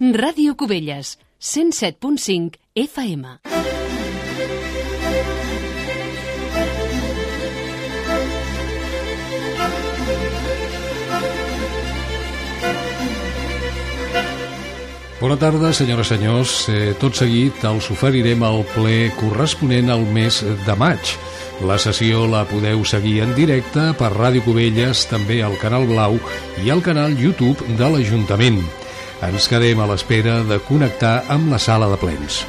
Ràdio Cubelles, 107.5 FM. Bona tarda, senyores i senyors. Eh, tot seguit els oferirem el ple corresponent al mes de maig. La sessió la podeu seguir en directe per Ràdio Cubelles, també al Canal Blau i al canal YouTube de l'Ajuntament. Ens quedem a l'espera de connectar amb la sala de plens.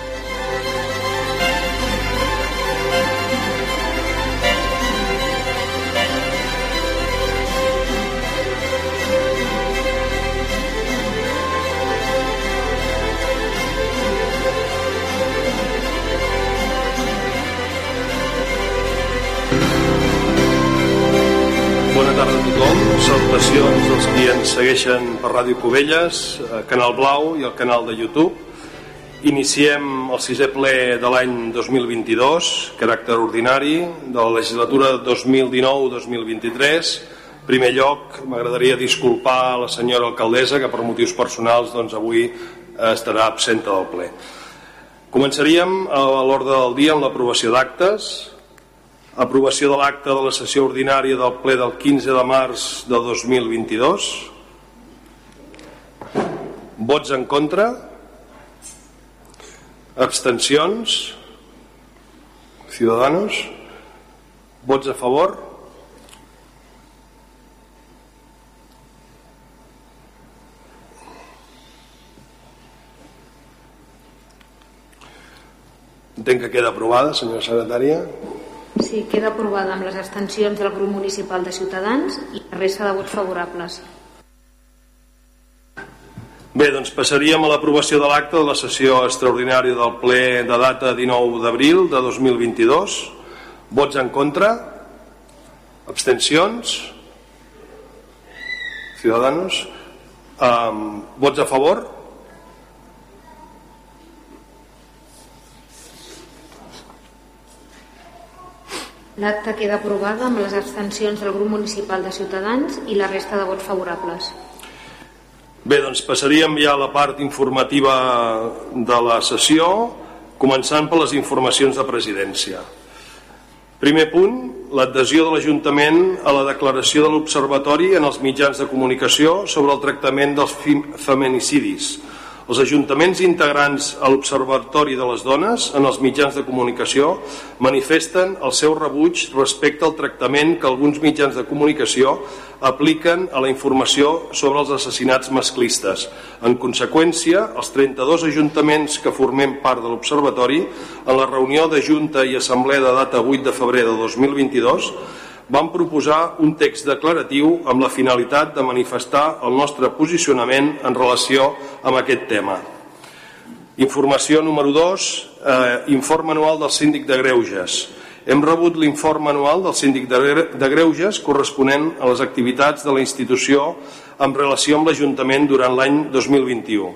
Segueixen per Ràdio Cubelles, eh, Canal Blau i el canal de YouTube. Iniciem el sisè ple de l'any 2022, caràcter ordinari, de la legislatura 2019-2023. En primer lloc, m'agradaria disculpar a la senyora alcaldessa, que per motius personals doncs, avui eh, estarà absenta del ple. Començaríem a l'ordre del dia amb l'aprovació d'actes, aprovació de l'acte de la sessió ordinària del ple del 15 de març de 2022 vots en contra abstencions ciudadanos vots a favor entenc que queda aprovada senyora secretària Sí, queda aprovada amb les abstencions del grup municipal de Ciutadans i resta de vots favorables. Bé, doncs passaríem a l'aprovació de l'acte de la sessió extraordinària del ple de data 19 d'abril de 2022. Vots en contra? Abstencions? Ciudadanos? Um, vots a favor? L'acte queda aprovada amb les abstencions del grup municipal de Ciutadans i la resta de vots favorables. Bé, doncs passaríem ja a la part informativa de la sessió, començant per les informacions de presidència. Primer punt, l'adhesió de l'Ajuntament a la declaració de l'Observatori en els mitjans de comunicació sobre el tractament dels feminicidis. Els ajuntaments integrants a l'Observatori de les Dones en els mitjans de comunicació manifesten el seu rebuig respecte al tractament que alguns mitjans de comunicació apliquen a la informació sobre els assassinats masclistes. En conseqüència, els 32 ajuntaments que formem part de l'Observatori, en la reunió de Junta i Assemblea de data 8 de febrer de 2022, vam proposar un text declaratiu amb la finalitat de manifestar el nostre posicionament en relació amb aquest tema. Informació número 2, eh, informe anual del síndic de Greuges. Hem rebut l'informe anual del síndic de Greuges corresponent a les activitats de la institució en relació amb l'Ajuntament durant l'any 2021.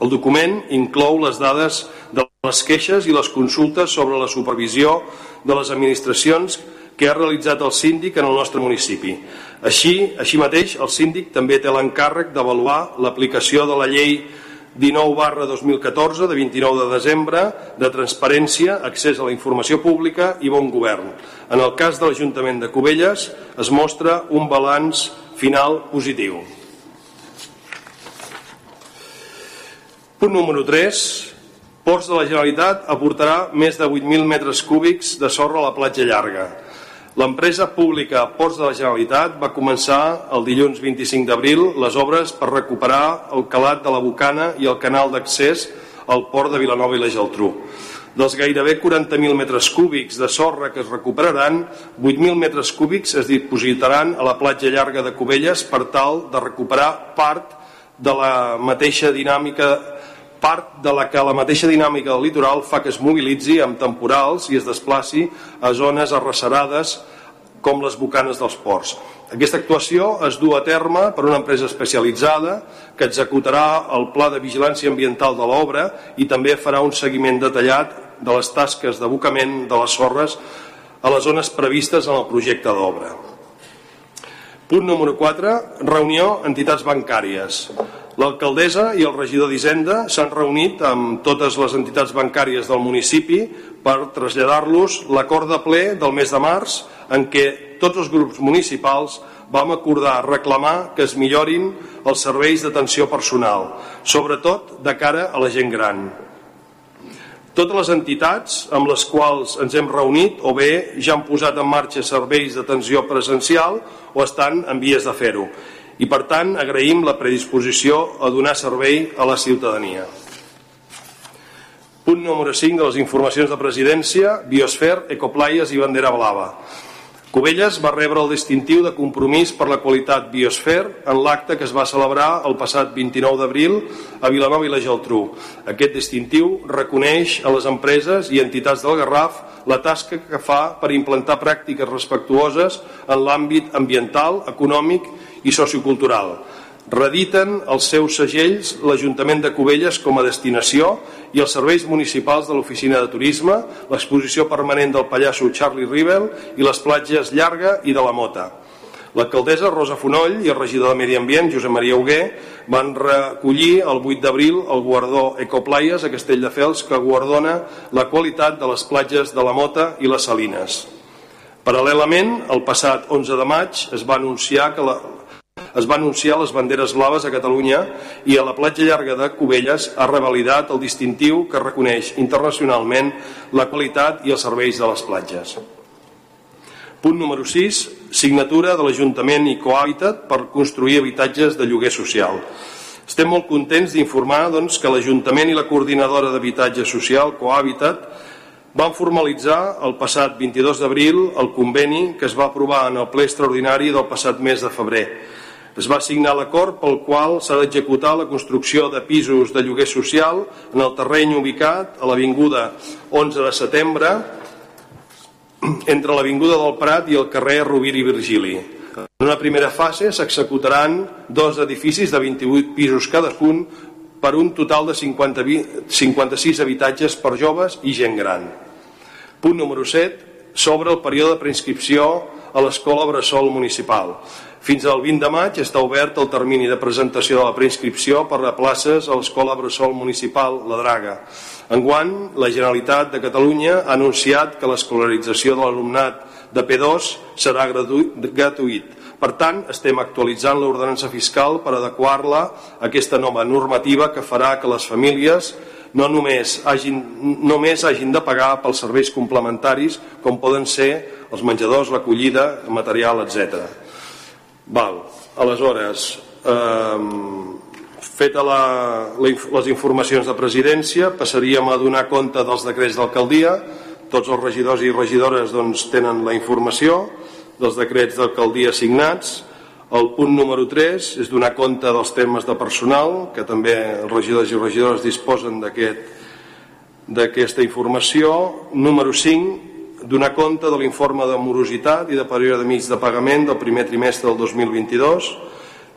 El document inclou les dades de les queixes i les consultes sobre la supervisió de les administracions que ha realitzat el síndic en el nostre municipi. Així, així mateix, el síndic també té l'encàrrec d'avaluar l'aplicació de la llei 19 barra 2014 de 29 de desembre de transparència, accés a la informació pública i bon govern. En el cas de l'Ajuntament de Cubelles es mostra un balanç final positiu. Punt número 3. Ports de la Generalitat aportarà més de 8.000 metres cúbics de sorra a la platja llarga. L'empresa pública Ports de la Generalitat va començar el dilluns 25 d'abril les obres per recuperar el calat de la Bocana i el canal d'accés al port de Vilanova i la Geltrú. Dels gairebé 40.000 metres cúbics de sorra que es recuperaran, 8.000 metres cúbics es dipositaran a la platja llarga de Cubelles per tal de recuperar part de la mateixa dinàmica part de la que la mateixa dinàmica del litoral fa que es mobilitzi amb temporals i es desplaci a zones arrecerades com les bocanes dels ports. Aquesta actuació es du a terme per una empresa especialitzada que executarà el pla de vigilància ambiental de l'obra i també farà un seguiment detallat de les tasques d'abocament de les sorres a les zones previstes en el projecte d'obra. Punt número 4. Reunió entitats bancàries. L'alcaldessa i el regidor d'Hisenda s'han reunit amb totes les entitats bancàries del municipi per traslladar-los l'acord de ple del mes de març en què tots els grups municipals vam acordar reclamar que es millorin els serveis d'atenció personal, sobretot de cara a la gent gran. Totes les entitats amb les quals ens hem reunit o bé ja han posat en marxa serveis d'atenció presencial o estan en vies de fer-ho i per tant agraïm la predisposició a donar servei a la ciutadania. Punt número 5 de les informacions de presidència, Biosfer, Ecoplaies i Bandera Blava. Cubelles va rebre el distintiu de compromís per la qualitat Biosfer en l'acte que es va celebrar el passat 29 d'abril a Vilanova i la Geltrú. Aquest distintiu reconeix a les empreses i entitats del Garraf la tasca que fa per implantar pràctiques respectuoses en l'àmbit ambiental, econòmic i sociocultural. Rediten els seus segells l'Ajuntament de Cubelles com a destinació i els serveis municipals de l'Oficina de Turisme, l'exposició permanent del pallasso Charlie Rivel i les platges Llarga i de la Mota. L'alcaldessa Rosa Fonoll i el regidor de Medi Ambient, Josep Maria Huguer, van recollir el 8 d'abril el guardó Ecoplaies a Castelldefels que guardona la qualitat de les platges de la Mota i les Salines. Paral·lelament, el passat 11 de maig es va anunciar que la, es va anunciar les banderes blaves a Catalunya i a la platja llarga de Cubelles ha revalidat el distintiu que reconeix internacionalment la qualitat i els serveis de les platges. Punt número 6. Signatura de l'Ajuntament i Cohabitat per construir habitatges de lloguer social. Estem molt contents d'informar doncs, que l'Ajuntament i la Coordinadora d'Habitatge Social, Cohabitat, van formalitzar el passat 22 d'abril el conveni que es va aprovar en el ple extraordinari del passat mes de febrer es va signar l'acord pel qual s'ha d'executar la construcció de pisos de lloguer social en el terreny ubicat a l'Avinguda 11 de setembre entre l'Avinguda del Prat i el carrer Rovira i Virgili. En una primera fase s'executaran dos edificis de 28 pisos cadascun per un total de 50, 56 habitatges per joves i gent gran. Punt número 7. Sobre el període de preinscripció a l'Escola Bressol Municipal. Fins al 20 de maig està obert el termini de presentació de la preinscripció per a places a l'Escola Bressol Municipal La Draga. Enguany, la Generalitat de Catalunya ha anunciat que l'escolarització de l'alumnat de P2 serà gratuït. Per tant, estem actualitzant l'ordenança fiscal per adequar-la a aquesta nova normativa que farà que les famílies no només hagin, només hagin de pagar pels serveis complementaris com poden ser els menjadors, l'acollida, material, etc. Val. Aleshores, eh, feta la, la, les informacions de presidència, passaríem a donar compte dels decrets d'alcaldia. Tots els regidors i regidores doncs, tenen la informació dels decrets d'alcaldia signats. El punt número 3 és donar compte dels temes de personal, que també els regidors i regidores disposen d'aquesta informació. Número 5, donar compte de l'informe de morositat i de període de mig de pagament del primer trimestre del 2022.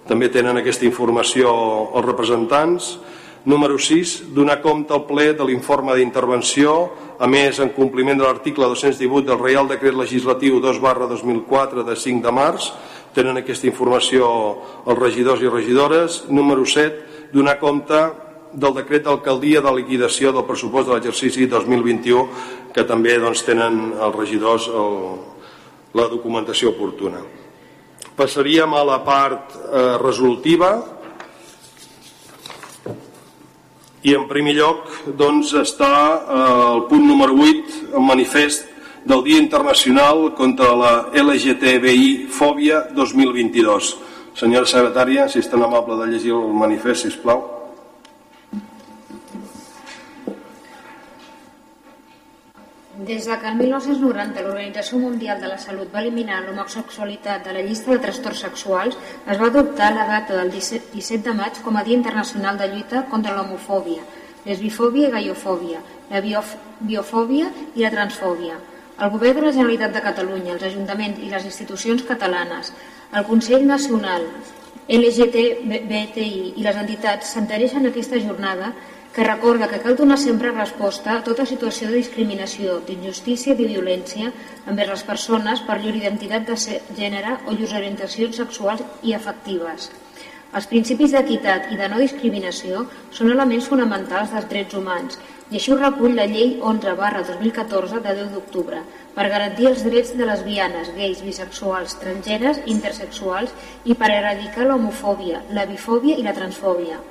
També tenen aquesta informació els representants. Número 6. Donar compte al ple de l'informe d'intervenció, a més, en compliment de l'article 218 del Reial Decret Legislatiu 2 barra 2004 de 5 de març, tenen aquesta informació els regidors i regidores. Número 7. Donar compte del decret d'alcaldia de liquidació del pressupost de l'exercici 2021 que també doncs, tenen els regidors el, la documentació oportuna. Passaríem a la part eh, resolutiva i en primer lloc doncs, està eh, el punt número 8, el manifest del Dia Internacional contra la LGTBI Fòbia 2022. Senyora secretària, si és tan amable de llegir el manifest, si Des de que el 1990 l'Organització Mundial de la Salut va eliminar l'homosexualitat de la llista de trastorns sexuals, es va adoptar la data del 17 de maig com a Dia Internacional de Lluita contra l'homofòbia, lesbifòbia i gaiofòbia, la biofòbia i la transfòbia. El Govern de la Generalitat de Catalunya, els ajuntaments i les institucions catalanes, el Consell Nacional, LGTBTI i les entitats s'entereixen aquesta jornada que recorda que cal donar sempre resposta a tota situació de discriminació, d'injustícia i de violència envers les persones per llur identitat de gènere o llurs orientacions sexuals i afectives. Els principis d'equitat i de no discriminació són elements fonamentals dels drets humans i així ho recull la llei 11 barra 2014 de 10 d'octubre per garantir els drets de lesbianes, gais, bisexuals, transgenes, intersexuals i per erradicar l'homofòbia, la bifòbia i la transfòbia.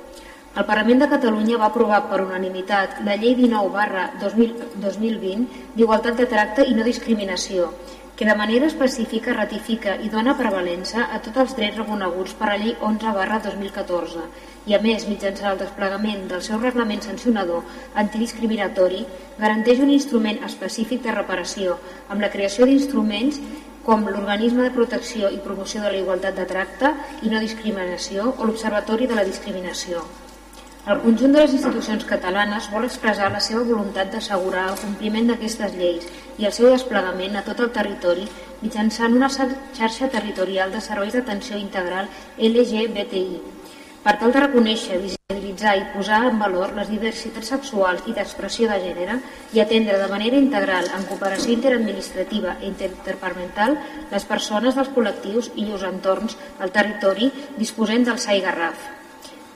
El Parlament de Catalunya va aprovar per unanimitat la Llei 19 barra 2020 d'Igualtat de Tracte i No Discriminació, que de manera específica ratifica i dona prevalença a tots els drets reconeguts per la Llei 11 barra 2014 i a més, mitjançant el desplegament del seu reglament sancionador antidiscriminatori, garanteix un instrument específic de reparació amb la creació d'instruments com l'Organisme de Protecció i Promoció de la Igualtat de Tracte i No Discriminació o l'Observatori de la Discriminació. El conjunt de les institucions catalanes vol expressar la seva voluntat d'assegurar el compliment d'aquestes lleis i el seu desplegament a tot el territori mitjançant una xarxa territorial de serveis d'atenció integral LGBTI, per tal de reconèixer, visibilitzar i posar en valor les diversitats sexuals i d'expressió de gènere i atendre de manera integral, en cooperació interadministrativa i interdepartamental, les persones dels col·lectius i llurs entorns al territori disposent del SAI Garraf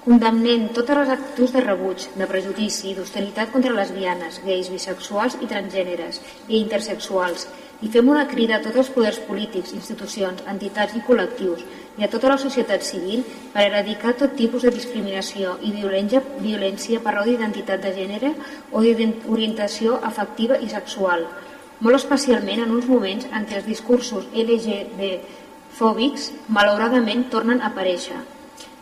condemnem totes les actituds de rebuig, de prejudici i d'hostilitat contra lesbianes, gais, bisexuals i transgèneres i intersexuals i fem una crida a tots els poders polítics, institucions, entitats i col·lectius i a tota la societat civil per erradicar tot tipus de discriminació i violència, violència per raó d'identitat de gènere o d'orientació afectiva i sexual, molt especialment en uns moments en què els discursos LGB fòbics malauradament tornen a aparèixer.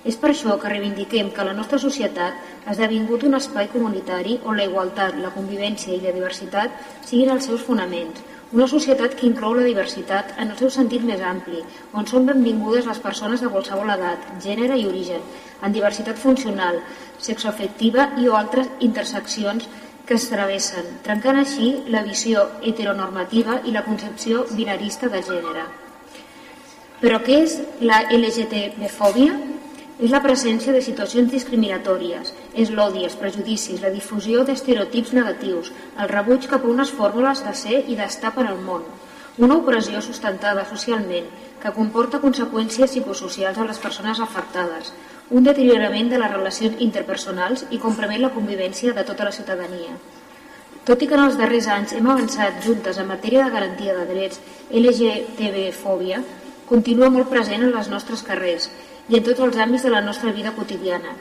És per això que reivindiquem que la nostra societat ha esdevingut un espai comunitari on la igualtat, la convivència i la diversitat siguin els seus fonaments. Una societat que inclou la diversitat en el seu sentit més ampli, on són benvingudes les persones de qualsevol edat, gènere i origen, en diversitat funcional, sexoafectiva i o altres interseccions que es travessen, trencant així la visió heteronormativa i la concepció binarista de gènere. Però què és la LGTB-fòbia? És la presència de situacions discriminatòries, és l'odi, els prejudicis, la difusió d'estereotips negatius, el rebuig cap a unes fórmules de ser i d'estar per al món. Una opressió sustentada socialment que comporta conseqüències psicosocials a les persones afectades, un deteriorament de les relacions interpersonals i compromet la convivència de tota la ciutadania. Tot i que en els darrers anys hem avançat juntes en matèria de garantia de drets, LGTB-fòbia continua molt present en les nostres carrers i en tots els àmbits de la nostra vida quotidiana.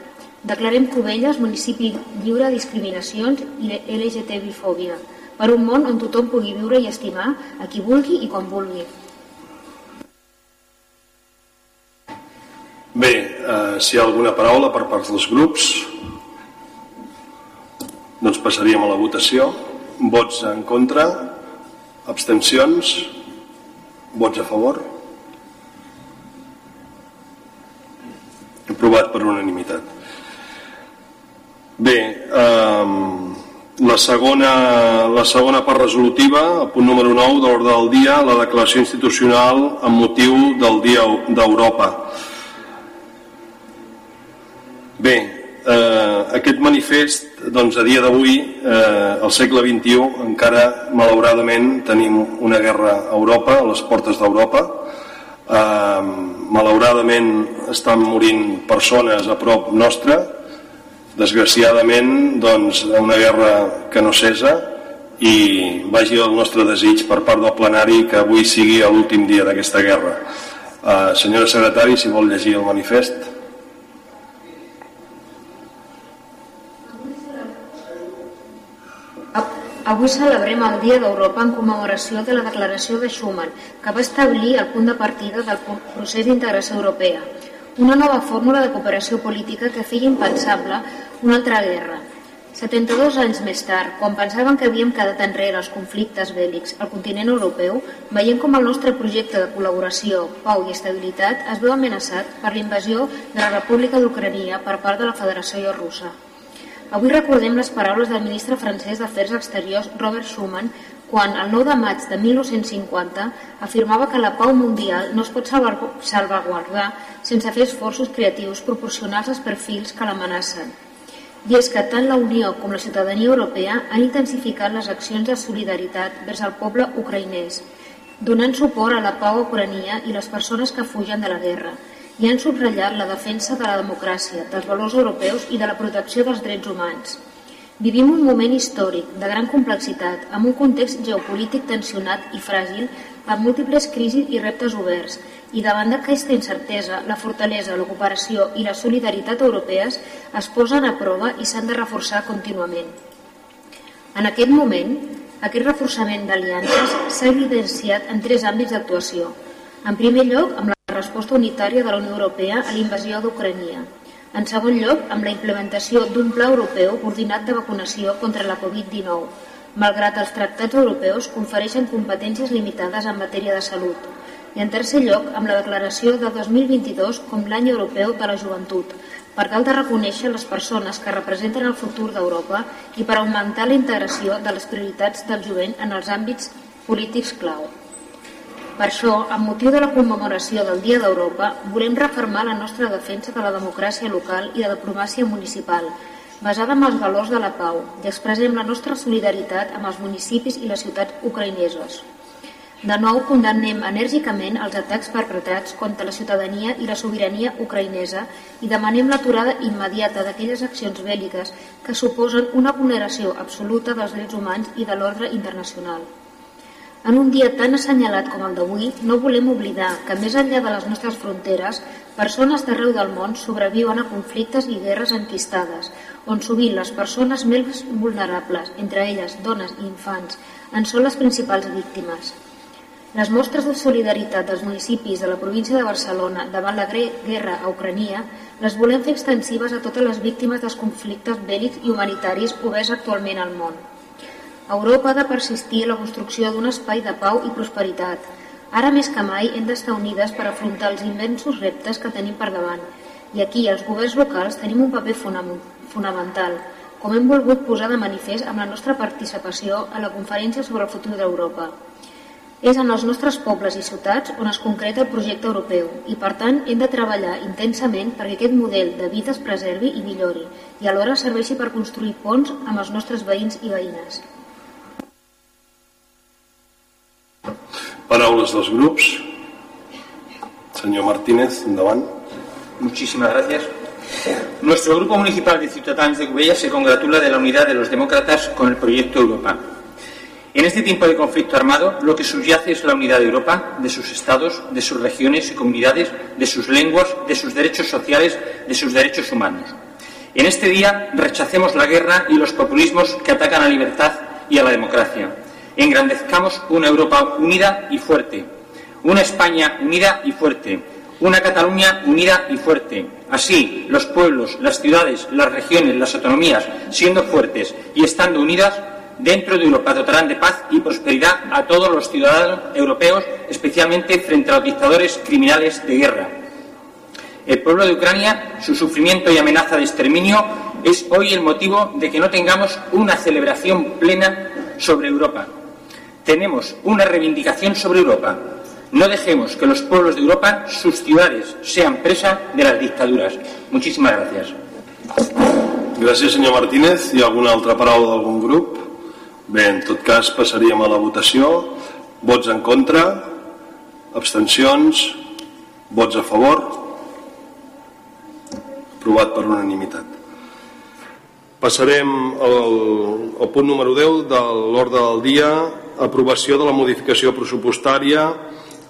Declarem Cubelles municipi lliure de discriminacions i LGTB-fòbia, per un món on tothom pugui viure i estimar a qui vulgui i quan vulgui. Bé, eh, si hi ha alguna paraula per part dels grups, doncs passaríem a la votació. Vots en contra, abstencions, vots a favor. Aprovat per unanimitat. Bé, eh, la, segona, la segona part resolutiva, el punt número 9 de l'ordre del dia, la declaració institucional amb motiu del Dia d'Europa. Bé, eh, aquest manifest, doncs, a dia d'avui, eh, al segle XXI, encara, malauradament, tenim una guerra a Europa, a les portes d'Europa, eh, malauradament estan morint persones a prop nostra desgraciadament doncs una guerra que no cessa i vagi el nostre desig per part del plenari que avui sigui l'últim dia d'aquesta guerra. Eh, senyora secretari si vol llegir el manifest Avui celebrem el Dia d'Europa en commemoració de la Declaració de Schuman, que va establir el punt de partida del procés d'integració europea, una nova fórmula de cooperació política que feia impensable una altra guerra. 72 anys més tard, quan pensaven que havíem quedat enrere els conflictes bèl·lics al continent europeu, veiem com el nostre projecte de col·laboració, pau i estabilitat es veu amenaçat per l'invasió de la República d'Ucrania per part de la Federació Russa. Avui recordem les paraules del ministre francès d'Afers Exteriors Robert Schuman quan el 9 de maig de 1950 afirmava que la pau mundial no es pot salvaguardar sense fer esforços creatius proporcionals als perfils que l'amenacen. I és que tant la Unió com la ciutadania europea han intensificat les accions de solidaritat vers el poble ucraïnès, donant suport a la pau a Ucrania i les persones que fugen de la guerra, i han subratllat la defensa de la democràcia, dels valors europeus i de la protecció dels drets humans. Vivim un moment històric de gran complexitat, amb un context geopolític tensionat i fràgil, amb múltiples crisis i reptes oberts, i davant d'aquesta incertesa, la fortalesa, la cooperació i la solidaritat europees es posen a prova i s'han de reforçar contínuament. En aquest moment, aquest reforçament d'aliances s'ha evidenciat en tres àmbits d'actuació. En primer lloc, amb la resposta unitària de la Unió Europea a la invasió d'Ucrania. En segon lloc, amb la implementació d'un pla europeu coordinat de vacunació contra la Covid-19, malgrat els tractats europeus confereixen competències limitades en matèria de salut. I en tercer lloc, amb la declaració de 2022 com l'any europeu de la joventut, per tal de reconèixer les persones que representen el futur d'Europa i per augmentar la integració de les prioritats del jovent en els àmbits polítics clau. Per això, amb motiu de la commemoració del Dia d'Europa, volem refermar la nostra defensa de la democràcia local i de la diplomàcia municipal, basada en els valors de la pau, i expressem la nostra solidaritat amb els municipis i les ciutats ucraïneses. De nou, condemnem enèrgicament els atacs perpetrats contra la ciutadania i la sobirania ucraïnesa i demanem l'aturada immediata d'aquelles accions bèl·liques que suposen una vulneració absoluta dels drets humans i de l'ordre internacional. En un dia tan assenyalat com el d'avui, no volem oblidar que més enllà de les nostres fronteres, persones d'arreu del món sobreviuen a conflictes i guerres enquistades, on sovint les persones més vulnerables, entre elles dones i infants, en són les principals víctimes. Les mostres de solidaritat dels municipis de la província de Barcelona davant la guerra a Ucrania les volem fer extensives a totes les víctimes dels conflictes bèl·lics i humanitaris oberts actualment al món. Europa ha de persistir en la construcció d'un espai de pau i prosperitat. Ara més que mai hem d'estar unides per afrontar els immensos reptes que tenim per davant. I aquí els governs locals tenim un paper fonamental, com hem volgut posar de manifest amb la nostra participació a la conferència sobre el futur d'Europa. És en els nostres pobles i ciutats on es concreta el projecte europeu i, per tant, hem de treballar intensament perquè aquest model de vida es preservi i millori i alhora serveixi per construir ponts amb els nostres veïns i veïnes. Paraules dels grups. Señor Martínez, endavant. Muchísimas gracias. Nuestro Grupo Municipal de Ciudadanos de Cubella se congratula de la unidad de los demócratas con el proyecto Europa. En este tiempo de conflicto armado, lo que subyace es la unidad de Europa, de sus estados, de sus regiones y comunidades, de sus lenguas, de sus derechos sociales, de sus derechos humanos. En este día rechacemos la guerra y los populismos que atacan a la libertad y a la democracia engrandezcamos una Europa unida y fuerte, una España unida y fuerte, una Cataluña unida y fuerte. Así, los pueblos, las ciudades, las regiones, las autonomías, siendo fuertes y estando unidas, dentro de Europa dotarán de paz y prosperidad a todos los ciudadanos europeos, especialmente frente a los dictadores criminales de guerra. El pueblo de Ucrania, su sufrimiento y amenaza de exterminio es hoy el motivo de que no tengamos una celebración plena sobre Europa, tenemos una reivindicación sobre Europa. No dejemos que los pueblos de Europa, sus ciudades, sean presa de las dictaduras. Muchísimas gracias. Gràcies, senyor Martínez. Hi ha alguna altra paraula d'algun grup? Bé, en tot cas passaríem a la votació. Vots en contra? Abstencions? Vots a favor? Aprovat per unanimitat. Passarem al, al punt número 10 de l'ordre del dia aprovació de la modificació pressupostària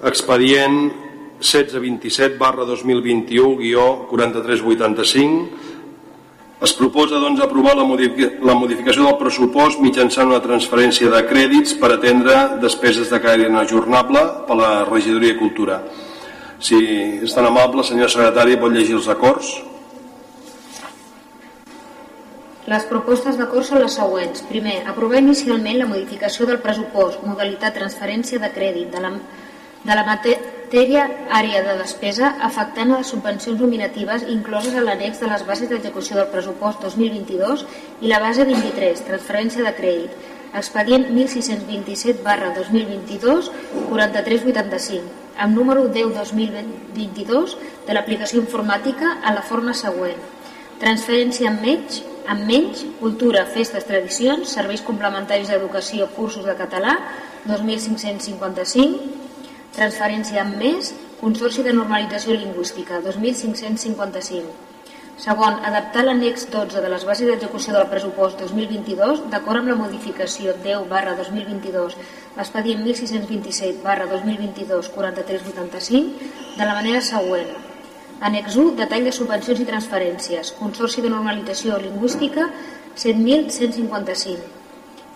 expedient 1627 barra 2021 guió 4385 es proposa doncs aprovar la, la modificació del pressupost mitjançant una transferència de crèdits per atendre despeses de caire inajornable per la regidoria de Cultura. Si és tan amable, senyor secretari, pot llegir els acords? Les propostes d'acord són les següents. Primer, aprovar inicialment la modificació del pressupost, modalitat transferència de crèdit de la, de la matèria àrea de despesa afectant a les subvencions nominatives incloses a l'annex de les bases d'execució del pressupost 2022 i la base 23, transferència de crèdit, expedient 1627 barra 2022 4385, amb número 10 2022 de l'aplicació informàtica a la forma següent. Transferència en menys amb menys, cultura, festes, tradicions, serveis complementaris d'educació, cursos de català, 2.555, transferència amb més, Consorci de Normalització Lingüística, 2.555. Segon, adaptar l'annex 12 de les bases d'execució del pressupost 2022 d'acord amb la modificació 10 barra 2022 l'expedient 1627 barra 2022 4385 de la manera següent. Annex 1, detall de subvencions i transferències, Consorci de Normalització Lingüística 7.155.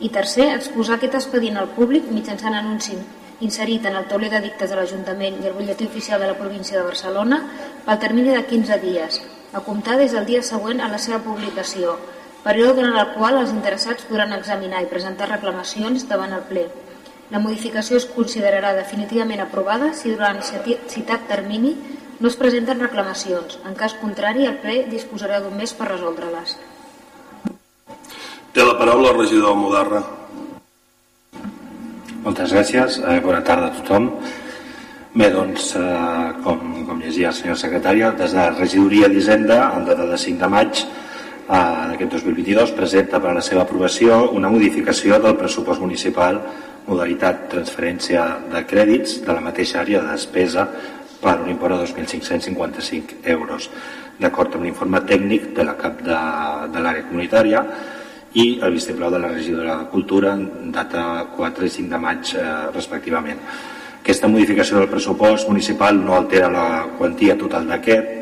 I tercer, exposar aquest expedient al públic mitjançant anunci inserit en el tauler de dictes de l'Ajuntament i el butlletí oficial de la província de Barcelona pel termini de 15 dies, a comptar des del dia següent a la seva publicació, període durant el qual els interessats podran examinar i presentar reclamacions davant el ple. La modificació es considerarà definitivament aprovada si durant citat termini no es presenten reclamacions. En cas contrari, el ple disposarà d'un mes per resoldre-les. Té la paraula el regidor Mudarra. Moltes gràcies. Eh, bona tarda a tothom. Bé, doncs, eh, com, com llegia el senyor secretari, des de la regidoria d'Hisenda, en data de 5 de maig eh, d'aquest 2022, presenta per a la seva aprovació una modificació del pressupost municipal modalitat transferència de crèdits de la mateixa àrea de despesa per un import de 2.555 euros, d'acord amb l'informe tècnic de la cap de, de l'àrea comunitària i el vistiplau de la regidora de Cultura data 4 i 5 de maig eh, respectivament. Aquesta modificació del pressupost municipal no altera la quantia total d'aquest,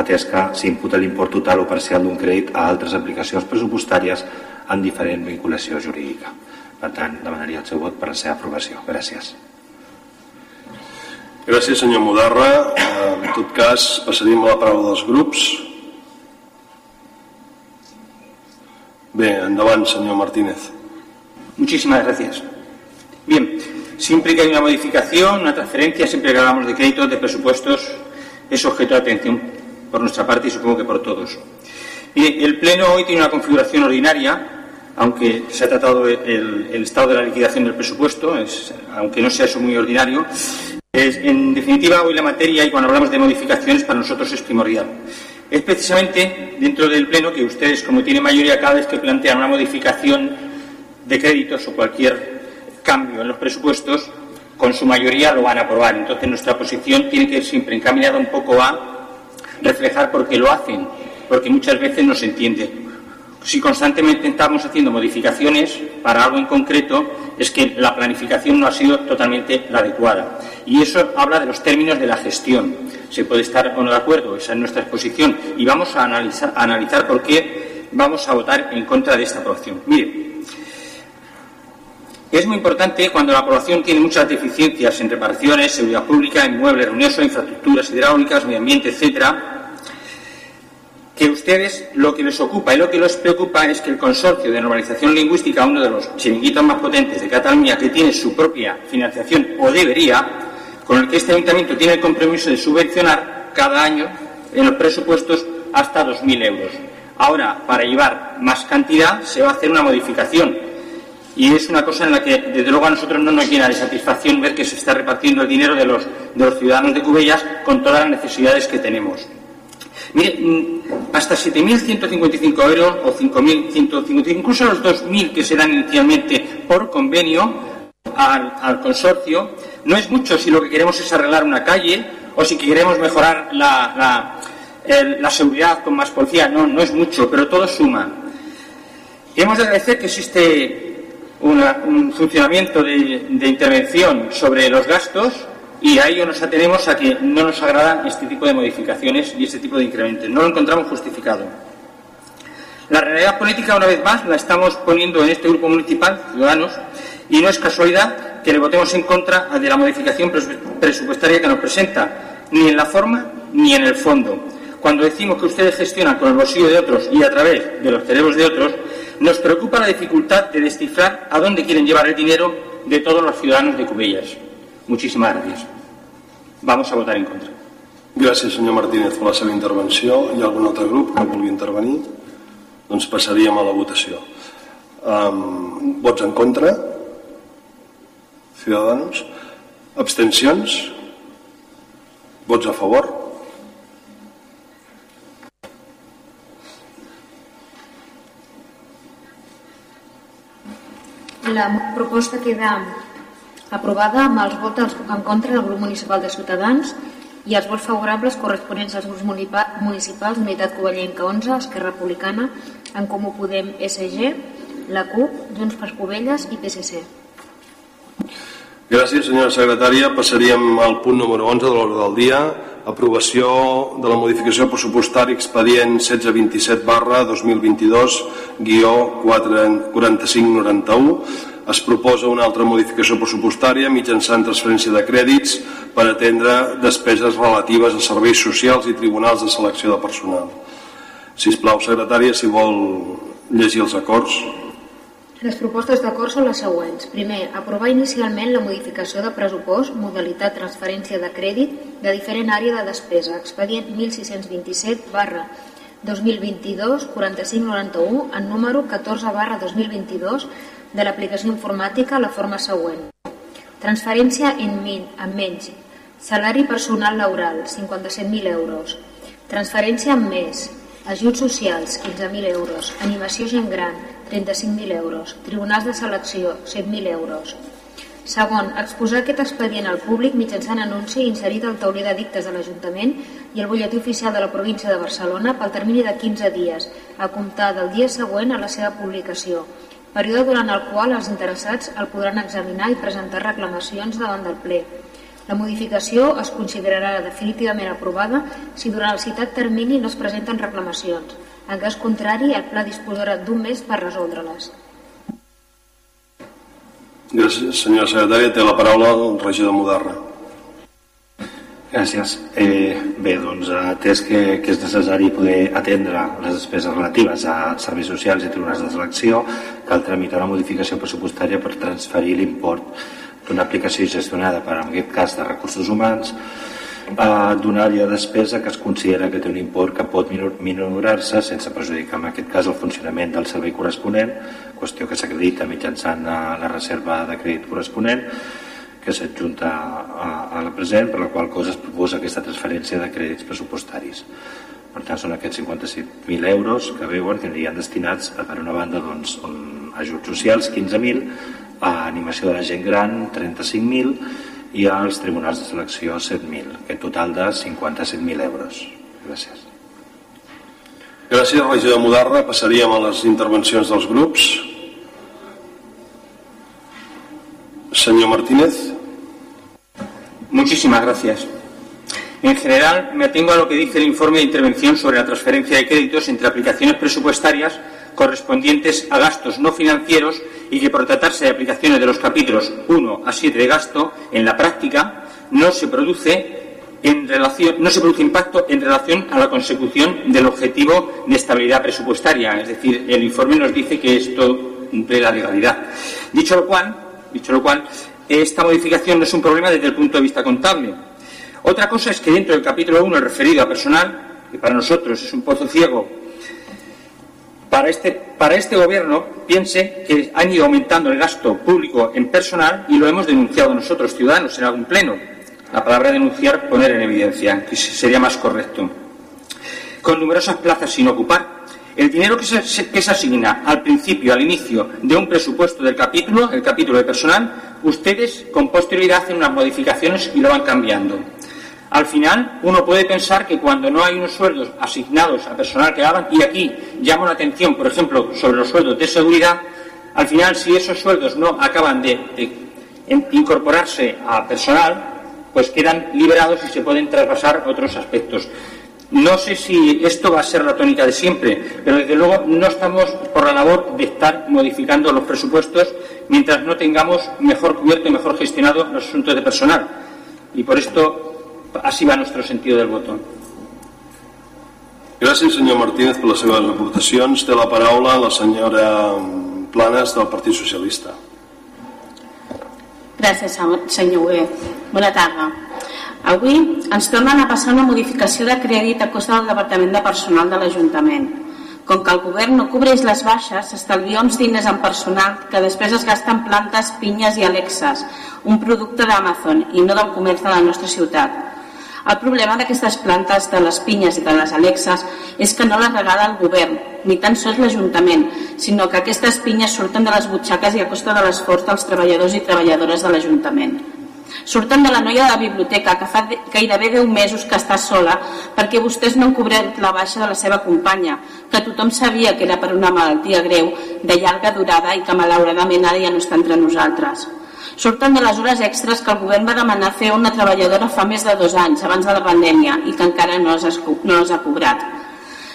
atès que s'imputa l'import total o parcial d'un crèdit a altres aplicacions pressupostàries en diferent vinculació jurídica. Per tant, demanaria el seu vot per la seva aprovació. Gràcies. Gràcies, senyor Mudarra. Eh, en tot cas, a la paraula dels grups. Bé, endavant, señor Martínez. Muchísimas gracias. Bien, siempre que hay una modificación, una transferencia, siempre que hablamos de créditos, de presupuestos, es objeto de atención por nuestra parte y supongo que por todos. Bien, el Pleno hoy tiene una configuración ordinaria, aunque se ha tratado el, estado de la liquidación del presupuesto, aunque no sea eso muy ordinario. En definitiva, hoy la materia, y cuando hablamos de modificaciones, para nosotros es primordial es precisamente dentro del Pleno que ustedes, como tienen mayoría, cada vez que plantean una modificación de créditos o cualquier cambio en los presupuestos, con su mayoría lo van a aprobar. Entonces nuestra posición tiene que ir siempre encaminada un poco a reflejar por qué lo hacen, porque muchas veces no se entiende. Si constantemente estamos haciendo modificaciones para algo en concreto, es que la planificación no ha sido totalmente la adecuada. Y eso habla de los términos de la gestión se puede estar o no de acuerdo, esa es nuestra exposición, y vamos a analizar, por qué vamos a votar en contra de esta aprobación. Mire, es muy importante cuando la aprobación tiene muchas deficiencias en reparaciones, seguridad pública, inmuebles, reuniones, infraestructuras hidráulicas, medio ambiente, etcétera, que ustedes lo que les ocupa y lo que les preocupa es que el consorcio de normalización lingüística, uno de los chiringuitos más potentes de Cataluña, que tiene su propia financiación o debería, con el que este ayuntamiento tiene el compromiso de subvencionar cada año en los presupuestos hasta 2.000 euros. Ahora, para llevar más cantidad, se va a hacer una modificación. Y es una cosa en la que, desde luego, a nosotros no nos llena de satisfacción ver que se está repartiendo el dinero de los, de los ciudadanos de Cubellas con todas las necesidades que tenemos. Mm, hasta 7.155 euros o 5.155, incluso los 2.000 que se dan inicialmente por convenio, al, consorcio no es mucho si lo que queremos es arreglar una calle o si queremos mejorar la, seguridad con más policía. No, no es mucho, pero todo suma. hemos de agradecer que existe un funcionamiento de, intervención sobre los gastos y a ello nos atenemos a que no nos agradan este tipo de modificaciones y este tipo de incrementos. No lo encontramos justificado. La realidad política, una vez más, la estamos poniendo en este grupo municipal, Ciudadanos, y no es casualidad que le votemos en contra de la modificación presupuestaria que nos presenta, ni en la forma ni en el fondo. Cuando decimos que ustedes gestionan con el bolsillo de otros y a través de los cerebros de otros, nos preocupa la dificultad de descifrar a dónde quieren llevar el dinero de todos los ciudadanos de Cubellas. Muchísimas gracias. Vamos a votar en contra. Gràcies, senyor Martínez, per la seva intervenció. Hi ha algun altre grup que vulgui intervenir? Doncs passaríem a la votació. Um, vots en contra? Ciudadanos. Abstencions. Vots a favor. La proposta queda aprovada amb els vots en contra del grup municipal de Ciutadans i els vots favorables corresponents als grups municipals Unitat Covellenca 11, Esquerra Republicana, En Comú Podem, SG, la CUP, Junts per Covelles i PSC. Gràcies, senyora secretària. Passaríem al punt número 11 de l'ordre del dia, aprovació de la modificació pressupostària expedient 1627 barra 2022 guió 4591 es proposa una altra modificació pressupostària mitjançant transferència de crèdits per atendre despeses relatives a serveis socials i tribunals de selecció de personal. Si us plau, secretària, si vol llegir els acords. Les propostes d'acord són les següents. Primer, aprovar inicialment la modificació de pressupost, modalitat transferència de crèdit de diferent àrea de despesa, expedient 1627 barra 2022 4591 en número 14 barra 2022 de l'aplicació informàtica a la forma següent. Transferència en, min, en menys. Salari personal laboral, 57.000 euros. Transferència en més. Ajuts socials, 15.000 euros. Animació gent gran, 35.000 euros. Tribunals de selecció, 7.000 euros. Segon, exposar aquest expedient al públic mitjançant anunci inserit al tauler de dictes de l'Ajuntament i el butlletí oficial de la província de Barcelona pel termini de 15 dies, a comptar del dia següent a la seva publicació, període durant el qual els interessats el podran examinar i presentar reclamacions davant del ple. La modificació es considerarà definitivament aprovada si durant el citat termini no es presenten reclamacions. En cas contrari, el pla disposarà d'un mes per resoldre-les. Gràcies, senyora secretària. Té la paraula el regidor Mudarra. Gràcies. Eh, bé, doncs, atès que, que és necessari poder atendre les despeses relatives a serveis socials i tribunals de selecció, cal tramitar una modificació pressupostària per transferir l'import d'una aplicació gestionada per, en aquest cas, de recursos humans a d'una àrea de despesa que es considera que té un import que pot minorar-se sense perjudicar en aquest cas el funcionament del servei corresponent, qüestió que s'acredita mitjançant la reserva de crèdit corresponent que s'adjunta a, a la present, per la qual cosa es proposa aquesta transferència de crèdits pressupostaris. Per tant, són aquests 57.000 euros que veuen que anirien destinats a, per una banda, doncs, ajuts socials, 15.000, a animació de la gent gran, 35.000, i als tribunals de selecció, 7.000, que total de 57.000 euros. Gràcies. Gràcies, regidor Mudarra. Passaríem a les intervencions dels grups. Señor Martínez. Muchísimas gracias. En general, me atengo a lo que dice el informe de intervención sobre la transferencia de créditos entre aplicaciones presupuestarias correspondientes a gastos no financieros y que por tratarse de aplicaciones de los capítulos 1 a 7 de gasto, en la práctica no se produce no se produce impacto en relación a la consecución del objetivo de estabilidad presupuestaria. Es decir, el informe nos dice que esto cumple la legalidad. Dicho lo cual, Dicho lo cual, esta modificación no es un problema desde el punto de vista contable. Otra cosa es que dentro del capítulo 1, referido a personal, que para nosotros es un pozo ciego, para este, para este gobierno piense que han ido aumentando el gasto público en personal y lo hemos denunciado nosotros, ciudadanos, en algún pleno. La palabra denunciar, poner en evidencia, que sería más correcto. Con numerosas plazas sin ocupar, el dinero que se, asigna al principio, al inicio de un presupuesto del capítulo, el capítulo de personal, ustedes con posterioridad hacen unas modificaciones y lo van cambiando. Al final, uno puede pensar que cuando no hay unos sueldos asignados a personal que hagan, y aquí llamo la atención, por ejemplo, sobre los sueldos de seguridad, al final, si esos sueldos no acaban de, de incorporarse a personal, pues quedan liberados y se pueden traspasar otros aspectos. No sé si esto va a ser la tónica de siempre, pero desde luego no estamos por la labor de estar modificando los presupuestos mientras no tengamos mejor cubierto y mejor gestionado los asuntos de personal. Y por esto así va nuestro sentido del voto. Gràcies, senyor Martínez, per les seves aportacions. Té la paraula la senyora Planes del Partit Socialista. Gràcies, senyor Hugué. Bona tarda. Avui ens tornen a passar una modificació de crèdit a costa del Departament de Personal de l'Ajuntament. Com que el govern no cobreix les baixes, s'estalvia uns diners en personal que després es gasten plantes, pinyes i alexes, un producte d'Amazon i no del comerç de la nostra ciutat. El problema d'aquestes plantes de les pinyes i de les alexes és que no les regala el govern, ni tan sols l'Ajuntament, sinó que aquestes pinyes surten de les butxaques i a costa de l'esforç dels treballadors i treballadores de l'Ajuntament. Surten de la noia de la biblioteca, que fa gairebé 10 mesos que està sola, perquè vostès no han cobrat la baixa de la seva companya, que tothom sabia que era per una malaltia greu, de llarga durada i que malauradament ara ja no està entre nosaltres. Surten de les hores extres que el govern va demanar fer una treballadora fa més de dos anys, abans de la pandèmia, i que encara no les, no les ha cobrat.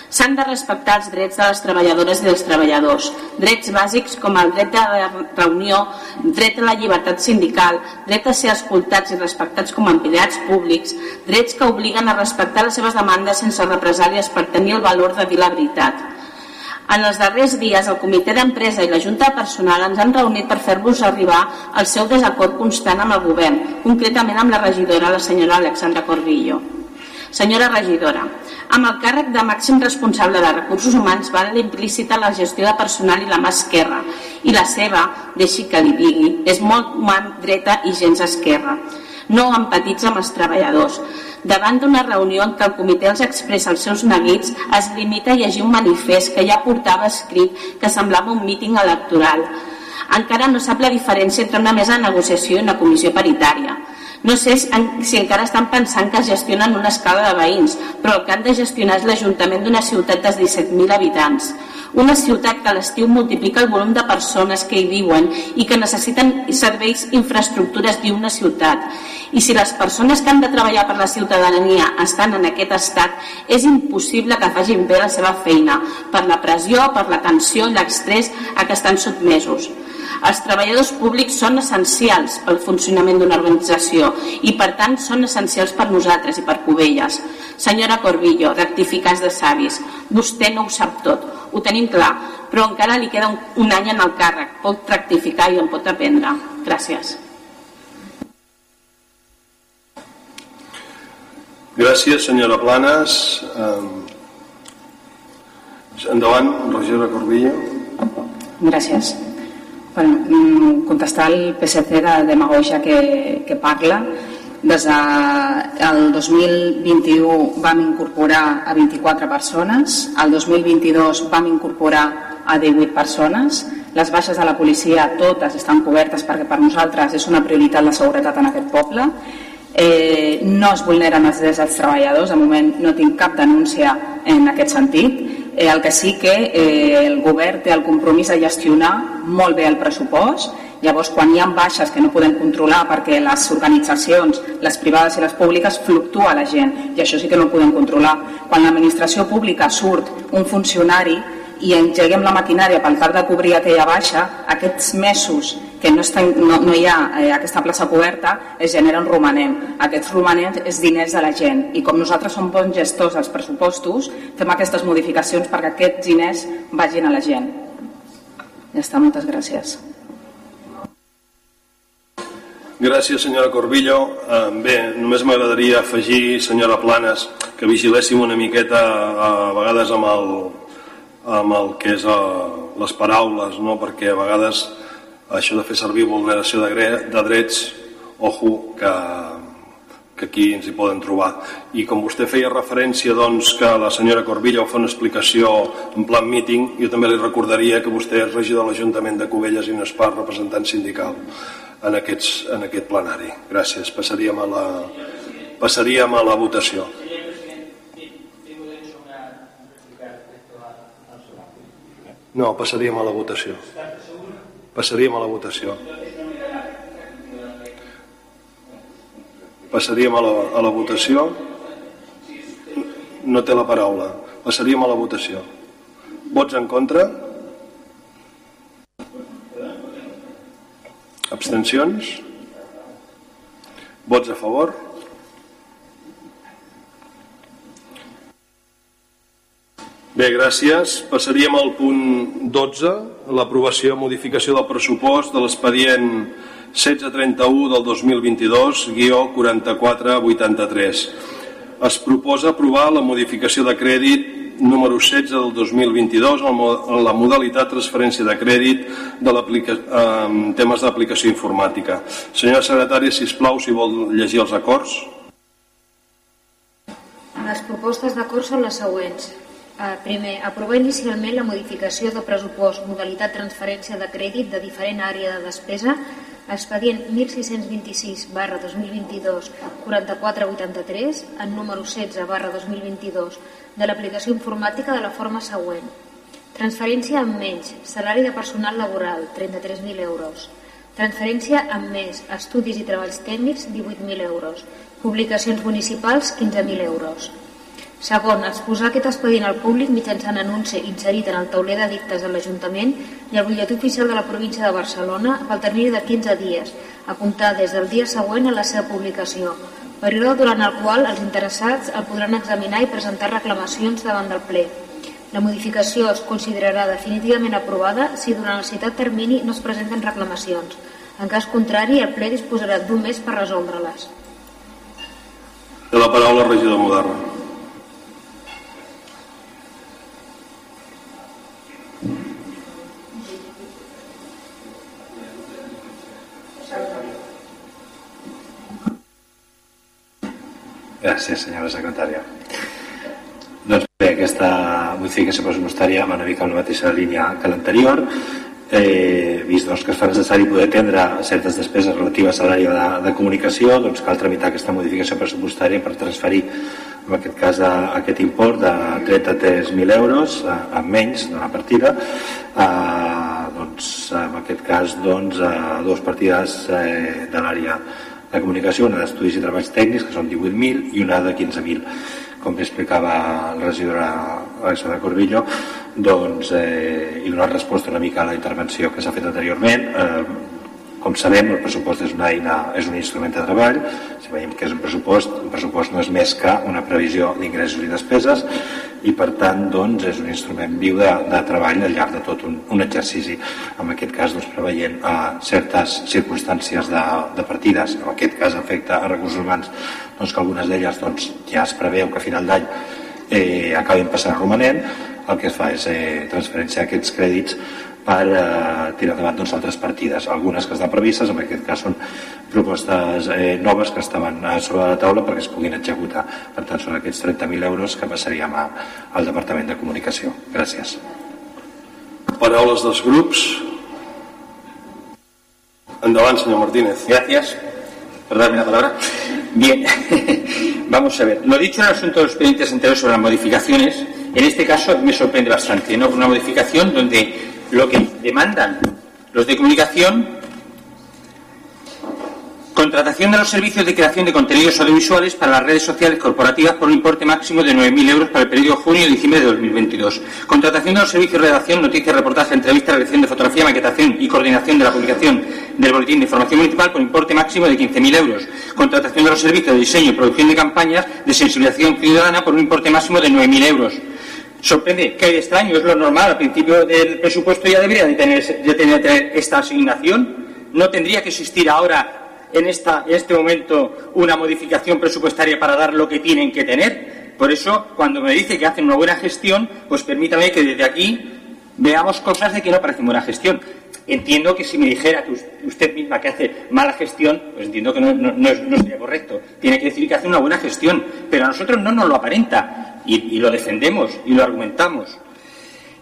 S'han de respectar els drets de les treballadores i dels treballadors, drets bàsics com el dret de reunió, dret a la llibertat sindical, dret a ser escoltats i respectats com a empleats públics, drets que obliguen a respectar les seves demandes sense represàlies per tenir el valor de dir la veritat. En els darrers dies, el comitè d'empresa i la Junta Personal ens han reunit per fer-vos arribar el seu desacord constant amb el govern, concretament amb la regidora, la senyora Alexandra Corbillo. Senyora regidora, amb el càrrec de màxim responsable de recursos humans va implícita la gestió de personal i la mà esquerra, i la seva, deixi que li digui, és molt mà dreta i gens esquerra. No empatitza amb els treballadors. Davant d'una reunió en què el comitè els expressa els seus neguits, es limita a llegir un manifest que ja portava escrit que semblava un míting electoral. Encara no sap la diferència entre una mesa de negociació i una comissió paritària. No sé si encara estan pensant que es gestionen una escala de veïns, però el que han de gestionar és l'Ajuntament d'una ciutat de 17.000 habitants. Una ciutat que a l'estiu multiplica el volum de persones que hi viuen i que necessiten serveis i infraestructures d'una ciutat. I si les persones que han de treballar per la ciutadania estan en aquest estat, és impossible que facin bé la seva feina per la pressió, per la tensió i l'estrès a què estan sotmesos. Els treballadors públics són essencials pel funcionament d'una organització i per tant són essencials per nosaltres i per Cubelles. Senyora Corbillo, rectificats de savis, vostè no ho sap tot, ho tenim clar, però encara li queda un, un any en el càrrec, pot rectificar i en pot aprendre. Gràcies. Gràcies, senyora Planes. Endavant, regidora Corbillo. Gràcies. Bueno, mm, contestar el PSC de demagogia que, que parla. Des del 2021 vam incorporar a 24 persones, al 2022 vam incorporar a 18 persones, les baixes de la policia totes estan cobertes perquè per nosaltres és una prioritat la seguretat en aquest poble eh, no es vulneren els drets dels treballadors, de moment no tinc cap denúncia en aquest sentit Eh, el que sí que eh, el govern té el compromís de gestionar molt bé el pressupost Llavors, quan hi ha baixes que no podem controlar perquè les organitzacions, les privades i les públiques, fluctua la gent i això sí que no ho podem controlar. Quan l'administració pública surt un funcionari i engeguem la maquinària pel tal de cobrir aquella baixa, aquests mesos que no, està, no, no hi ha eh, aquesta plaça coberta es genera un romanent. Aquests romanents és diners de la gent i com nosaltres som bons gestors dels pressupostos, fem aquestes modificacions perquè aquests diners vagin a la gent. Ja està, moltes gràcies. Gràcies, senyora Corbillo. Eh, bé, només m'agradaria afegir, senyora Planes, que vigiléssim una miqueta a vegades amb el, amb el que és eh, les paraules, no? perquè a vegades això de fer servir vulneració de, de drets, ojo, que, que aquí ens hi poden trobar. I com vostè feia referència doncs, que la senyora Corbilla fa una explicació en plan meeting, jo també li recordaria que vostè és regidor de l'Ajuntament de Cubelles i part representant sindical en, aquests, en aquest plenari. Gràcies. Passaríem a la, passaríem a la votació. No, passaríem a la votació. Passaríem a la votació. Passaríem a la, a la votació. No té la paraula. Passaríem a la votació. Vots en contra? Abstencions? Vots a favor? Bé, gràcies. Passaríem al punt 12, l'aprovació i modificació del pressupost de l'expedient 1631 del 2022, guió 4483. Es proposa aprovar la modificació de crèdit número 16 del 2022 en la modalitat transferència de crèdit de en temes d'aplicació informàtica. Senyora secretària, si plau, si vol llegir els acords. les propostes d'acord són les següents. Eh, primer, aprovar inicialment la modificació de pressupost modalitat transferència de crèdit de diferent àrea de despesa expedient 1626 barra 2022 4483 en número 16 barra 2022 de l'aplicació informàtica de la forma següent. Transferència amb menys, salari de personal laboral, 33.000 euros. Transferència amb més, estudis i treballs tècnics, 18.000 euros. Publicacions municipals, 15.000 euros. Segon, exposar aquest expedient al públic mitjançant anunci inserit en el tauler de dictes de l'Ajuntament i al butlletí oficial de la província de Barcelona pel termini de 15 dies, a comptar des del dia següent a la seva publicació, període durant el qual els interessats el podran examinar i presentar reclamacions davant del ple. La modificació es considerarà definitivament aprovada si durant el citat termini no es presenten reclamacions. En cas contrari, el ple disposarà d'un mes per resoldre-les. De la paraula regidor Moderna. Gràcies, senyora secretària. Doncs bé, aquesta modificació pressupostària va una mica en la mateixa línia que l'anterior, eh, vist doncs, que es fa necessari poder atendre certes despeses relatives a l'àrea de, de comunicació, doncs cal tramitar aquesta modificació pressupostària per transferir en aquest cas a, aquest import de 33.000 euros a, a menys d'una partida a, doncs, en aquest cas doncs, a dues partides eh, de l'àrea de comunicació, una d'estudis i treballs tècnics, que són 18.000, i una de 15.000. Com explicava el regidor Alexandre Corbillo, doncs, eh, i donar resposta una mica a la intervenció que s'ha fet anteriorment. Eh, com sabem, el pressupost és una eina, és un instrument de treball. Si veiem que és un pressupost, un pressupost no és més que una previsió d'ingressos i despeses i per tant doncs, és un instrument viu de, de treball al llarg de tot un, un exercici. En aquest cas doncs, preveient a eh, certes circumstàncies de, de partides, en aquest cas afecta a recursos humans, doncs, que algunes d'elles doncs, ja es preveu que a final d'any eh, acabin passant a romanent, el que es fa és eh, transferència d'aquests crèdits per eh, tirar endavant doncs, altres partides, algunes que estan previstes, en aquest cas són propostes eh, noves que estaven a sobre la taula perquè es puguin executar. Per tant, són aquests 30.000 euros que passaríem a, al Departament de Comunicació. Gràcies. Paraules dels grups. Endavant, senyor Martínez. Gracias. Perdóname la palabra. Bien, vamos a ver. Lo dicho en el asunto de los expedientes anteriores sobre las modificaciones, en este caso me sorprende bastante, ¿no? Una modificación donde lo que demandan los de comunicación Contratación de los servicios de creación de contenidos audiovisuales para las redes sociales corporativas por un importe máximo de 9.000 euros para el periodo junio-diciembre de 2022. Contratación de los servicios de redacción, noticias, reportaje, entrevista, redacción de fotografía, maquetación y coordinación de la publicación del Boletín de Información Municipal por importe máximo de 15.000 euros. Contratación de los servicios de diseño y producción de campañas de sensibilización ciudadana por un importe máximo de 9.000 euros. Sorprende de extraño, es lo normal. Al principio del presupuesto ya debería de tener, de tener esta asignación. No tendría que existir ahora en, esta, en este momento una modificación presupuestaria para dar lo que tienen que tener. Por eso, cuando me dice que hacen una buena gestión, pues permítame que desde aquí veamos cosas de que no parecen buena gestión. Entiendo que si me dijera que usted misma que hace mala gestión, pues entiendo que no, no, sería correcto. Tiene que decir que hace una buena gestión, pero a nosotros no nos lo aparenta y, lo defendemos y lo argumentamos.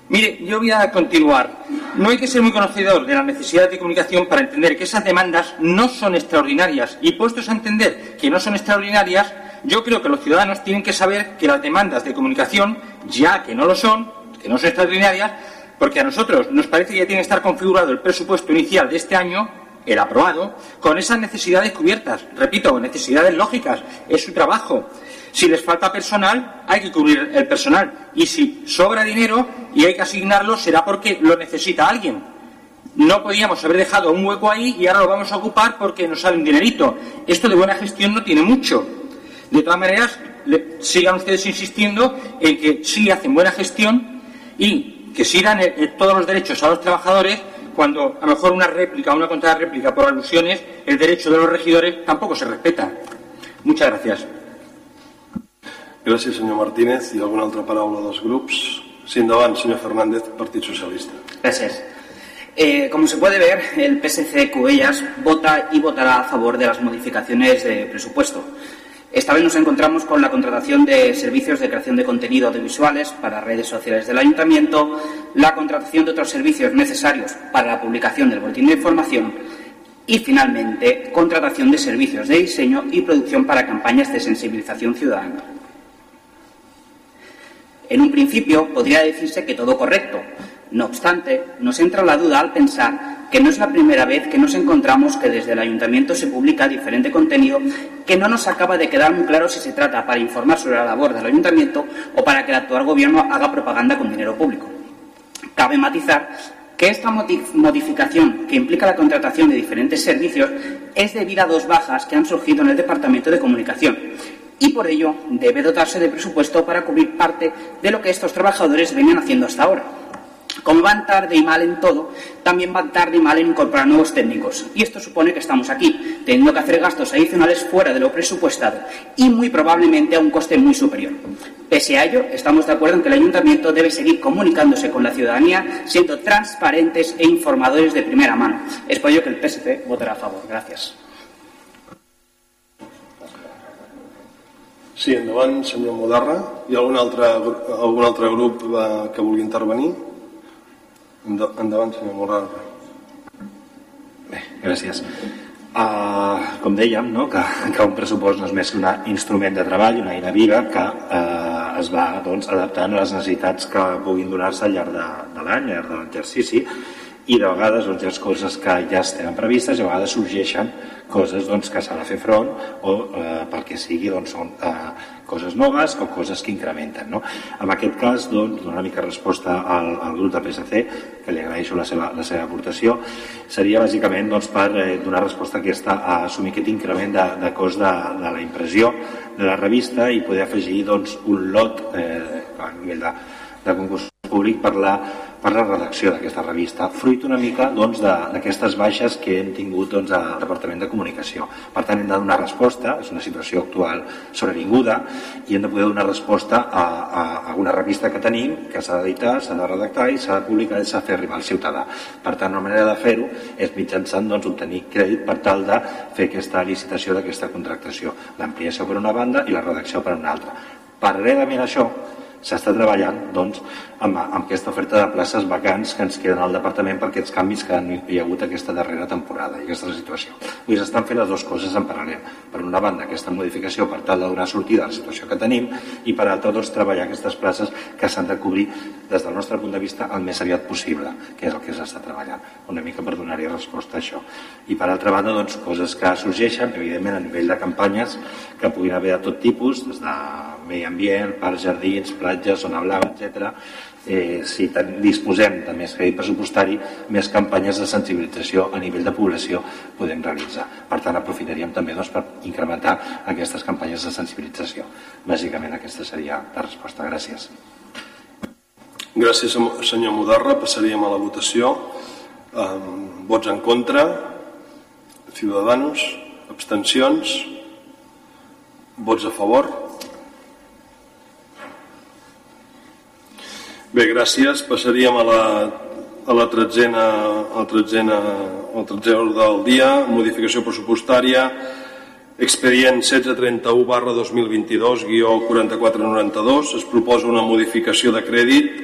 Mire, yo voy a continuar. No hay que ser muy conocedor de la necesidad de comunicación para entender que esas demandas no son extraordinarias. Y puestos a entender que no son extraordinarias, yo creo que los ciudadanos tienen que saber que las demandas de comunicación, ya que no lo son, que no son extraordinarias, porque a nosotros nos parece que ya tiene que estar configurado el presupuesto inicial de este año, el aprobado, con esas necesidades cubiertas. Repito, necesidades lógicas, es su trabajo. Si les falta personal, hay que cubrir el personal. Y si sobra dinero y hay que asignarlo, será porque lo necesita alguien. No podíamos haber dejado un hueco ahí y ahora lo vamos a ocupar porque nos sale un dinerito. Esto de buena gestión no tiene mucho. De todas maneras, sigan ustedes insistiendo en que sí hacen buena gestión y que sí dan todos los derechos a los trabajadores cuando a lo mejor una réplica o una réplica por alusiones, el derecho de los regidores tampoco se respeta. Muchas gracias. Gràcies, senyor Martínez. I alguna altra paraula dels grups? Sí, endavant, senyor Fernández, Partit Socialista. Gracias. Eh, como se puede ver, el PSC Cubellas vota y votará a favor de las modificaciones de presupuesto. Esta vez nos encontramos con la contratación de servicios de creación de contenido audiovisuales para redes sociales del Ayuntamiento, la contratación de otros servicios necesarios para la publicación del boletín de información y, finalmente, contratación de servicios de diseño y producción para campañas de sensibilización ciudadana. En un principio podría decirse que todo correcto. No obstante, nos entra la duda al pensar que no es la primera vez que nos encontramos que desde el ayuntamiento se publica diferente contenido que no nos acaba de quedar muy claro si se trata para informar sobre la labor del ayuntamiento o para que el actual gobierno haga propaganda con dinero público. Cabe matizar que esta modificación, que implica la contratación de diferentes servicios, es debido a dos bajas que han surgido en el Departamento de Comunicación y por ello debe dotarse de presupuesto para cubrir parte de lo que estos trabajadores venían haciendo hasta ahora. Como van tarde y mal en todo, también van tarde y mal en incorporar nuevos técnicos. Y esto supone que estamos aquí, teniendo que hacer gastos adicionales fuera de lo presupuestado y muy probablemente a un coste muy superior. Pese a ello, estamos de acuerdo en que el Ayuntamiento debe seguir comunicándose con la ciudadanía, siendo transparentes e informadores de primera mano. Es por ello que el PSC votará a favor. Gracias. Sí, endavant, senyor Modarra. Hi ha algun altre, algun altre grup eh, que vulgui intervenir? Endavant, senyor Modarra. Bé, gràcies. Uh, com dèiem, no? que, que un pressupost no és més que un instrument de treball, una eina viva que uh, es va doncs, adaptant a les necessitats que puguin donar-se al llarg de, de l'any, al llarg de l'exercici, i de vegades doncs, hi ha coses que ja estan previstes i a vegades sorgeixen coses doncs, que s'ha de fer front o eh, pel que sigui doncs, són eh, coses noves o coses que incrementen. No? En aquest cas, doncs, donar una mica resposta al, al grup de PSC, que li agraeixo la seva, la seva aportació, seria bàsicament doncs, per eh, donar resposta a, aquesta, a assumir aquest increment de, de cost de, de la impressió de la revista i poder afegir doncs, un lot eh, a nivell de, de concurs públic per la per la redacció d'aquesta revista, fruit una mica doncs, d'aquestes doncs, baixes que hem tingut doncs, al Departament de Comunicació. Per tant, hem de donar resposta, és una situació actual sobrevinguda, i hem de poder donar resposta a, a, a una revista que tenim, que s'ha d'editar, s'ha de redactar i s'ha de publicar i s'ha de fer arribar al ciutadà. Per tant, una manera de fer-ho és mitjançant doncs, obtenir crèdit per tal de fer aquesta licitació d'aquesta contractació. L'ampliació per una banda i la redacció per una altra. Paral·lelament a això, s'està treballant doncs, amb, amb aquesta oferta de places vacants que ens queden al departament per aquests canvis que hi ha hagut aquesta darrera temporada i aquesta situació. Vull s'estan fent les dues coses en paral·lel. Per una banda, aquesta modificació per tal de donar sortida a la situació que tenim i per altra, doncs, treballar aquestes places que s'han de cobrir des del nostre punt de vista el més aviat possible, que és el que s'està treballant, una mica per donar-hi resposta a això. I per altra banda, doncs, coses que sorgeixen, evidentment, a nivell de campanyes que puguin haver de tot tipus, des de medi ambient, parcs, jardins, platges, zona blava, etc. Eh, si disposem de més crèdit pressupostari, més campanyes de sensibilització a nivell de població podem realitzar. Per tant, aprofitaríem també doncs, per incrementar aquestes campanyes de sensibilització. Bàsicament aquesta seria la resposta. Gràcies. Gràcies, senyor Mudarra. Passaríem a la votació. Um, vots en contra? Ciudadanos? Abstencions? Vots a favor? Bé, gràcies. Passaríem a la, a la tretzena, a la tretzena, a la tretzena ordre del dia, modificació pressupostària, expedient 1631 barra 2022, guió 4492, es proposa una modificació de crèdit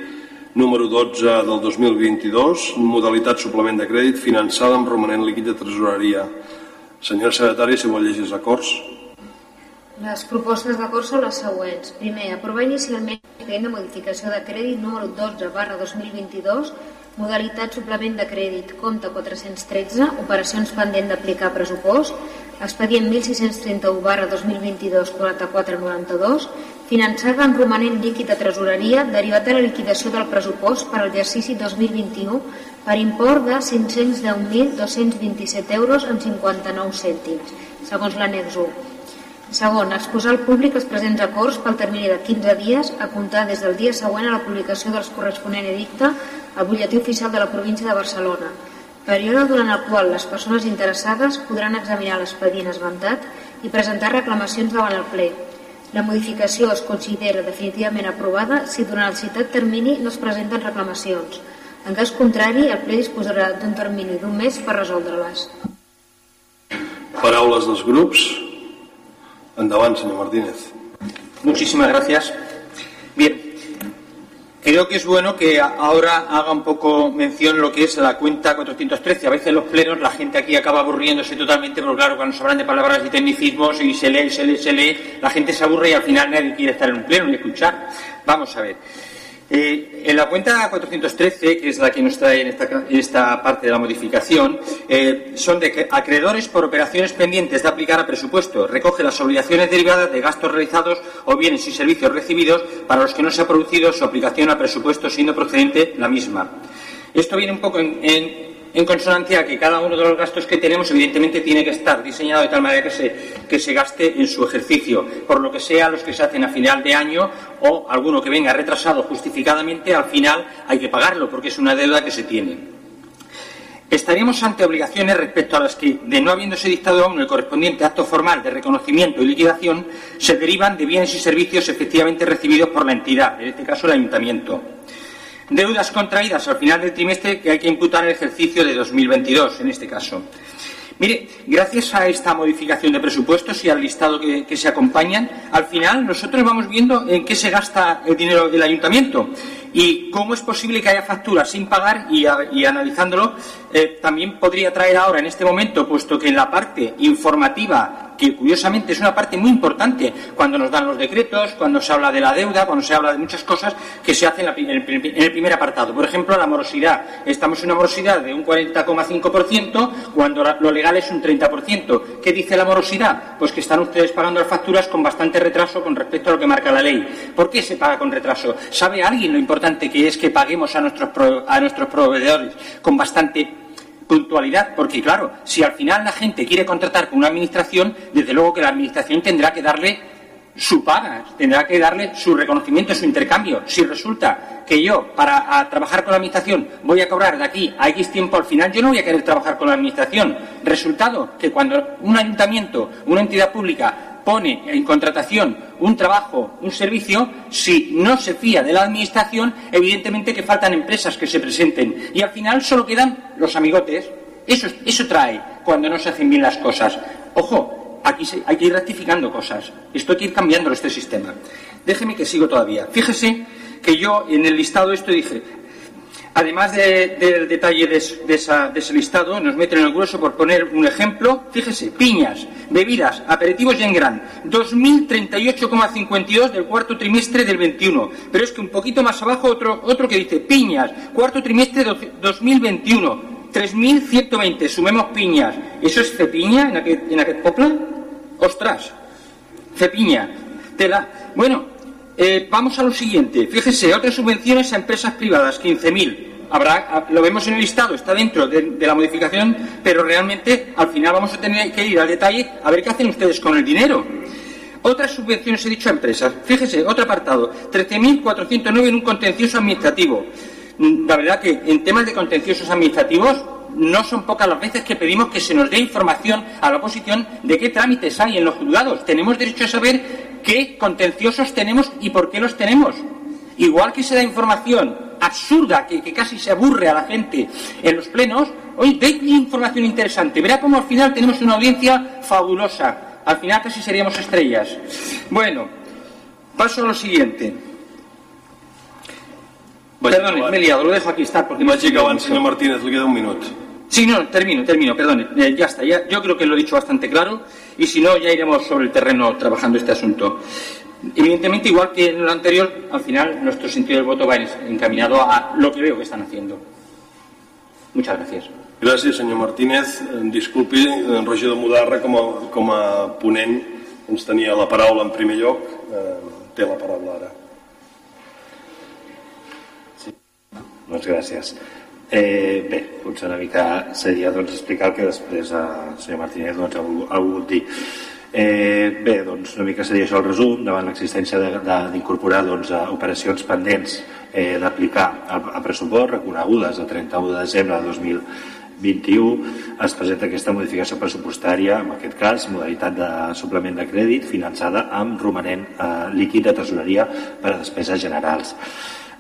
número 12 del 2022, modalitat suplement de crèdit finançada amb romanent líquid de tresoreria. Senyora secretària, si vol llegir els acords. Les propostes d'acord són les següents. Primer, aprovar inicialment l'expedient de modificació de crèdit número 12 barra 2022, modalitat suplement de crèdit, compte 413, operacions pendent d'aplicar pressupost, expedient 1631 barra 2022 4492, finançada en romanent líquid de tresoreria derivat de la liquidació del pressupost per a l'exercici 2021 per import de 510.227 euros amb 59 cèntims, segons l'annex 1 Segon, exposar al públic els presents acords pel termini de 15 dies a comptar des del dia següent a la publicació dels corresponent edicte al butlletí oficial de la província de Barcelona, període durant el qual les persones interessades podran examinar l'expedient esmentat i presentar reclamacions davant el ple. La modificació es considera definitivament aprovada si durant el citat termini no es presenten reclamacions. En cas contrari, el ple disposarà d'un termini d'un mes per resoldre-les. Paraules dels grups. Endavant, senyor Martínez. Muchísimas gracias. Bien, creo que es bueno que ahora haga un poco mención lo que es la cuenta 413. A veces en los plenos la gente aquí acaba aburriéndose totalmente, pero claro, cuando se hablan de palabras y tecnicismos y se lee, se lee, se lee, la gente se aburre y al final nadie quiere estar en un pleno ni escuchar. Vamos a ver. Eh, en la cuenta 413, que es la que nos trae en esta, parte de la modificación, eh, son de acreedores por operaciones pendientes de aplicar a presupuesto. Recoge las obligaciones derivadas de gastos realizados o bienes y servicios recibidos para los que no se ha producido su aplicación a presupuesto siendo procedente la misma. Esto viene un poco en en consonancia a que cada uno de los gastos que tenemos evidentemente tiene que estar diseñado de tal manera que se, que se gaste en su ejercicio, por lo que sea los que se hacen a final de año o alguno que venga retrasado justificadamente, al final hay que pagarlo porque es una deuda que se tiene. Estaríamos ante obligaciones respecto a las que, de no habiéndose dictado aún el correspondiente acto formal de reconocimiento y liquidación, se derivan de bienes y servicios efectivamente recibidos por la entidad, en este caso el ayuntamiento deudas contraídas al final del trimestre que hay que imputar el ejercicio de 2022, en este caso. Mire, gracias a esta modificación de presupuestos y al listado que, se acompañan, al final nosotros vamos viendo en qué se gasta el dinero del ayuntamiento y cómo es posible que haya facturas sin pagar y, analizándolo eh, también podría traer ahora en este momento, puesto que en la parte informativa que curiosamente es una parte muy importante cuando nos dan los decretos, cuando se habla de la deuda, cuando se habla de muchas cosas que se hacen en el primer apartado. Por ejemplo, la morosidad. Estamos en una morosidad de un 40,5% cuando lo legal es un 30%. ¿Qué dice la morosidad? Pues que están ustedes pagando las facturas con bastante retraso con respecto a lo que marca la ley. ¿Por qué se paga con retraso? ¿Sabe alguien lo importante que es que paguemos a nuestros, a nuestros proveedores con bastante puntualidad, porque claro, si al final la gente quiere contratar con una administración, desde luego que la administración tendrá que darle su paga, tendrá que darle su reconocimiento, su intercambio. Si resulta que yo, para trabajar con la administración, voy a cobrar de aquí a X tiempo, al final yo no voy a querer trabajar con la administración. Resultado, que cuando un ayuntamiento, una entidad pública, pone en contratación un trabajo, un servicio, si no se fía de la Administración, evidentemente que faltan empresas que se presenten. Y al final solo quedan los amigotes. Eso, eso trae cuando no se hacen bien las cosas. Ojo, aquí hay que ir rectificando cosas. Esto hay que ir cambiando este sistema. Déjeme que sigo todavía. Fíjese que yo en el listado esto dije, Además del detalle de, ese listado, nos meten en el grueso por poner un ejemplo. Fíjese, piñas, bebidas, aperitivos y en gran. 2.038,52 del cuarto trimestre del 21. Pero es que un poquito más abajo otro, otro que dice piñas, cuarto trimestre 2021. 3.120, sumemos piñas. ¿Eso es cepiña en aquel, en aquel popla? ¡Ostras! Cepiña. Tela. Bueno, eh, vamos a lo siguiente. Fíjese, otras subvenciones a empresas privadas, 15.000. Habrá, ah, lo vemos en el listado, está dentro de, la modificación, pero realmente al final vamos a tener que ir al detalle a ver qué hacen ustedes con el dinero. Otras subvenciones he dicho a empresas. Fíjese, otro apartado, 13.409 en un contencioso administrativo. Mm, la verdad que en temas de contenciosos administrativos no son pocas las veces que pedimos que se nos dé información a la oposición de qué trámites hay en los juzgados. Tenemos derecho a saber qué contenciosos tenemos y por qué los tenemos. Igual que se da información absurda, que, casi se aburre a la gente en los plenos, hoy de información interesante. Verá cómo al final tenemos una audiencia fabulosa. Al final casi seríamos estrellas. Bueno, paso a lo siguiente. Perdón, me he liado, lo dejo aquí estar porque me acabant, señor Martínez, le queda un minuto. Sí, no, termino, termino, perdón, eh, ya está, ya, yo creo que lo he dicho bastante claro y si no, ya iremos sobre el terreno trabajando este asunto. Evidentemente, igual que en lo anterior, al final nuestro sentido del voto va encaminado a lo que veo que están haciendo. Muchas gracias. Gràcies, senyor Martínez. Disculpi, en regidor Mudarra, com a, com a ponent, ens tenia la paraula en primer lloc. Eh, té la paraula ara. Doncs gràcies. Eh, bé, potser una mica seria doncs, explicar el que després el senyor Martínez doncs, ha, volgut, ha volgut dir. Eh, bé, doncs una mica seria això el resum davant l'existència d'incorporar doncs, operacions pendents eh, d'aplicar a, a pressupost reconegudes el 31 de desembre de 2021 es presenta aquesta modificació pressupostària, en aquest cas, modalitat de suplement de crèdit finançada amb romanent eh, líquid de tresoreria per a despeses generals.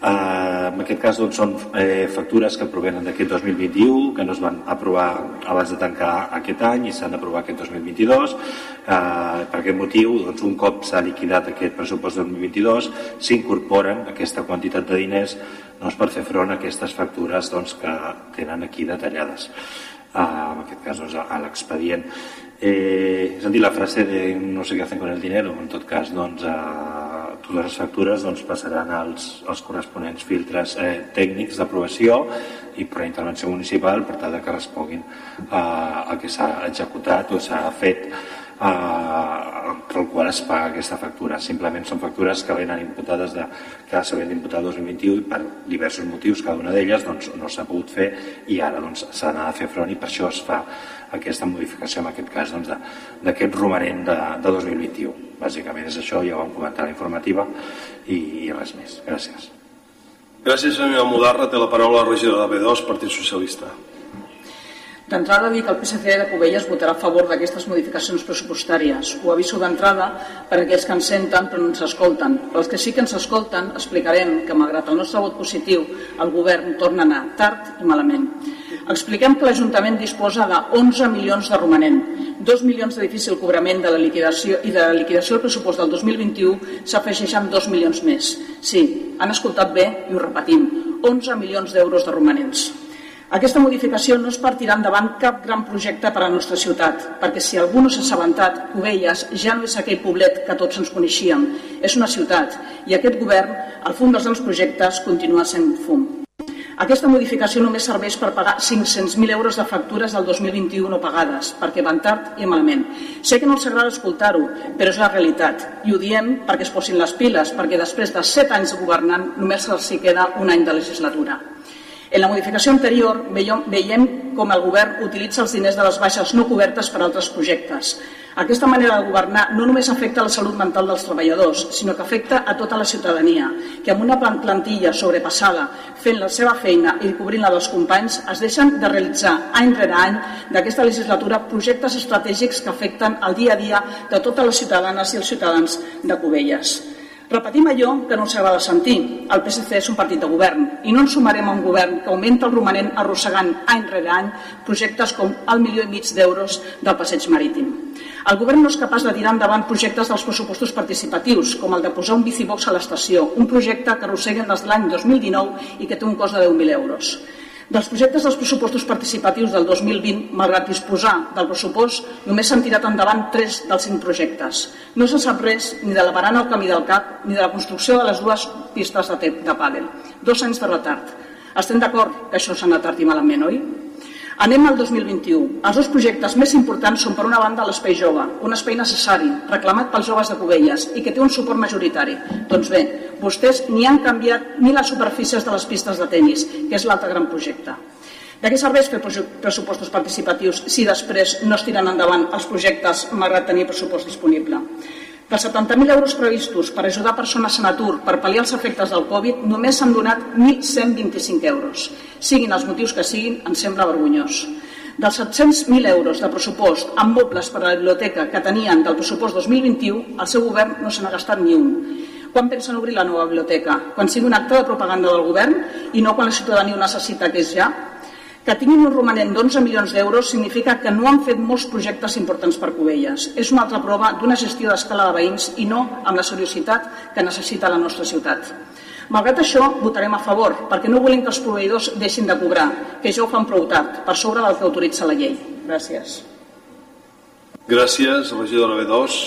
Eh, en aquest cas doncs, són eh, factures que provenen d'aquest 2021, que no es van aprovar abans de tancar aquest any i s'han d'aprovar aquest 2022. Eh, per aquest motiu, doncs, un cop s'ha liquidat aquest pressupost 2022, s'incorporen aquesta quantitat de diners doncs, per fer front a aquestes factures doncs, que tenen aquí detallades. Eh, en aquest cas doncs, a l'expedient. Eh, és a dir, la frase de no sé què hacen con el dinero, en tot cas, doncs, eh, totes les factures doncs, passaran als, als corresponents filtres eh, tècnics d'aprovació i per intervenció municipal per tal que responguin eh, a que s'ha executat o s'ha fet eh, per el qual es paga aquesta factura. Simplement són factures que venen imputades de, que s'havien d'imputar el 2021 i per diversos motius, cada una d'elles doncs, no s'ha pogut fer i ara doncs, s'ha d'anar a fer front i per això es fa aquesta modificació, en aquest cas, doncs, d'aquest romanent de, de 2021. Bàsicament és això, ja ho vam comentar a la informativa i, i res més. Gràcies. Gràcies, senyora Mudarra. Té la paraula la regidora de B2, Partit Socialista. D'entrada dir que el PSC de Cubelles votarà a favor d'aquestes modificacions pressupostàries. Ho aviso d'entrada per aquells que ens senten però no ens escolten. Per als que sí que ens escolten explicarem que malgrat el nostre vot positiu el govern torna a anar tard i malament. Expliquem que l'Ajuntament disposa de 11 milions de romanent, 2 milions de difícil cobrament de la liquidació i de la liquidació del pressupost del 2021 s'afegeixen 2 milions més. Sí, han escoltat bé i ho repetim, 11 milions d'euros de romanents. Aquesta modificació no es partirà endavant cap gran projecte per a la nostra ciutat, perquè si algú no s'ha assabentat, Cubelles ja no és aquell poblet que tots ens coneixíem, és una ciutat, i aquest govern, al fum dels grans projectes, continua sent fum. Aquesta modificació només serveix per pagar 500.000 euros de factures del 2021 no pagades, perquè van tard i malament. Sé que no els agrada escoltar-ho, però és la realitat. I ho diem perquè es posin les piles, perquè després de 7 anys governant només els hi queda un any de legislatura. En la modificació anterior veiem com el govern utilitza els diners de les baixes no cobertes per altres projectes. Aquesta manera de governar no només afecta la salut mental dels treballadors, sinó que afecta a tota la ciutadania, que amb una plantilla sobrepassada, fent la seva feina i cobrint-la dels companys, es deixen de realitzar any rere any d'aquesta legislatura projectes estratègics que afecten el dia a dia de totes les ciutadanes i els ciutadans de Cubelles. Repetim allò que no ens agrada sentir. El PSC és un partit de govern i no ens sumarem a un govern que augmenta el romanent arrossegant any rere any projectes com el milió i mig d'euros del passeig marítim. El govern no és capaç de tirar endavant projectes dels pressupostos participatius, com el de posar un bicibox a l'estació, un projecte que arrosseguen des de l'any 2019 i que té un cost de 10.000 euros. Dels projectes dels pressupostos participatius del 2020, malgrat disposar del pressupost, només s'han tirat endavant 3 dels 5 projectes. No se sap res ni de la barana al camí del CAP ni de la construcció de les dues pistes de, de pàdel. Dos anys de retard. Estem d'acord que això s'ha anat tard i malament, oi? Anem al 2021. Els dos projectes més importants són, per una banda, l'espai jove, un espai necessari, reclamat pels joves de Cubelles i que té un suport majoritari. Doncs bé, vostès ni han canviat ni les superfícies de les pistes de tennis, que és l'altre gran projecte. De què serveix fer pressupostos participatius si després no es tiren endavant els projectes malgrat tenir pressupost disponible? Dels 70.000 euros previstos per ajudar persones en atur per pal·liar els efectes del Covid, només s'han donat 1.125 euros. Siguin els motius que siguin, ens sembla vergonyós. Dels 700.000 euros de pressupost amb mobles per a la biblioteca que tenien del pressupost 2021, el seu govern no se n'ha gastat ni un. Quan pensen obrir la nova biblioteca? Quan sigui un acte de propaganda del govern i no quan la ciutadania ho necessita, que és ja? Que tinguin un romanent d'11 milions d'euros significa que no han fet molts projectes importants per Cubelles. És una altra prova d'una gestió d'escala de veïns i no amb la seriositat que necessita la nostra ciutat. Malgrat això, votarem a favor, perquè no volem que els proveïdors deixin de cobrar, que ja ho fan prou tard, per sobre del que autoritza la llei. Gràcies. Gràcies, regidora B2.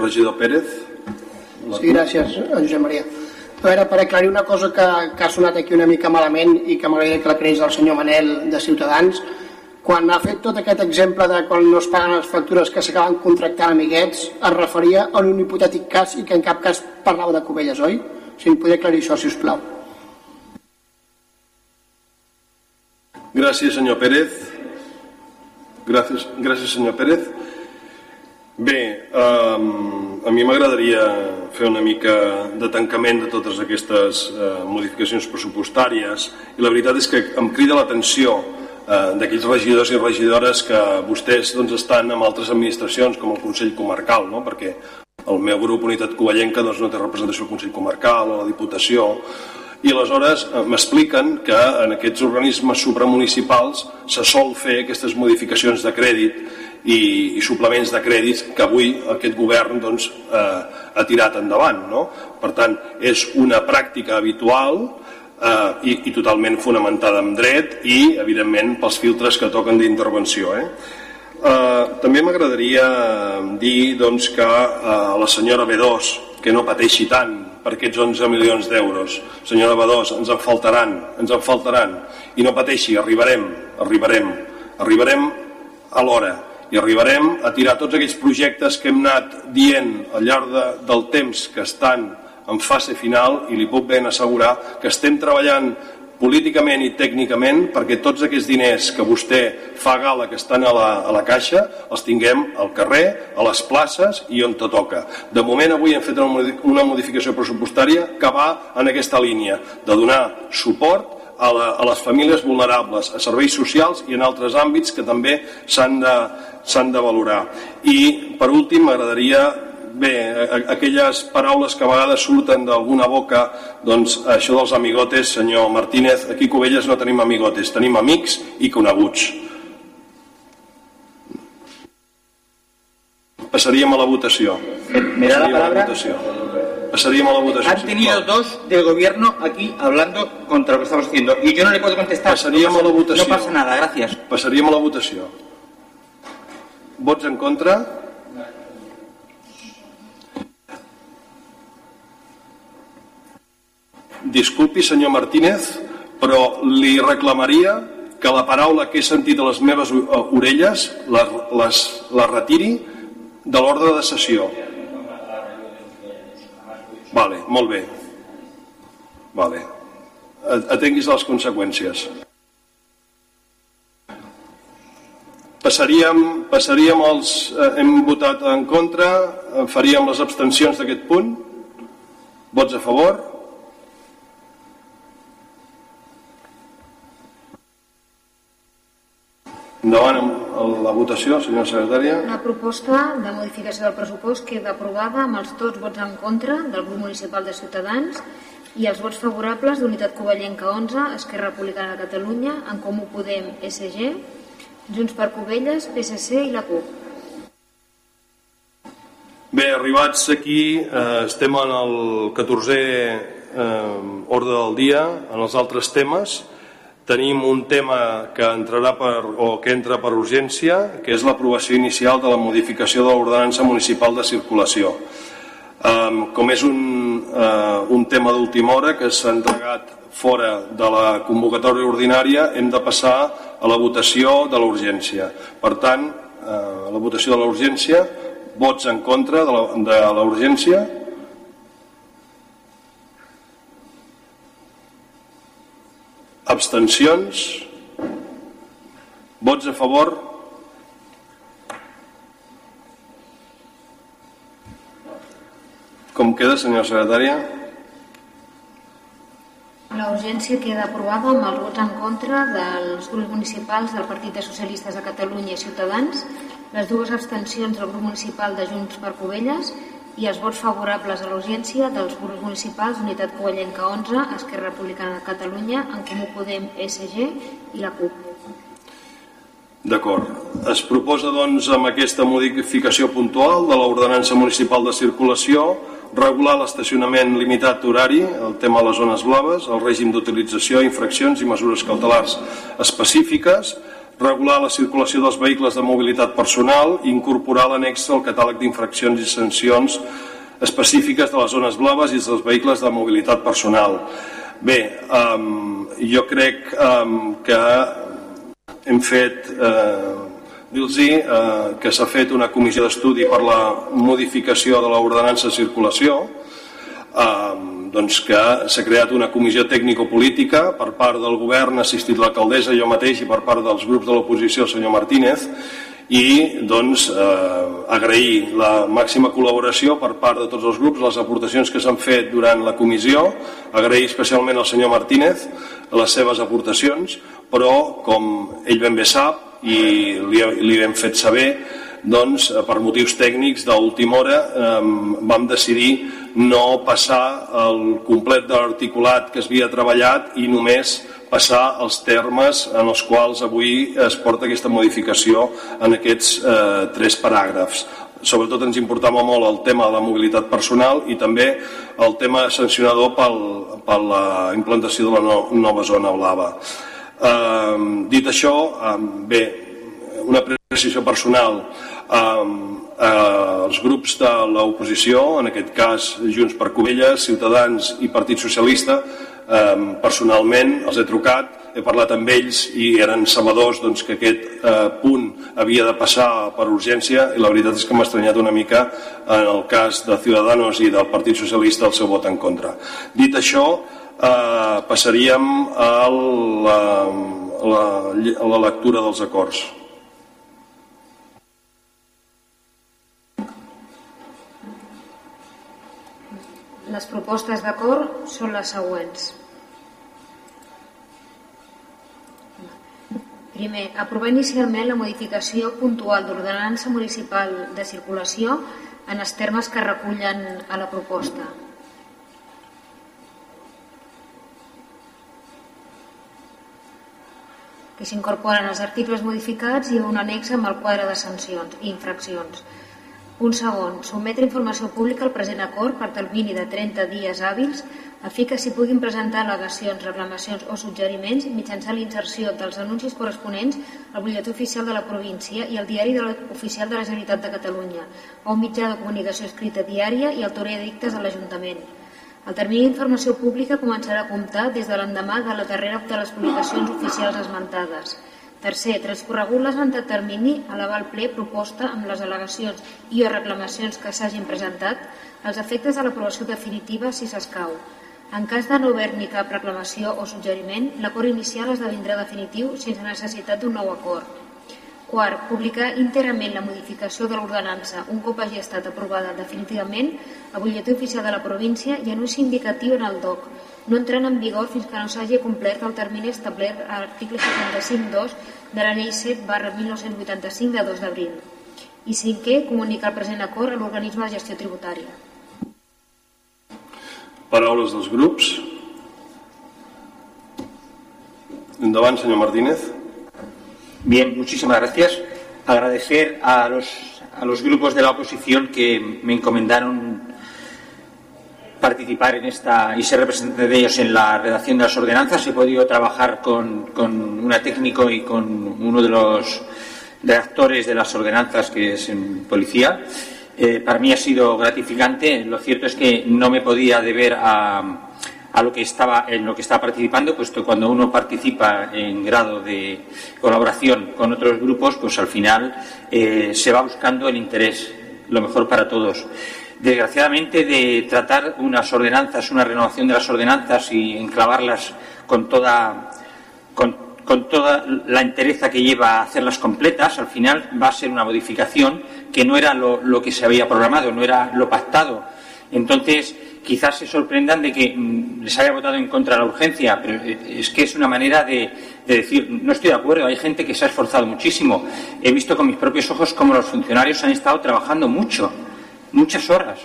Regidor Pérez. Sí, gràcies, Josep Maria. Veure, per aclarir una cosa que, que ha sonat aquí una mica malament i que m'agradaria que la creés el senyor Manel de Ciutadans, quan ha fet tot aquest exemple de quan no es paguen les factures que s'acaben contractant amiguets, es referia a un hipotètic cas i que en cap cas parlava de Cubelles, oi? Si em podria aclarir això, si us plau. Gràcies, senyor Pérez. Gràcies, gràcies senyor Pérez. Bé, um, a mi m'agradaria fer una mica de tancament de totes aquestes uh, modificacions pressupostàries i la veritat és que em crida l'atenció uh, d'aquells regidors i regidores que vostès doncs, estan en altres administracions com el Consell Comarcal, no? perquè el meu grup Unitat Covellenca doncs, no té representació al Consell Comarcal o a la Diputació i aleshores eh, m'expliquen que en aquests organismes supramunicipals se sol fer aquestes modificacions de crèdit i, i suplements de crèdits que avui aquest govern doncs, eh, ha tirat endavant. No? Per tant, és una pràctica habitual eh, i, i totalment fonamentada en dret i, evidentment, pels filtres que toquen d'intervenció. Eh? Eh, també m'agradaria dir doncs, que eh, la senyora B2 que no pateixi tant per aquests 11 milions d'euros. Senyora B2, ens en faltaran, ens en faltaran. I no pateixi, arribarem, arribarem, arribarem a l'hora i arribarem a tirar tots aquells projectes que hem anat dient al llarg de, del temps que estan en fase final i li puc ben assegurar que estem treballant políticament i tècnicament perquè tots aquests diners que vostè fa gala que estan a la, a la caixa els tinguem al carrer, a les places i on te toca. De moment avui hem fet una modificació pressupostària que va en aquesta línia de donar suport a, la, a les famílies vulnerables, a serveis socials i en altres àmbits que també s'han de, de valorar. I per últim m'agradaria bé, aquelles paraules que a vegades surten d'alguna boca, doncs això dels amigotes, senyor Martínez, aquí a Covelles no tenim amigotes, tenim amics i coneguts. Passaríem a la votació. ¿Me da la palabra? Pasaríamos a la votación. Han tenido dos del gobierno aquí hablando contra lo que estamos haciendo y yo no le puedo contestar. Pasaríamos no pasa, a la votació. No pasa nada, gracias. Passaríem a la votació. Vots en contra? Disculpi, senyor Martínez, però li reclamaria que la paraula que he sentit a les meves orelles la, les, la retiri de l'ordre de sessió. Vale, molt bé. Vale. Atenguis les conseqüències. Passaríem, passaríem els... Eh, hem votat en contra, eh, faríem les abstencions d'aquest punt. Vots a favor? Endavant amb la votació, senyora secretària. La proposta de modificació del pressupost queda aprovada amb els tots vots en contra del grup municipal de Ciutadans i els vots favorables d'Unitat Covellenca 11, Esquerra Republicana de Catalunya, En Comú Podem, SG, Junts per Covelles, PSC i la CUP. Bé, arribats aquí, eh, estem en el 14è eh, ordre del dia, en els altres temes, tenim un tema que entrarà per, o que entra per urgència, que és l'aprovació inicial de la modificació de l'ordenança municipal de circulació. Um, com és un, uh, un tema d'última hora que s'ha entregat fora de la convocatòria ordinària, hem de passar a la votació de l'urgència. Per tant, uh, la votació de l'urgència, vots en contra de la urgència, Abstencions? Vots a favor? Com queda, senyora secretària? La urgència queda aprovada amb els vots en contra dels grups municipals del Partit de Socialistes de Catalunya i Ciutadans, les dues abstencions del grup municipal de Junts per Covelles i els vots favorables a l'urgència dels grups municipals Unitat Covellenca 11, Esquerra Republicana de Catalunya, En Comú Podem, SG i la CUP. D'acord. Es proposa, doncs, amb aquesta modificació puntual de l'ordenança municipal de circulació regular l'estacionament limitat horari, el tema de les zones blaves, el règim d'utilització, infraccions i mesures cautelars específiques, regular la circulació dels vehicles de mobilitat personal i incorporar l'annex al catàleg d'infraccions i sancions específiques de les zones blaves i dels vehicles de mobilitat personal. Bé, um, jo crec um, que hem fet, eh, dir-los eh, que s'ha fet una comissió d'estudi per la modificació de l'ordenança de circulació, eh, doncs que s'ha creat una comissió tècnico-política per part del govern, ha assistit l'alcaldessa, jo mateix, i per part dels grups de l'oposició, el senyor Martínez, i doncs eh, agrair la màxima col·laboració per part de tots els grups, les aportacions que s'han fet durant la comissió, agrair especialment al senyor Martínez les seves aportacions, però com ell ben bé sap i li, li hem fet saber, doncs, eh, per motius tècnics d'última hora eh, vam decidir no passar el complet de l'articulat que es havia treballat i només passar els termes en els quals avui es porta aquesta modificació en aquests eh, tres paràgrafs. Sobretot ens importava molt el tema de la mobilitat personal i també el tema sancionador pel, per la implantació de la no, nova zona blava. Eh, dit això, eh, bé, una precisió personal, eh, eh, els grups de l'oposició, en aquest cas Junts per Covelles, Ciutadans i Partit Socialista, personalment els he trucat, he parlat amb ells i eren sabedors doncs, que aquest eh, punt havia de passar per urgència i la veritat és que m'ha estranyat una mica en el cas de Ciudadanos i del Partit Socialista el seu vot en contra. Dit això, eh, passaríem a la, la, a la lectura dels acords. Les propostes d'acord són les següents. Primer, aprovar inicialment la modificació puntual d'ordenança municipal de circulació en els termes que recullen a la proposta. que s'incorporen els articles modificats i un annex amb el quadre de sancions i infraccions. Un segon, sometre informació pública al present acord per termini de 30 dies hàbils a fi que s'hi puguin presentar al·legacions, reclamacions o suggeriments mitjançant l'inserció dels anuncis corresponents al butlletí oficial de la província i al diari de oficial de la Generalitat de Catalunya o un mitjà de comunicació escrita diària i torre edictes de l'Ajuntament. El termini d'informació pública començarà a comptar des de l'endemà de la darrera de les publicacions oficials esmentades. Tercer, transcorregut l'esmentat termini, elevar al ple proposta amb les al·legacions i o reclamacions que s'hagin presentat els efectes de l'aprovació definitiva si s'escau. En cas de no haver ni cap reclamació o suggeriment, l'acord inicial esdevindrà definitiu sense necessitat d'un nou acord. Quart, publicar íntegrament la modificació de l'ordenança un cop hagi estat aprovada definitivament a butlletí oficial de la província i anunci indicatiu en el DOC, no entrant en vigor fins que no s'hagi complert el termini establert a l'article 75.2 de la llei 7 barra 1985 de 2 d'abril. I cinquè, comunicar el present acord a l'organisme de gestió tributària. Paraules dels grups. Endavant, señor Martínez. Bien, muchísimas gracias. Agradecer a los, a los grupos de la oposición que me encomendaron participar en esta y ser representante de ellos en la redacción de las ordenanzas. He podido trabajar con, con una técnico y con uno de los redactores de las ordenanzas, que es en policía. Eh, para mí ha sido gratificante. Lo cierto es que no me podía deber a, a lo que estaba en lo que estaba participando, puesto que cuando uno participa en grado de colaboración con otros grupos, pues al final eh, se va buscando el interés, lo mejor para todos desgraciadamente, de tratar unas ordenanzas, una renovación de las ordenanzas y enclavarlas con toda, con, toda la entereza que lleva a hacerlas completas, al final va a ser una modificación que no era lo, que se había programado, no era lo pactado. Entonces, quizás se sorprendan de que mm, les haya votado en contra la urgencia, pero eh, es que es una manera de, de, decir, no estoy de acuerdo, hay gente que se ha esforzado muchísimo. He visto con mis propios ojos cómo los funcionarios han estado trabajando mucho muchas horas.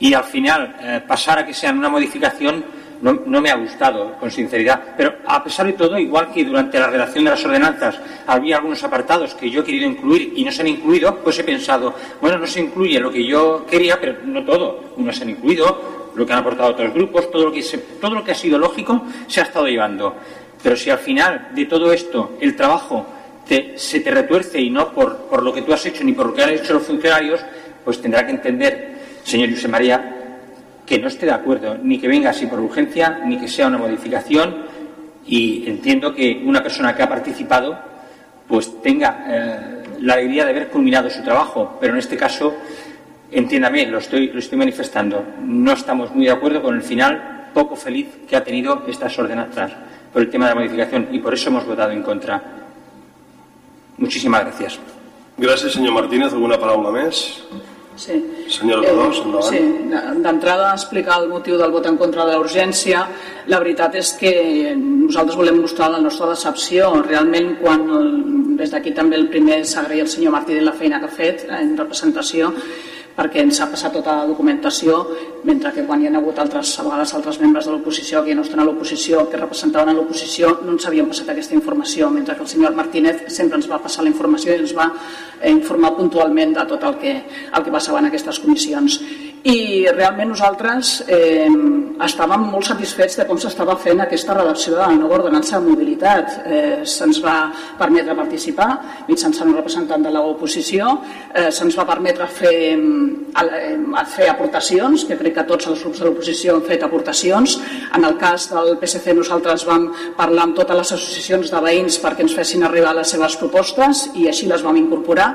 Y al final, eh, pasar a que sea una modificación no, no, me ha gustado, con sinceridad. Pero a pesar de todo, igual que durante la redacción de las ordenanzas había algunos apartados que yo he querido incluir y no se han incluido, pues he pensado, bueno, no se incluye lo que yo quería, pero no todo. No se han incluido lo que han aportado otros grupos, todo lo que, todo lo que ha sido lógico se ha estado llevando. Pero si al final de todo esto el trabajo se te retuerce y no por, por lo que tú has hecho ni por lo que han hecho los funcionarios, pues tendrá que entender, señor José María, que no esté de acuerdo, ni que venga así por urgencia, ni que sea una modificación, y entiendo que una persona que ha participado pues tenga eh, la alegría de haber culminado su trabajo, pero en este caso, entiéndame, lo estoy, lo estoy manifestando, no estamos muy de acuerdo con el final poco feliz que ha tenido estas ordenanzas por el tema de la modificación y por eso hemos votado en contra. Muchísimas gracias. Gràcies, senyor Martínez. Alguna paraula més? Sí. Senyora Bedós, endavant. Sí, d'entrada explicar el motiu del vot en contra de l'urgència. La veritat és que nosaltres volem mostrar la nostra decepció. Realment, quan el, des d'aquí també el primer s'agraïa al senyor Martí de la feina que ha fet en representació, perquè ens ha passat tota la documentació, mentre que quan hi ha hagut altres, a vegades altres membres de l'oposició que no estan a l'oposició, que representaven a l'oposició, no ens havien passat aquesta informació, mentre que el senyor Martínez sempre ens va passar la informació i ens va eh, informar puntualment de tot el que, el que passava en aquestes comissions i realment nosaltres eh, estàvem molt satisfets de com s'estava fent aquesta redacció de la nova ordenança de mobilitat. Eh, se'ns va permetre participar mitjançant un representant de l'oposició, eh, se'ns va permetre fer, eh, fer aportacions, que crec que tots els grups de l'oposició han fet aportacions. En el cas del PSC nosaltres vam parlar amb totes les associacions de veïns perquè ens fessin arribar les seves propostes i així les vam incorporar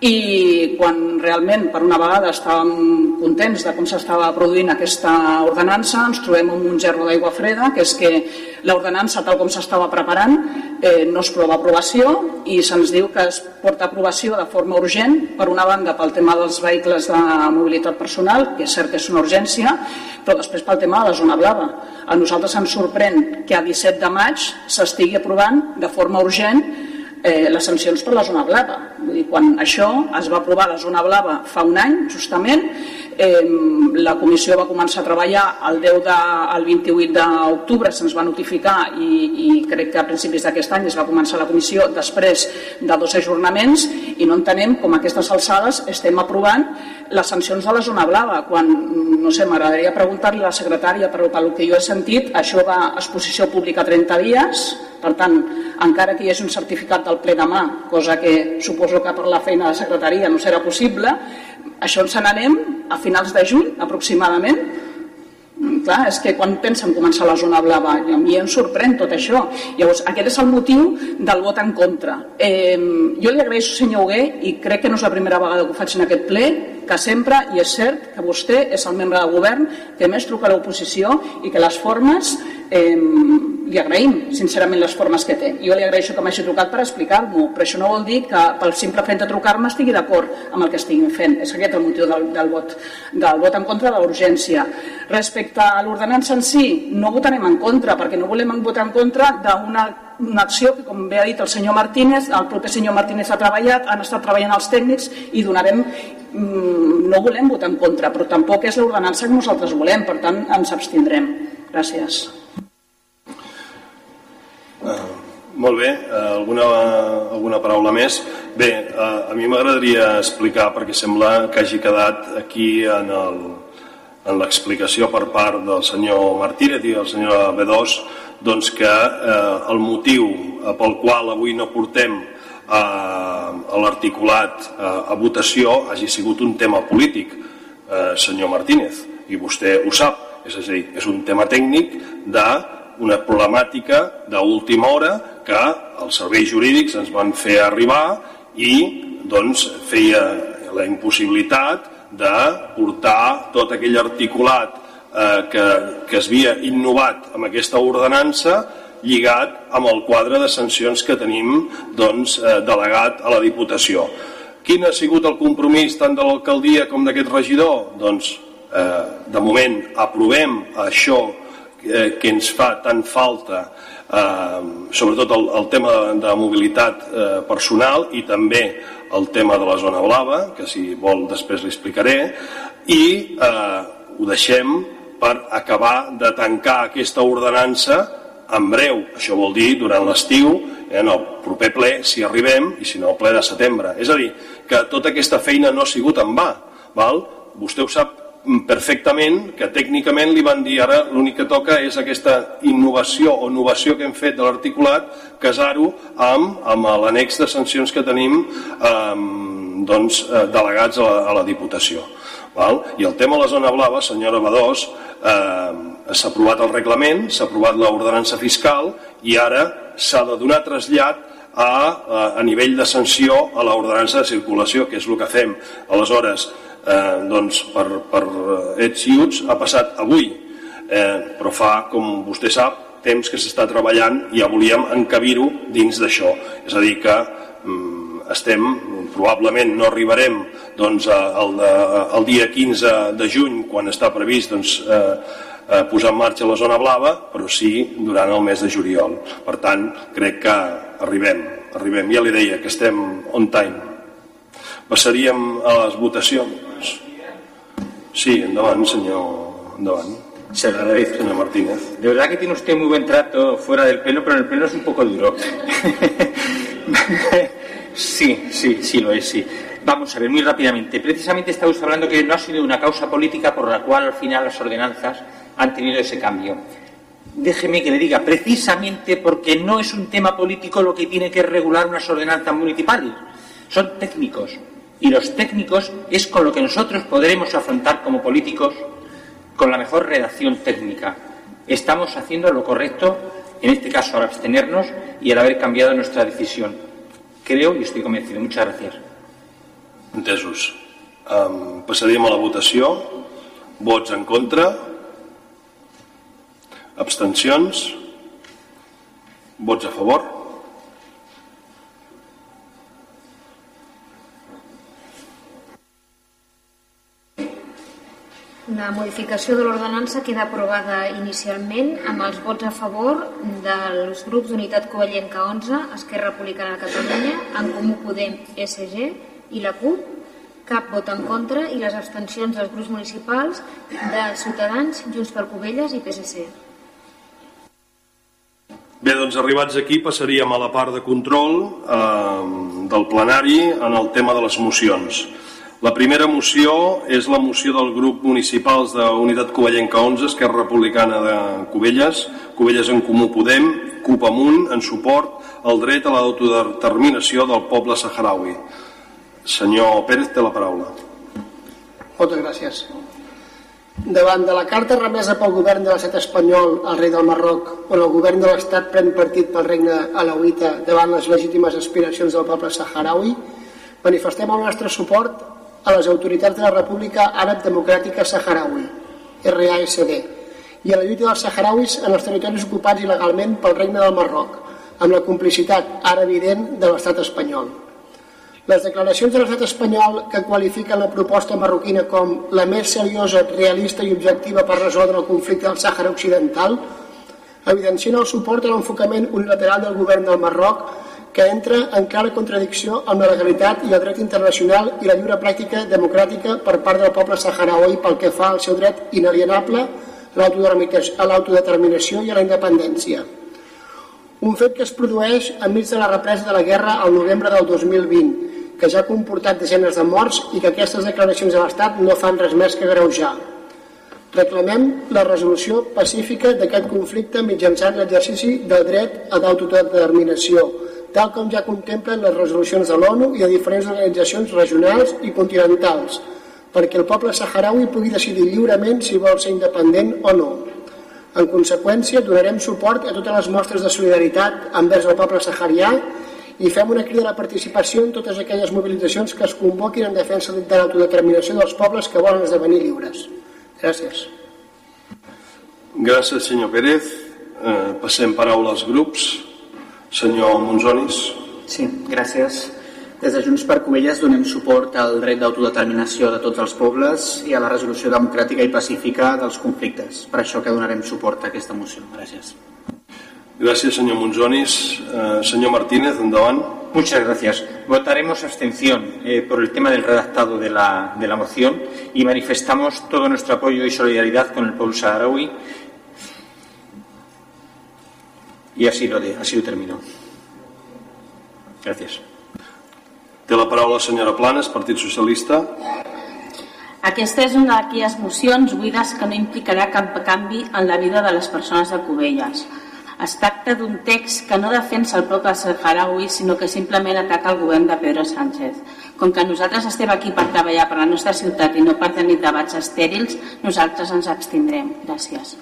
i quan realment per una vegada estàvem contents de com s'estava produint aquesta ordenança ens trobem amb un gerro d'aigua freda que és que l'ordenança tal com s'estava preparant eh, no es prova aprovació i se'ns diu que es porta aprovació de forma urgent per una banda pel tema dels vehicles de mobilitat personal que és cert que és una urgència però després pel tema de la zona blava. A nosaltres ens sorprèn que a 17 de maig s'estigui aprovant de forma urgent eh, les sancions per la zona blava. Vull dir, quan això es va aprovar la zona blava fa un any, justament, eh, la comissió va començar a treballar el 10 de, el 28 d'octubre se'ns va notificar i, i crec que a principis d'aquest any es va començar la comissió després de dos ajornaments i no entenem com aquestes alçades estem aprovant les sancions de la zona blava quan, no sé, m'agradaria preguntar-li a la secretària però pel que jo he sentit això va a exposició pública 30 dies per tant, encara que hi hagi un certificat del ple demà, cosa que suposo que per la feina de secretaria no serà possible, això ens n'anem a finals de juny aproximadament clar, és que quan pensen començar la zona blava a mi em sorprèn tot això llavors aquest és el motiu del vot en contra eh, jo li agraeixo senyor Hugué i crec que no és la primera vegada que ho faig en aquest ple que sempre, i és cert que vostè és el membre del govern que més truca a l'oposició i que les formes eh, li agraïm sincerament les formes que té. Jo li agraeixo que m'hagi trucat per explicar-m'ho, però això no vol dir que pel simple fet de trucar-me estigui d'acord amb el que estiguin fent. És aquest el motiu del, del, vot, del vot en contra de l'urgència. Respecte a l'ordenança en si, no votarem en contra, perquè no volem votar en contra d'una una acció que, com bé ha dit el senyor Martínez, el proper senyor Martínez ha treballat, han estat treballant els tècnics i donarem mm, no volem votar en contra, però tampoc és l'ordenança que nosaltres volem, per tant ens abstindrem. Gràcies. Uh, molt bé, uh, alguna, alguna paraula més? Bé, uh, a mi m'agradaria explicar, perquè sembla que hagi quedat aquí en el, en l'explicació per part del senyor Martínez i del senyor B2 doncs que eh, el motiu pel qual avui no portem eh, l'articulat eh, a votació hagi sigut un tema polític, eh, senyor Martínez, i vostè ho sap, és a dir, és un tema tècnic de una problemàtica d'última hora que els serveis jurídics ens van fer arribar i doncs feia la impossibilitat de portar tot aquell articulat eh, que, que es havia innovat amb aquesta ordenança lligat amb el quadre de sancions que tenim doncs, eh, delegat a la Diputació. Quin ha sigut el compromís tant de l'alcaldia com d'aquest regidor? Doncs, eh, de moment, aprovem això eh, que ens fa tant falta eh, sobretot el, el tema de, mobilitat eh, personal i també el tema de la zona blava, que si vol després li explicaré, i eh, ho deixem per acabar de tancar aquesta ordenança en breu, això vol dir durant l'estiu, en el proper ple, si arribem, i si no, el ple de setembre. És a dir, que tota aquesta feina no ha sigut en va. Val? Vostè ho sap perfectament que tècnicament li van dir ara l'únic que toca és aquesta innovació o innovació que hem fet de l'articulat casar-ho amb, amb l'annex de sancions que tenim eh, doncs, eh, delegats a la, a la Diputació. Val? I el tema de la zona blava, senyora Badós, eh, s'ha aprovat el reglament, s'ha aprovat l'ordenança fiscal i ara s'ha de donar trasllat a, a, a nivell de sanció a l'ordenança de circulació, que és el que fem. Aleshores, eh, doncs per, per ets i uts ha passat avui eh, però fa, com vostè sap temps que s'està treballant i ja volíem encabir-ho dins d'això és a dir que mm, estem, probablement no arribarem doncs, de, el dia 15 de juny, quan està previst doncs, eh, eh, posar en marxa la zona blava, però sí durant el mes de juliol. Per tant, crec que arribem, arribem. Ja li deia que estem on time. Passaríem a les votacions. Sí, endavant, senyor. Endavant. Se lo agradezco. Señor Martínez. De verdad que tiene usted muy buen trato fuera del pelo, pero en el pelo es un poco duro. sí, sí, sí lo es, sí. Vamos a ver, muy rápidamente. Precisamente estamos hablando que no ha sido una causa política por la cual al final las ordenanzas han tenido ese cambio. Déjeme que le diga, precisamente porque no es un tema político lo que tiene que regular unas ordenanzas municipales. Son técnicos. Y los técnicos es con lo que nosotros podremos afrontar como políticos con la mejor redacción técnica. Estamos haciendo lo correcto, en este caso al abstenernos y al haber cambiado nuestra decisión. Creo y estoy convencido. Muchas gracias. Entesos. Um, a la votació. Vots en contra. Abstencions. Vots a favor. La modificació de l'ordenança queda aprovada inicialment amb els vots a favor dels grups d'Unitat Covellenca 11, Esquerra Republicana de Catalunya, En Comú Podem, SG i la CUP, cap vot en contra i les abstencions dels grups municipals de Ciutadans, Junts per Covelles i PSC. Bé, doncs arribats aquí passaríem a la part de control eh, del plenari en el tema de les mocions. La primera moció és la moció del grup municipals de Unitat Covellenca 11, Esquerra Republicana de Covelles, Covelles en Comú Podem, CUP Amunt, en suport al dret a l'autodeterminació del poble saharaui. Senyor Pérez, té la paraula. Moltes gràcies. Davant de la carta remesa pel govern de l'estat espanyol al rei del Marroc, on el govern de l'estat pren partit pel regne alauita davant les legítimes aspiracions del poble saharaui, manifestem el nostre suport a les autoritats de la República Àrab Democràtica Saharaui, RASD, i a la lluita dels saharauis en els territoris ocupats il·legalment pel Regne del Marroc, amb la complicitat ara evident de l'estat espanyol. Les declaracions de l'estat espanyol que qualifiquen la proposta marroquina com la més seriosa, realista i objectiva per resoldre el conflicte del Sàhara Occidental evidencien el suport a l'enfocament unilateral del govern del Marroc que entra en clara contradicció amb la legalitat i el dret internacional i la lliure pràctica democràtica per part del poble saharaui pel que fa al seu dret inalienable a l'autodeterminació i a la independència. Un fet que es produeix enmig de la represa de la guerra al novembre del 2020, que ja ha comportat desenes de morts i que aquestes declaracions de l'Estat no fan res més que greujar. Reclamem la resolució pacífica d'aquest conflicte mitjançant l'exercici del dret a l'autodeterminació, tal com ja contemplen les resolucions de l'ONU i de diferents organitzacions regionals i continentals, perquè el poble saharaui pugui decidir lliurement si vol ser independent o no. En conseqüència, donarem suport a totes les mostres de solidaritat envers el poble saharià i fem una crida a la participació en totes aquelles mobilitzacions que es convoquin en defensa de l'autodeterminació dels pobles que volen esdevenir lliures. Gràcies. Gràcies, senyor Pérez. Eh, passem paraula als grups. Senyor Monzonis. Sí, gràcies. Des de Junts per Covelles donem suport al dret d'autodeterminació de tots els pobles i a la resolució democràtica i pacífica dels conflictes. Per això que donarem suport a aquesta moció. Gràcies. Gràcies, senyor Monzonis. Eh, senyor Martínez, endavant. Muchas gracias. Votaremos abstención eh, por el tema del redactado de la, de la moción y manifestamos todo nuestro apoyo y solidaridad con el pueblo saharaui Y así lo, de, así lo termino. Gràcies. Té la paraula la senyora Planes, Partit Socialista. Aquesta és una d'aquelles mocions buides que no implicarà cap canvi en la vida de les persones de Cubelles. Es tracta d'un text que no defensa el poble saharaui, sinó que simplement ataca el govern de Pedro Sánchez. Com que nosaltres estem aquí per treballar per la nostra ciutat i no per tenir debats estèrils, nosaltres ens abstindrem. Gràcies.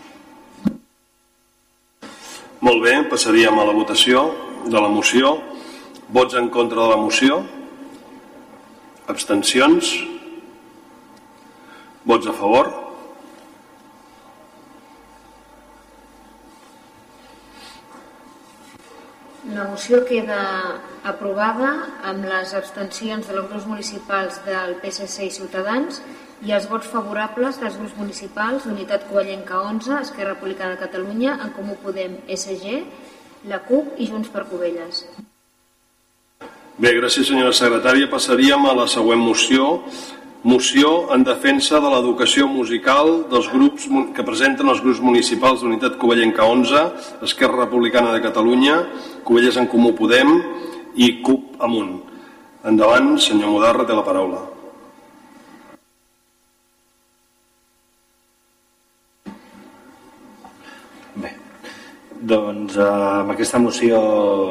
Molt bé, passaríem a la votació de la moció. Vots en contra de la moció? Abstencions? Vots a favor? La moció queda Aprovada amb les abstencions dels grups municipals del PSC i Ciutadans i els vots favorables dels grups municipals d'Unitat Covellenca 11, Esquerra Republicana de Catalunya, En Comú Podem, SG, la CUP i Junts per Covelles. Bé, gràcies senyora secretària. Passaríem a la següent moció. Moció en defensa de l'educació musical dels grups que presenten els grups municipals d'Unitat Covellenca 11, Esquerra Republicana de Catalunya, Covelles en Comú Podem i CUP Amunt. Endavant, senyor Modarra, té la paraula. Doncs eh, amb aquesta moció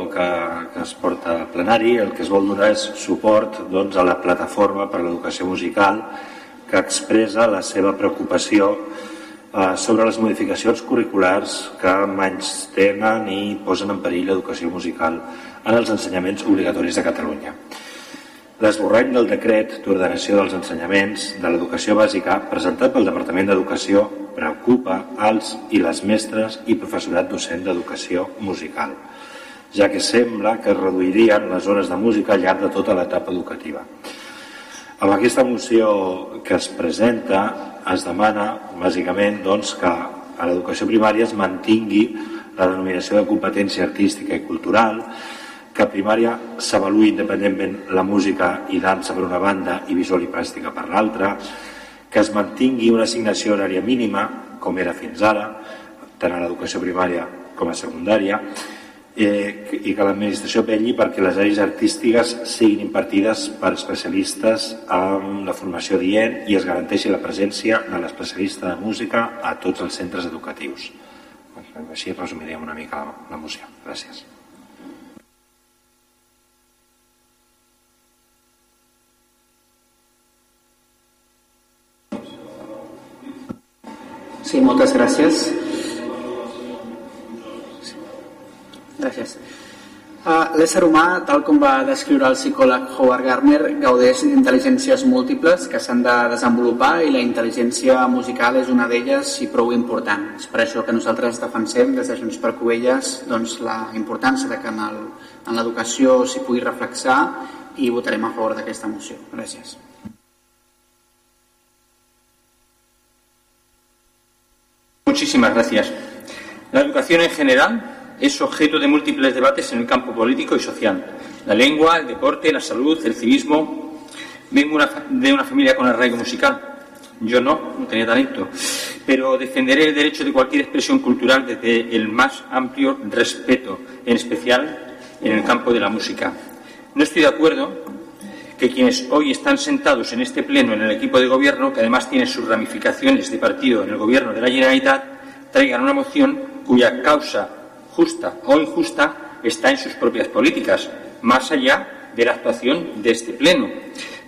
que, que es porta a plenari el que es vol donar és suport doncs, a la plataforma per l'educació musical que expressa la seva preocupació eh, sobre les modificacions curriculars que menys tenen i posen en perill l'educació musical en els ensenyaments obligatoris de Catalunya. L'esborrany del decret d'ordenació dels ensenyaments de l'educació bàsica presentat pel Departament d'Educació preocupa als i les mestres i professorat docent d'educació musical, ja que sembla que es reduirien les hores de música al llarg de tota l'etapa educativa. Amb aquesta moció que es presenta es demana, bàsicament, doncs, que a l'educació primària es mantingui la denominació de competència artística i cultural, que a primària s'avaluï independentment la música i dansa per una banda i visual i plàstica per l'altra, que es mantingui una assignació horària mínima, com era fins ara, tant a l'educació primària com a secundària, eh, i que l'administració velli perquè les àrees artístiques siguin impartides per especialistes amb la formació dient i es garanteixi la presència de l'especialista de música a tots els centres educatius. Així resumiríem una mica la, la moció. Gràcies. Sí, moltes gràcies. Gràcies. Uh, L'ésser humà, tal com va descriure el psicòleg Howard Gardner, gaudeix d'intel·ligències múltiples que s'han de desenvolupar i la intel·ligència musical és una d'elles i prou important. És per això que nosaltres defensem des de Junts per Covelles doncs, la importància de que en l'educació s'hi pugui reflexar i votarem a favor d'aquesta moció. Gràcies. Muchísimas gracias. La educación en general es objeto de múltiples debates en el campo político y social. La lengua, el deporte, la salud, el civismo. Vengo de una familia con arraigo musical. Yo no, no tenía talento. Pero defenderé el derecho de cualquier expresión cultural desde el más amplio respeto, en especial en el campo de la música. No estoy de acuerdo que quienes hoy están sentados en este pleno en el equipo de gobierno, que además tiene sus ramificaciones de partido en el gobierno de la Generalitat, traigan una moción cuya causa justa o injusta está en sus propias políticas, más allá de la actuación de este pleno.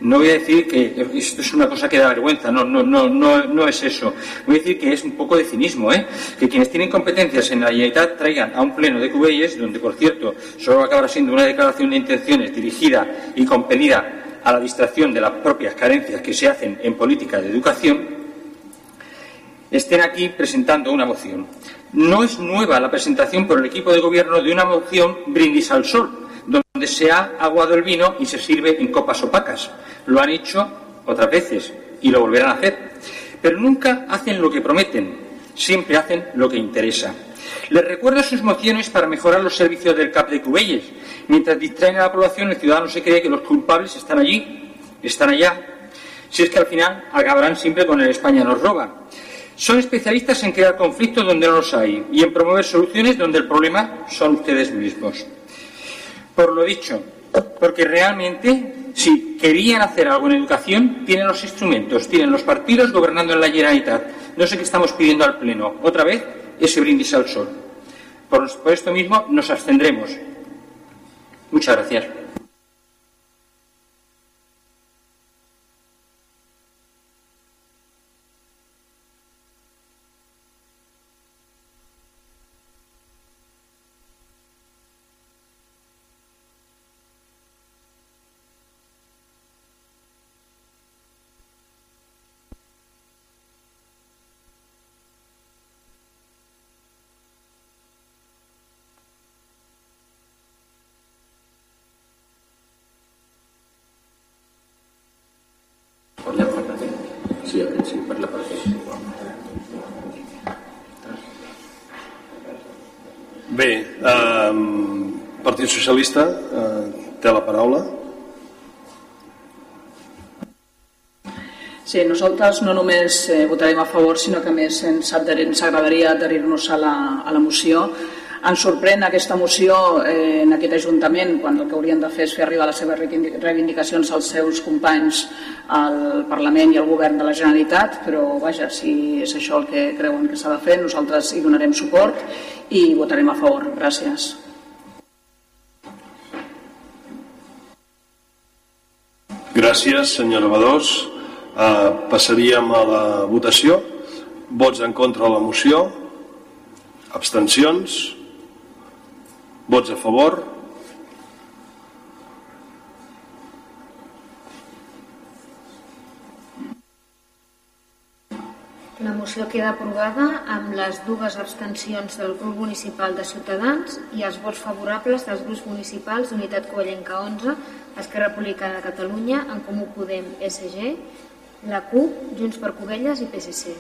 No voy a decir que esto es una cosa que da vergüenza, no, no, no, no, es eso. Voy a decir que es un poco de cinismo, ¿eh? que quienes tienen competencias en la Generalitat traigan a un pleno de Cubelles, donde por cierto solo acabará siendo una declaración de intenciones dirigida y compelida a la distracción de las propias carencias que se hacen en política de educación, estén aquí presentando una moción. No es nueva la presentación por el equipo de gobierno de una moción brindis al sol, donde se ha aguado el vino y se sirve en copas opacas. Lo han hecho otras veces y lo volverán a hacer. Pero nunca hacen lo que prometen, siempre hacen lo que interesa. Les recuerdo sus mociones para mejorar los servicios del CAP de Cubelles. Mientras distraen a la población, el ciudadano se cree que los culpables están allí, están allá. Si es que al final acabarán siempre con el España nos roba. Son especialistas en crear conflictos donde no los hay y en promover soluciones donde el problema son ustedes mismos. Por lo dicho, porque realmente, si querían hacer algo en educación, tienen los instrumentos, tienen los partidos gobernando en la Generalitat. No sé qué estamos pidiendo al Pleno. Otra vez, ese brindis al sol. Por, por esto mismo nos abstendremos. Muchas gracias. Socialista eh, té la paraula. Sí, nosaltres no només eh, votarem a favor, sinó que més ens, ens agradaria adherir-nos a, la, a la moció. Ens sorprèn aquesta moció eh, en aquest Ajuntament, quan el que haurien de fer és fer arribar les seves reivindicacions als seus companys al Parlament i al Govern de la Generalitat, però vaja, si és això el que creuen que s'ha de fer, nosaltres hi donarem suport i votarem a favor. Gràcies. Gràcies, senyora Badós. Uh, passaríem a la votació. Vots en contra de la moció. Abstencions. Vots a favor. La moció queda aprovada amb les dues abstencions del grup municipal de Ciutadans i els vots favorables dels grups municipals d'Unitat Covellenca 11, Esquerra Republicana de Catalunya, En Comú Podem, SG, la CUP, Junts per Covelles i PSC.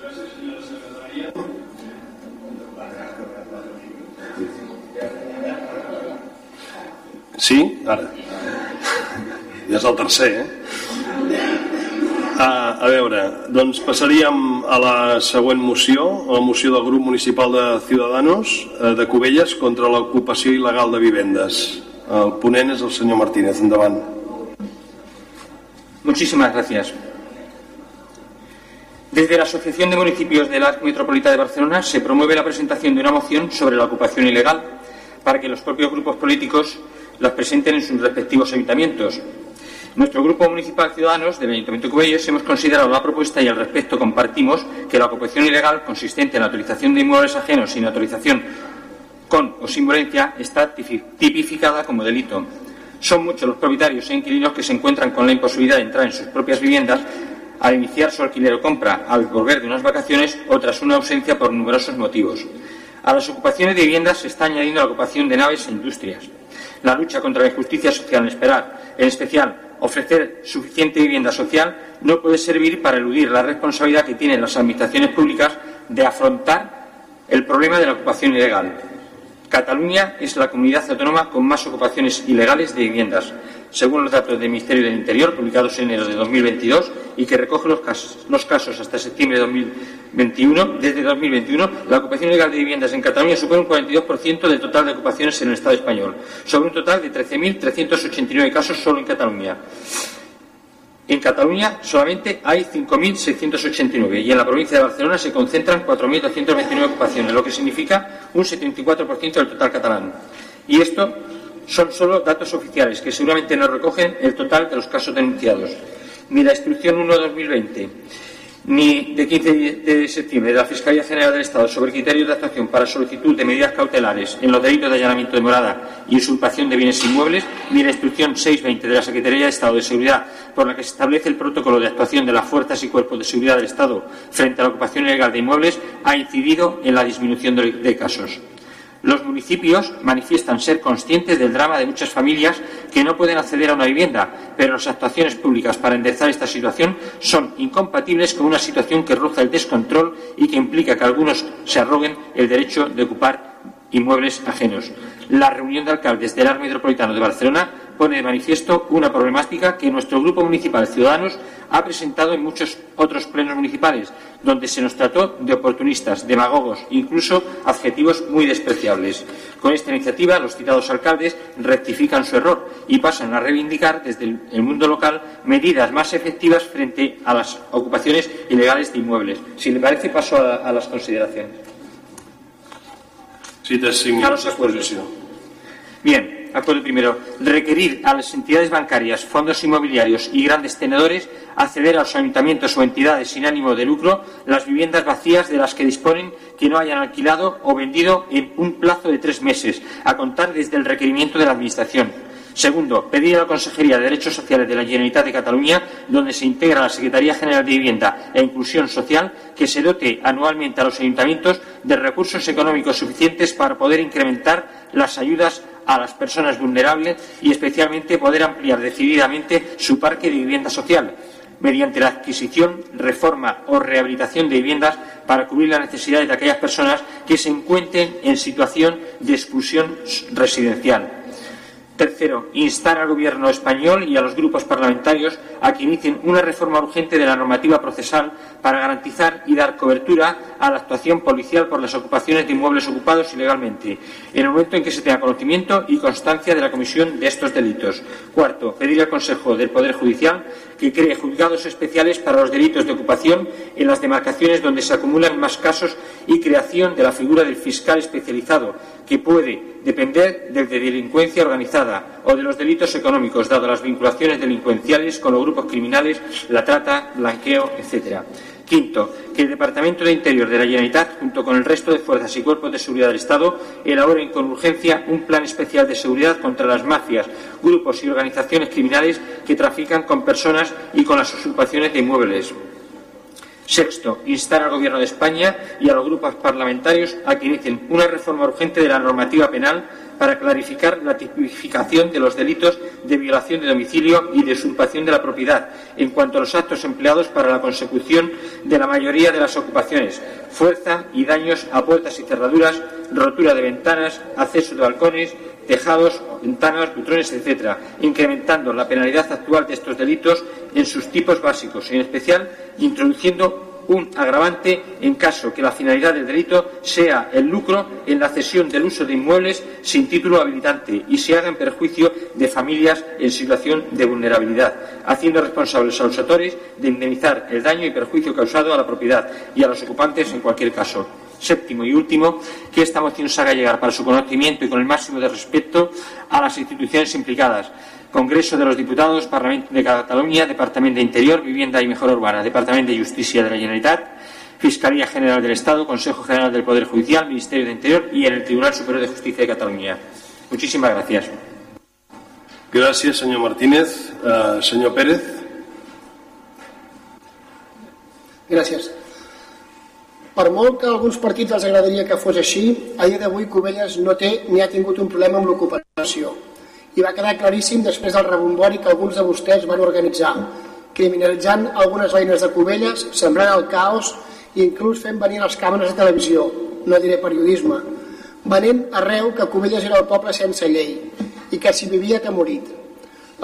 Gràcies, senyora secretària. Sí? Ara. Ja és el tercer, eh? A, a veure, doncs passaríem a la següent moció, la moció del grup municipal de Ciudadanos eh, de Cubelles contra l'ocupació il·legal de vivendes. El ponent és el senyor Martínez. Endavant. Muchísimas gracias. Desde la Asociación de Municipios del Arco Metropolitana de Barcelona se promueve la presentación de una moción sobre la ocupación ilegal para que los propios grupos políticos las presenten en sus respectivos ayuntamientos nuestro Grupo Municipal Ciudadanos del Ayuntamiento de Cubelles hemos considerado la propuesta y al respecto compartimos que la ocupación ilegal consistente en la utilización de inmuebles ajenos sin autorización con o sin violencia está tipificada como delito. Son muchos los propietarios e inquilinos que se encuentran con la imposibilidad de entrar en sus propias viviendas al iniciar su alquiler o compra, al volver de unas vacaciones o tras una ausencia por numerosos motivos. A las ocupaciones de viviendas se está añadiendo la ocupación de naves e industrias. La lucha contra la injusticia social en, esperar, en especial ofrecer suficiente vivienda social no puede servir para eludir la responsabilidad que tienen las administraciones públicas de afrontar el problema de la ocupación ilegal. Cataluña es la comunidad autónoma con más ocupaciones ilegales de viviendas, según los datos del Ministerio del Interior publicados en enero de 2022 y que recoge los casos, los casos hasta septiembre de 2021. Desde 2021, la ocupación ilegal de viviendas en Cataluña supone un 42% del total de ocupaciones en el Estado español, sobre un total de 13.389 casos solo en Cataluña. En Cataluña solamente hay 5.689 y en la provincia de Barcelona se concentran 4.229 ocupaciones, lo que significa un 74% del total catalán. Y esto son solo datos oficiales que seguramente no recogen el total de los casos denunciados. Ni la instrucción 1-2020 ni de 15 de septiembre de la Fiscalía General del Estado sobre criterios de actuación para solicitud de medidas cautelares en los delitos de allanamiento de morada y usurpación de bienes inmuebles, ni la instrucción 620 de la Secretaría de Estado de Seguridad por la que se establece el protocolo de actuación de las fuerzas y cuerpos de seguridad del Estado frente a la ocupación ilegal de inmuebles ha incidido en la disminución de casos. Los municipios manifiestan ser conscientes del drama de muchas familias que no pueden acceder a una vivienda, pero las actuaciones públicas para enderezar esta situación son incompatibles con una situación que roza el descontrol y que implica que algunos se arroguen el derecho de ocupar inmuebles ajenos. La reunión de alcaldes del área metropolitano de Barcelona pone de manifiesto una problemática que nuestro grupo municipal Ciudadanos ha presentado en muchos otros plenos municipales, donde se nos trató de oportunistas, demagogos, incluso adjetivos muy despreciables. Con esta iniciativa, los citados alcaldes rectifican su error y pasan a reivindicar desde el mundo local medidas más efectivas frente a las ocupaciones ilegales de inmuebles. Si le parece, paso a, a las consideraciones. Sí, te Bien, acuerdo primero. Requerir a las entidades bancarias, fondos inmobiliarios y grandes tenedores acceder a los ayuntamientos o entidades sin ánimo de lucro las viviendas vacías de las que disponen que no hayan alquilado o vendido en un plazo de tres meses, a contar desde el requerimiento de la Administración. Segundo, pedir a la Consejería de Derechos Sociales de la Generalitat de Cataluña, donde se integra la Secretaría General de Vivienda e Inclusión Social, que se dote anualmente a los ayuntamientos de recursos económicos suficientes para poder incrementar las ayudas a las personas vulnerables y especialmente poder ampliar decididamente su parque de vivienda social mediante la adquisición, reforma o rehabilitación de viviendas para cubrir las necesidades de aquellas personas que se encuentren en situación de expulsión residencial. Tercero, instar al Gobierno español y a los grupos parlamentarios a que inicien una reforma urgente de la normativa procesal para garantizar y dar cobertura a la actuación policial por las ocupaciones de inmuebles ocupados ilegalmente, en el momento en que se tenga conocimiento y constancia de la comisión de estos delitos. Cuarto, pedir al Consejo del Poder Judicial que cree juzgados especiales para los delitos de ocupación en las demarcaciones donde se acumulan más casos y creación de la figura del fiscal especializado, que puede depender de delincuencia organizada o de los delitos económicos, dado las vinculaciones delincuenciales con los grupos criminales, la trata, blanqueo, etc. Quinto, que el Departamento de Interior de la Generalitat, junto con el resto de fuerzas y cuerpos de seguridad del Estado, elaboren con urgencia un plan especial de seguridad contra las mafias, grupos y organizaciones criminales que trafican con personas y con las usurpaciones de inmuebles. Sexto, instar al Gobierno de España y a los grupos parlamentarios a que inicien una reforma urgente de la normativa penal para clarificar la tipificación de los delitos de violación de domicilio y de usurpación de la propiedad en cuanto a los actos empleados para la consecución de la mayoría de las ocupaciones, fuerza y daños a puertas y cerraduras, rotura de ventanas, acceso de balcones, tejados, ventanas, butrones, etc., incrementando la penalidad actual de estos delitos en sus tipos básicos, en especial introduciendo un agravante en caso que la finalidad del delito sea el lucro en la cesión del uso de inmuebles sin título habilitante y se haga en perjuicio de familias en situación de vulnerabilidad, haciendo responsables a los autores de indemnizar el daño y perjuicio causado a la propiedad y a los ocupantes en cualquier caso. Séptimo y último, que esta moción se haga llegar para su conocimiento y con el máximo de respeto a las instituciones implicadas Congreso de los Diputados, Parlamento de Cataluña, Departamento de Interior, Vivienda y Mejora Urbana, Departamento de Justicia de la Generalitat, Fiscalía General del Estado, Consejo General del Poder Judicial, Ministerio de Interior y en el Tribunal Superior de Justicia de Cataluña. Muchísimas gracias. Gràcies, senyor Martínez. Uh, senyor Pérez. Gràcies. Per molt que a alguns partits els agradaria que fos així, a dia d'avui Covelles no té ni ha tingut un problema amb l'ocupació i va quedar claríssim després del rebombori que alguns de vostès van organitzar, criminalitzant algunes veïnes de Cubelles, sembrant el caos i inclús fent venir les càmeres de televisió, no diré periodisme, venent arreu que Cubelles era el poble sense llei i que s'hi vivia atemorit.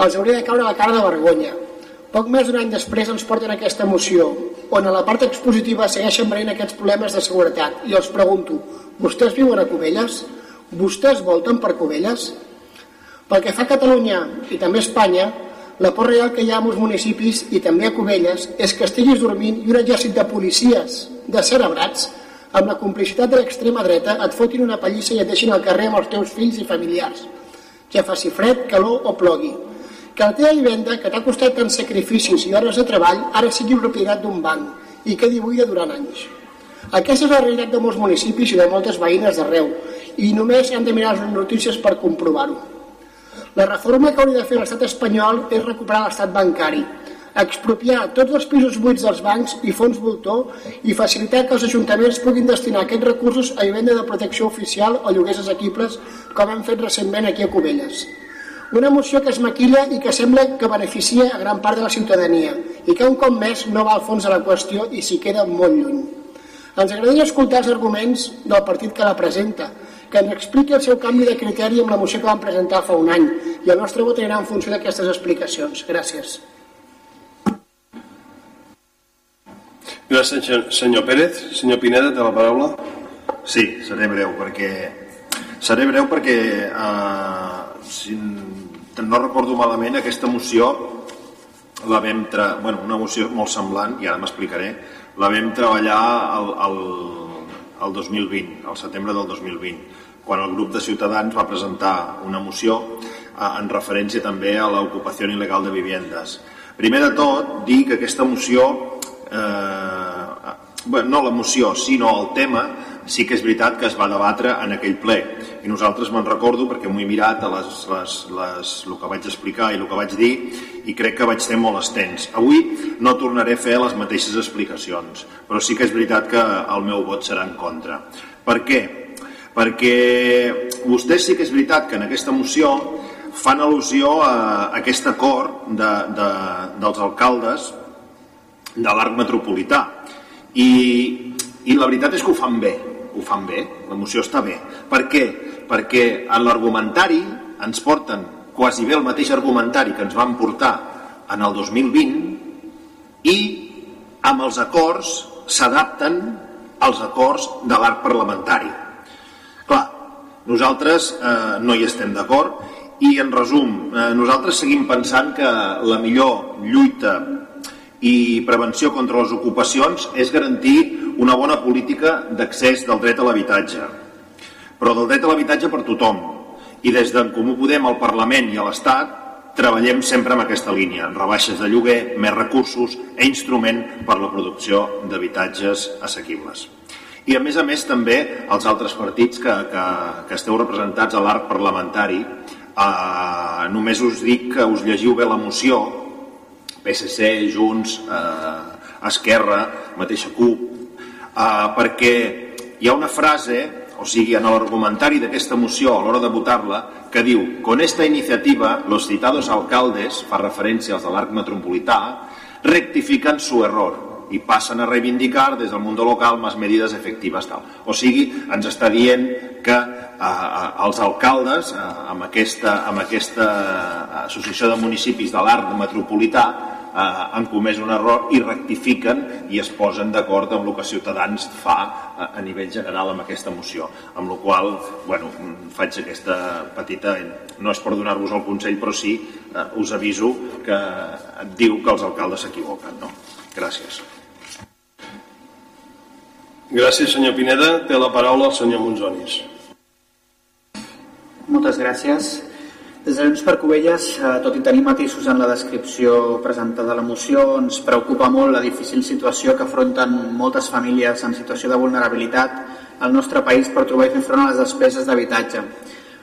Els hauria de caure la cara de vergonya. Poc més d'un any després ens porten aquesta moció, on a la part expositiva segueixen venint aquests problemes de seguretat. I els pregunto, vostès viuen a Cubelles? Vostès volten per Cubelles? Pel que fa a Catalunya i també a Espanya, la por real que hi ha a molts municipis i també a Cubelles és que estiguis dormint i un exèrcit de policies cerebrats amb la complicitat de l'extrema dreta et fotin una pallissa i et deixin al carrer amb els teus fills i familiars, ja faci fred, calor o plogui. Que la teva vivenda, que t'ha costat tants sacrificis i hores de treball, ara sigui propietat d'un banc i quedi buida durant anys. Aquesta és la realitat de molts municipis i de moltes veïnes d'arreu i només han de mirar les notícies per comprovar-ho. La reforma que hauria de fer l'estat espanyol és recuperar l'estat bancari, expropiar tots els pisos buits dels bancs i fons voltor i facilitar que els ajuntaments puguin destinar aquests recursos a vivenda de protecció oficial o lloguers assequibles, com hem fet recentment aquí a Cubelles. Una moció que es maquilla i que sembla que beneficia a gran part de la ciutadania i que un cop més no va al fons de la qüestió i s'hi queda molt lluny. Ens agradaria escoltar els arguments del partit que la presenta, que ens expliqui el seu canvi de criteri amb la moció que vam presentar fa un any i el nostre vot anirà en funció d'aquestes explicacions. Gràcies. Gràcies, senyor Pérez. Senyor Pineda, té la paraula. Sí, seré breu, perquè seré breu perquè eh, si no recordo malament aquesta moció la vam tra... bueno, una moció molt semblant i ara m'explicaré la vam treballar al, al, al 2020, al setembre del 2020 quan el grup de Ciutadans va presentar una moció eh, en referència també a l'ocupació il·legal de viviendes. Primer de tot, dir que aquesta moció, eh, bueno, no la moció, sinó el tema, sí que és veritat que es va debatre en aquell ple. I nosaltres me'n recordo perquè m'ho he mirat a les, les, les, el que vaig explicar i el que vaig dir i crec que vaig ser molt extens. Avui no tornaré a fer les mateixes explicacions, però sí que és veritat que el meu vot serà en contra. Per què? perquè vostès sí que és veritat que en aquesta moció fan al·lusió a aquest acord de, de, dels alcaldes de l'arc metropolità i, i la veritat és que ho fan bé ho fan bé, la moció està bé per què? perquè en l'argumentari ens porten quasi bé el mateix argumentari que ens van portar en el 2020 i amb els acords s'adapten als acords de l'arc parlamentari. Clar, nosaltres eh, no hi estem d'acord i en resum, eh, nosaltres seguim pensant que la millor lluita i prevenció contra les ocupacions és garantir una bona política d'accés del dret a l'habitatge. Però del dret a l'habitatge per tothom. I des d'en Comú Podem al Parlament i a l'Estat treballem sempre en aquesta línia, rebaixes de lloguer, més recursos e instrument per la producció d'habitatges assequibles. I a més a més també els altres partits que, que, que esteu representats a l'arc parlamentari, eh, només us dic que us llegiu bé la moció, PSC, Junts, eh, Esquerra, mateixa CUP, eh, perquè hi ha una frase o sigui, en l'argumentari d'aquesta moció a l'hora de votar-la, que diu con esta iniciativa los citados alcaldes, fa referència als de l'arc metropolità, rectifican su error i passen a reivindicar des del món local més medides efectives tal. O sigui, ens està dient que eh els alcaldes eh, amb, aquesta, amb aquesta associació de municipis de l'arc metropolità eh, han comès un error i rectifiquen i es posen d'acord amb el que Ciutadans fa a, a nivell general amb aquesta moció. Amb la qual bueno, faig aquesta petita... No és per donar-vos el consell, però sí eh, us aviso que et diu que els alcaldes s'equivoquen. No? Gràcies. Gràcies, senyor Pineda. Té la paraula el senyor Monzonis. Moltes gràcies. Des de Junts per Covelles, eh, tot i tenir matisos en la descripció presentada de la moció, ens preocupa molt la difícil situació que afronten moltes famílies en situació de vulnerabilitat al nostre país per trobar i fer front a les despeses d'habitatge.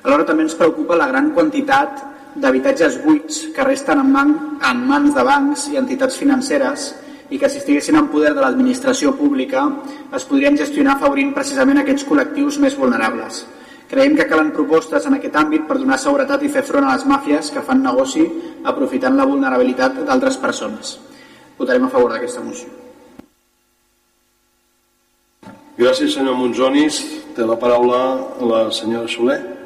Alhora també ens preocupa la gran quantitat d'habitatges buits que resten en, man, en mans de bancs i entitats financeres i que si estiguessin en poder de l'administració pública es podrien gestionar afavorint precisament aquests col·lectius més vulnerables. Creiem que calen propostes en aquest àmbit per donar seguretat i fer front a les màfies que fan negoci aprofitant la vulnerabilitat d'altres persones. Votarem a favor d'aquesta moció. Gràcies, senyor Monzonis. Té la paraula la senyora Soler.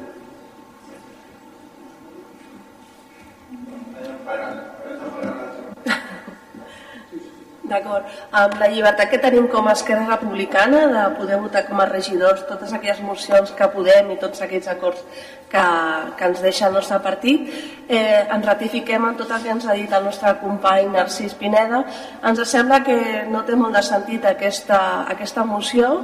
D'acord. Amb la llibertat que tenim com a Esquerra Republicana de poder votar com a regidors totes aquelles mocions que podem i tots aquells acords que, que ens deixa el nostre partit, eh, ens ratifiquem en tot el que ens ha dit el nostre company Narcís Pineda. Ens sembla que no té molt de sentit aquesta, aquesta moció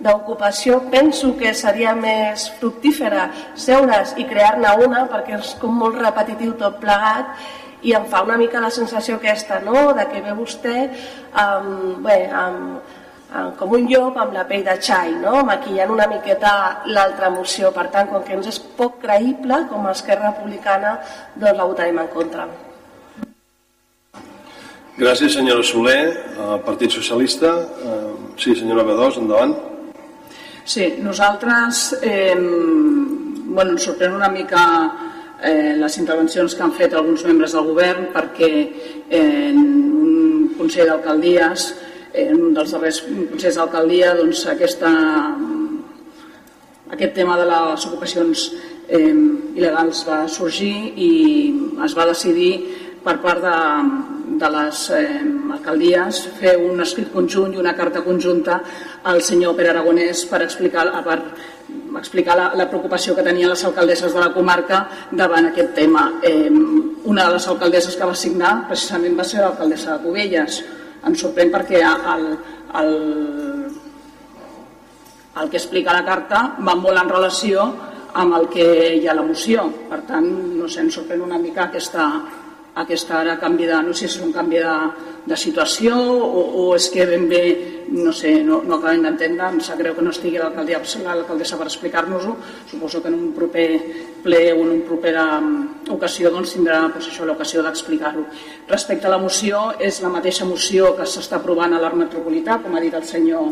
d'ocupació penso que seria més fructífera seure's i crear-ne una perquè és com molt repetitiu tot plegat i em fa una mica la sensació aquesta, no?, de que ve vostè amb, bé, amb, amb, com un llop amb la pell de xai, no?, maquillant una miqueta l'altra moció. Per tant, com que ens és poc creïble, com a Esquerra Republicana, doncs la votarem en contra. Gràcies, senyora Soler. El Partit Socialista. Sí, senyora Bedós, endavant. Sí, nosaltres eh, bueno, ens sorprèn una mica eh, les intervencions que han fet alguns membres del govern perquè eh, en un Consell d'Alcaldies, en un dels darrers Consells d'Alcaldia, doncs aquesta, aquest tema de les ocupacions eh, il·legals va sorgir i es va decidir per part de, de les eh, alcaldies fer un escrit conjunt i una carta conjunta al senyor Pere Aragonès per explicar, per explicar la, la preocupació que tenien les alcaldesses de la comarca davant aquest tema. Eh, una de les alcaldesses que va signar precisament va ser l'alcaldessa de Cubelles. Em sorprèn perquè el, el, el que explica la carta va molt en relació amb el que hi ha la moció. Per tant, no sé, em sorprèn una mica aquesta, aquest ara canvi de, no sé si és un canvi de, de situació o, o és que ben bé, no sé, no, no acabem d'entendre, em sap greu que no estigui l'alcaldessa per explicar-nos-ho, suposo que en un proper ple o en una propera mm, ocasió doncs, tindrà doncs, això l'ocasió d'explicar-ho. Respecte a la moció, és la mateixa moció que s'està aprovant a l'Art Metropolità, com ha dit el senyor,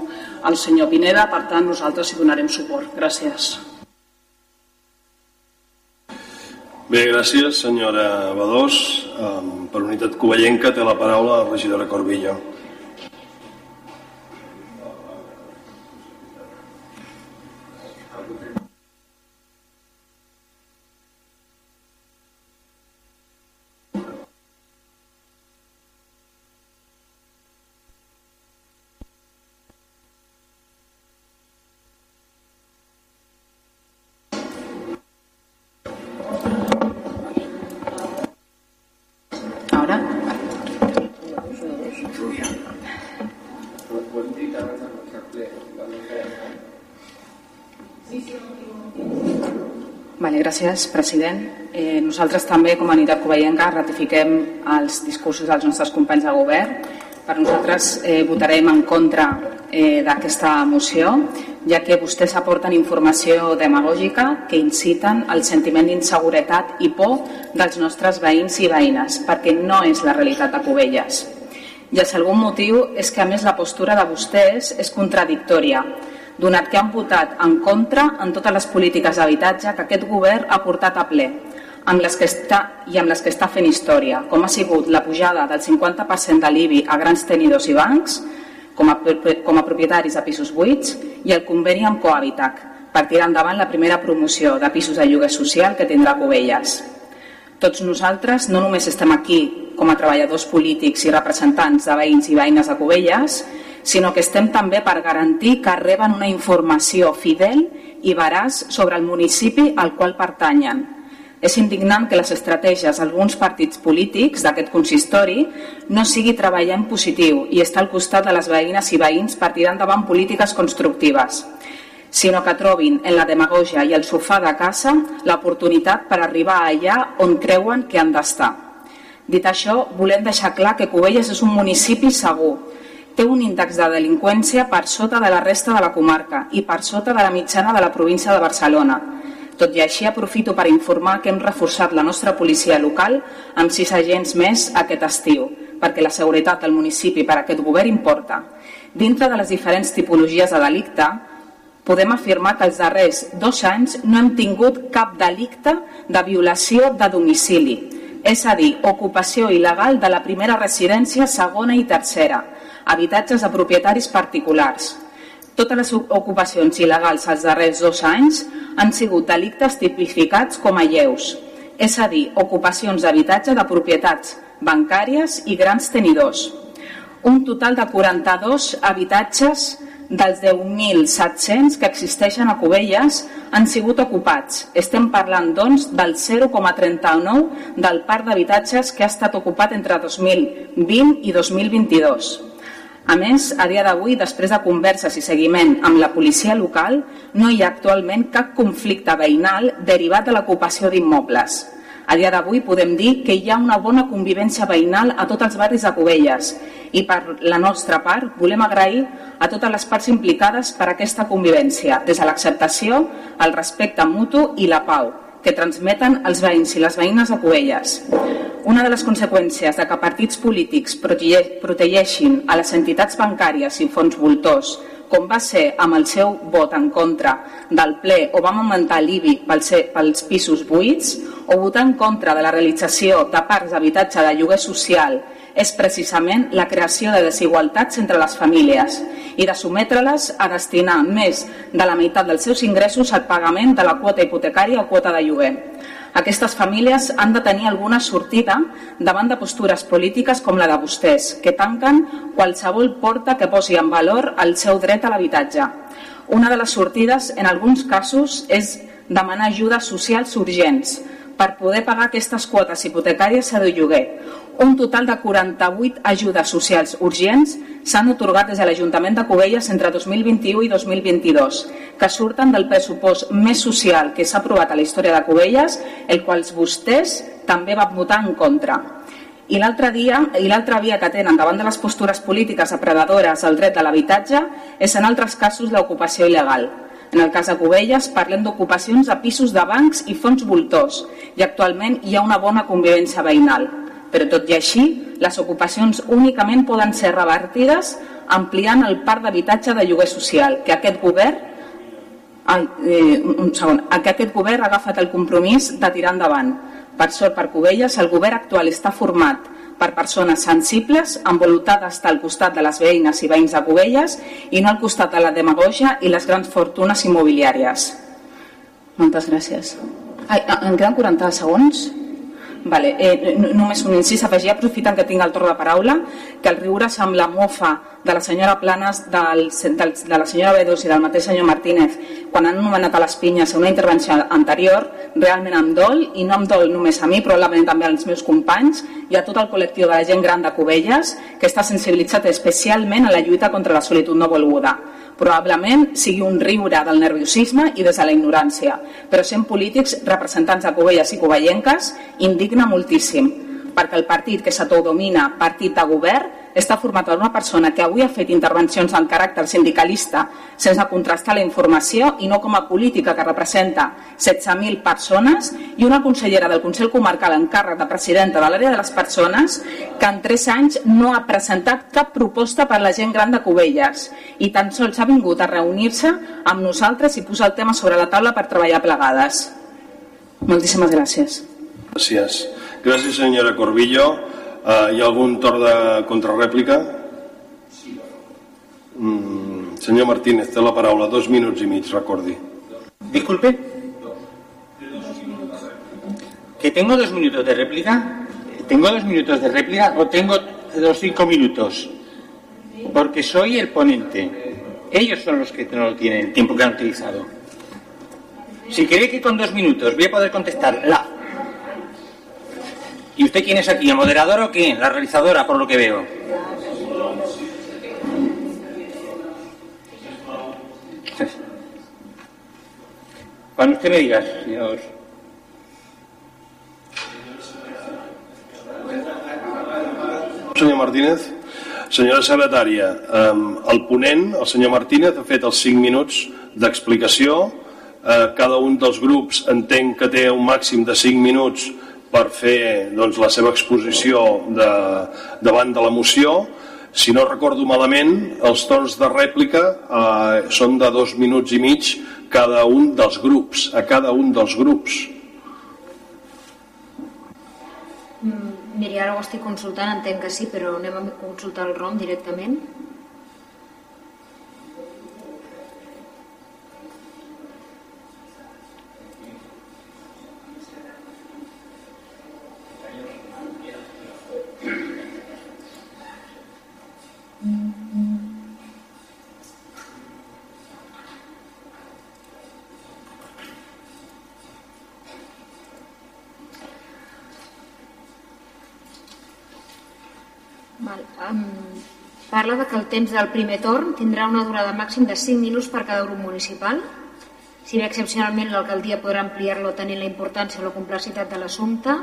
el senyor Pineda, per tant nosaltres hi donarem suport. Gràcies. Bé, gràcies, senyora Badós. Per unitat covellenca té la paraula la regidora Corbillo. Vale, gràcies, president. Eh, nosaltres també, com a unitat covellenca, ratifiquem els discursos dels nostres companys de govern. Per nosaltres eh, votarem en contra eh, d'aquesta moció, ja que vostès aporten informació demagògica que inciten al sentiment d'inseguretat i por dels nostres veïns i veïnes, perquè no és la realitat de Cubelles. I el segon motiu és que, a més, la postura de vostès és contradictòria donat que han votat en contra en totes les polítiques d'habitatge que aquest govern ha portat a ple amb les que està, i amb les que està fent història, com ha sigut la pujada del 50% de l'IBI a grans tenidors i bancs com a, com a propietaris de pisos buits i el conveni amb Cohabitac per tirar endavant la primera promoció de pisos de lloguer social que tindrà Cubelles. Tots nosaltres no només estem aquí com a treballadors polítics i representants de veïns i veïnes de Cubelles, sinó que estem també per garantir que reben una informació fidel i veraç sobre el municipi al qual pertanyen. És indignant que les estratègies d'alguns partits polítics d'aquest consistori no sigui treballar en positiu i estar al costat de les veïnes i veïns per tirar endavant polítiques constructives, sinó que trobin en la demagogia i el sofà de casa l'oportunitat per arribar allà on creuen que han d'estar. Dit això, volem deixar clar que Cubelles és un municipi segur, té un índex de delinqüència per sota de la resta de la comarca i per sota de la mitjana de la província de Barcelona. Tot i així aprofito per informar que hem reforçat la nostra policia local amb sis agents més aquest estiu, perquè la seguretat del municipi per a aquest govern importa. Dintre de les diferents tipologies de delicte, podem afirmar que els darrers dos anys no hem tingut cap delicte de violació de domicili, és a dir, ocupació il·legal de la primera residència, segona i tercera, habitatges de propietaris particulars. Totes les ocupacions il·legals als darrers dos anys han sigut delictes tipificats com a lleus, és a dir, ocupacions d'habitatge de propietats bancàries i grans tenidors. Un total de 42 habitatges dels 10.700 que existeixen a Cubelles han sigut ocupats. Estem parlant, doncs, del 0,39 del parc d'habitatges que ha estat ocupat entre 2020 i 2022. A més, a dia d'avui, després de converses i seguiment amb la policia local, no hi ha actualment cap conflicte veïnal derivat de l'ocupació d'immobles. A dia d'avui podem dir que hi ha una bona convivència veïnal a tots els barris de Cubelles i per la nostra part volem agrair a totes les parts implicades per aquesta convivència, des de l'acceptació, el respecte mutu i la pau, que transmeten els veïns i les veïnes de Cubelles. Una de les conseqüències de que partits polítics protegeixin a les entitats bancàries i fons voltors, com va ser amb el seu vot en contra del ple o vam augmentar l'IBI pels pisos buits, o votar en contra de la realització de parcs d'habitatge de lloguer social és precisament la creació de desigualtats entre les famílies i de sometre-les a destinar més de la meitat dels seus ingressos al pagament de la quota hipotecària o quota de lloguer. Aquestes famílies han de tenir alguna sortida davant de postures polítiques com la de vostès, que tanquen qualsevol porta que posi en valor el seu dret a l'habitatge. Una de les sortides, en alguns casos, és demanar ajudes socials urgents per poder pagar aquestes quotes hipotecàries a de lloguer un total de 48 ajudes socials urgents s'han otorgat des de l'Ajuntament de Cubelles entre 2021 i 2022, que surten del pressupost més social que s'ha aprovat a la història de Cubelles, el qual vostès també van votar en contra. I l'altre dia i l'altra via que tenen davant de les postures polítiques depredadores al dret de l'habitatge és en altres casos l'ocupació il·legal. En el cas de Cubelles parlem d'ocupacions de pisos de bancs i fons voltors i actualment hi ha una bona convivència veïnal. Però tot i així, les ocupacions únicament poden ser revertides ampliant el parc d'habitatge de lloguer social que aquest govern Ai, eh, un segon, que aquest govern ha agafat el compromís de tirar endavant. Per sort per Cubelles, el govern actual està format per persones sensibles amb voluntat d'estar al costat de les veïnes i veïns de Cubelles i no al costat de la demagogia i les grans fortunes immobiliàries. Moltes gràcies. Ai, em queden 40 segons? Vale, eh, només un incís, afegir, aprofitant que tinc el torn de paraula, que el riure's amb la mofa de la senyora Planes, del, del, de la senyora Bedós i del mateix senyor Martínez, quan han nomenat a les pinyes una intervenció anterior, realment em dol, i no em dol només a mi, probablement també als meus companys i a tot el col·lectiu de la gent gran de Cubelles, que està sensibilitzat especialment a la lluita contra la solitud no volguda. Probablement sigui un riure del nerviosisme i des de la ignorància, però sent polítics representants de Covelles i Covellenques indigna moltíssim, perquè el partit que s'autodomina partit de govern està format per una persona que avui ha fet intervencions en caràcter sindicalista sense contrastar la informació i no com a política que representa 16.000 persones i una consellera del Consell Comarcal en càrrec de presidenta de l'àrea de les persones que en 3 anys no ha presentat cap proposta per a la gent gran de Cubelles i tan sols ha vingut a reunir-se amb nosaltres i posar el tema sobre la taula per treballar plegades. Moltíssimes gràcies. Gràcies. Gràcies, senyora Corbillo. Uh, hi ha algun torn de contrarrèplica? Mm, senyor Martínez, té la paraula. Dos minuts i mig, recordi. Disculpe. ¿Que tengo dos minutos de réplica? ¿Tengo dos minutos de réplica o tengo los cinco minutos? Porque soy el ponente. Ellos son los que no lo tienen, el tiempo que han utilizado. Si cree que con dos minutos voy a poder contestar la ¿Y usted quién es aquí? ¿El moderador o quién? La realizadora, por lo que veo. Cuando usted me diga, señor. Senyor Martínez, senyora secretària, el ponent, el senyor Martínez, ha fet els 5 minuts d'explicació. Eh, cada un dels grups entenc que té un màxim de 5 minuts per fer doncs, la seva exposició de, davant de la moció. Si no recordo malament, els torns de rèplica eh, són de dos minuts i mig cada un dels grups, a cada un dels grups. Mm, miri, ara ho estic consultant, entenc que sí, però anem a consultar el ROM directament. Parla de que el temps del primer torn tindrà una durada màxim de 5 minuts per cada grup municipal. Si bé excepcionalment l'alcaldia podrà ampliar-lo tenint la importància o la complexitat de l'assumpte,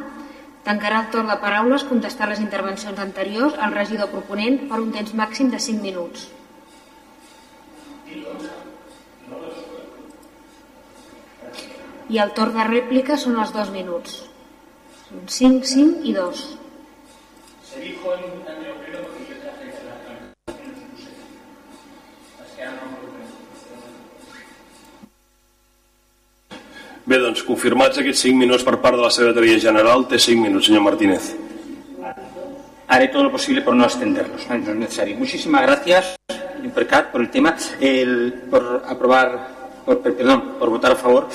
tancarà el torn de paraules contestar les intervencions anteriors al regidor proponent per un temps màxim de 5 minuts. I el torn de rèplica són els dos minuts. Són 5, 5 i 2. Se dijo en Bé, doncs, confirmats aquests 5 minuts per part de la Secretaria General, té 5 minuts, senyor Martínez. Haré todo lo posible por no extenderlos, no es necesario. Muchísimas gracias, Percat, por el tema, el, por aprobar, por, perdón, por votar a favor.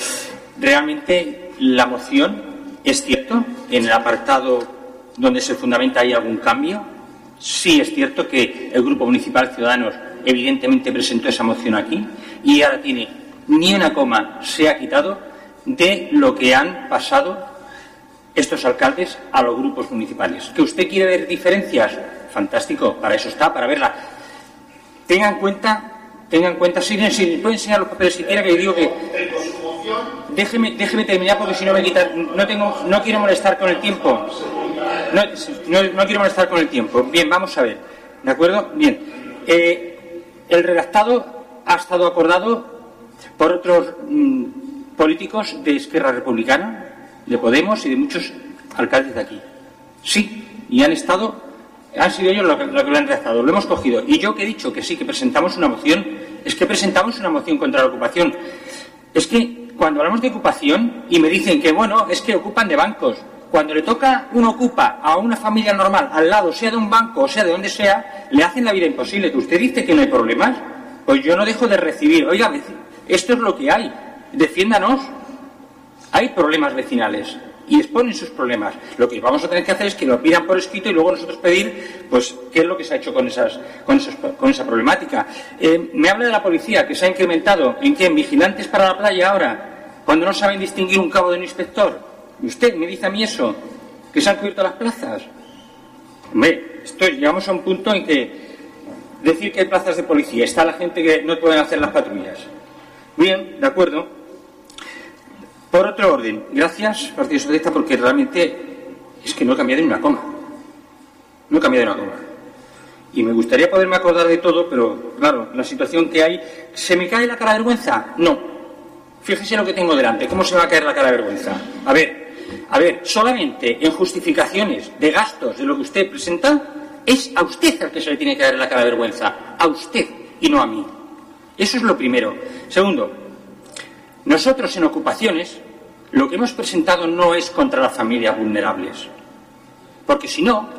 Realmente la moción es cierto, en el apartado donde se fundamenta hay algún cambio. Sí es cierto que el Grupo Municipal Ciudadanos evidentemente presentó esa moción aquí y ahora tiene ni una coma se ha quitado de lo que han pasado estos alcaldes a los grupos municipales. ¿Que usted quiere ver diferencias? Fantástico, para eso está, para verla. Tenga en cuenta, tenga en cuenta, si, si puede enseñar los papeles si quiere que digo que. Déjeme, déjeme terminar porque si no me quita. No, tengo, no quiero molestar con el tiempo. No, no, quiero molestar con el tiempo. Bien, vamos a ver. ¿De acuerdo? Bien. Eh, el redactado ha estado acordado por otros mm, políticos de Esquerra Republicana, de Podemos y de muchos alcaldes de aquí. Sí, y han estado, han sido ellos los que, lo han redactado, lo hemos cogido. Y yo que he dicho que sí, que presentamos una moción, es que presentamos una moción contra la ocupación. Es que cuando hablamos de ocupación y me dicen que, bueno, es que ocupan de bancos, cuando le toca un ocupa a una familia normal al lado, sea de un banco o sea de donde sea, le hacen la vida imposible. ¿Usted dice que no hay problemas? Pues yo no dejo de recibir. Oiga, esto es lo que hay. Defiéndanos. Hay problemas vecinales y exponen sus problemas. Lo que vamos a tener que hacer es que lo pidan por escrito y luego nosotros pedir, pues, qué es lo que se ha hecho con, esas, con, con esa problemática. Eh, me habla de la policía, que se ha incrementado. ¿En qué? ¿En vigilantes para la playa ahora? Cuando no saben distinguir un cabo de un inspector. ¿Y usted me dice a mí eso? ¿Que se han cubierto las plazas? Hombre, estoy, llegamos a un punto en que decir que hay plazas de policía, está la gente que no pueden hacer las patrullas. Bien, de acuerdo. Por otro orden, gracias Partido Socialista porque realmente es que no he cambiado ni una coma. No he cambiado ni una coma. Y me gustaría poderme acordar de todo, pero claro, la situación que hay, ¿se me cae la cara de vergüenza? No. Fíjese lo que tengo delante, ¿cómo se va a caer la cara de vergüenza? A ver, a ver, solamente en justificaciones de gastos de lo que usted presenta, es a usted al que se le tiene que caer la cara de vergüenza, a usted y no a mí. Eso es lo primero. Segundo, nosotros en ocupaciones lo que hemos presentado no es contra las familias vulnerables. Porque si no,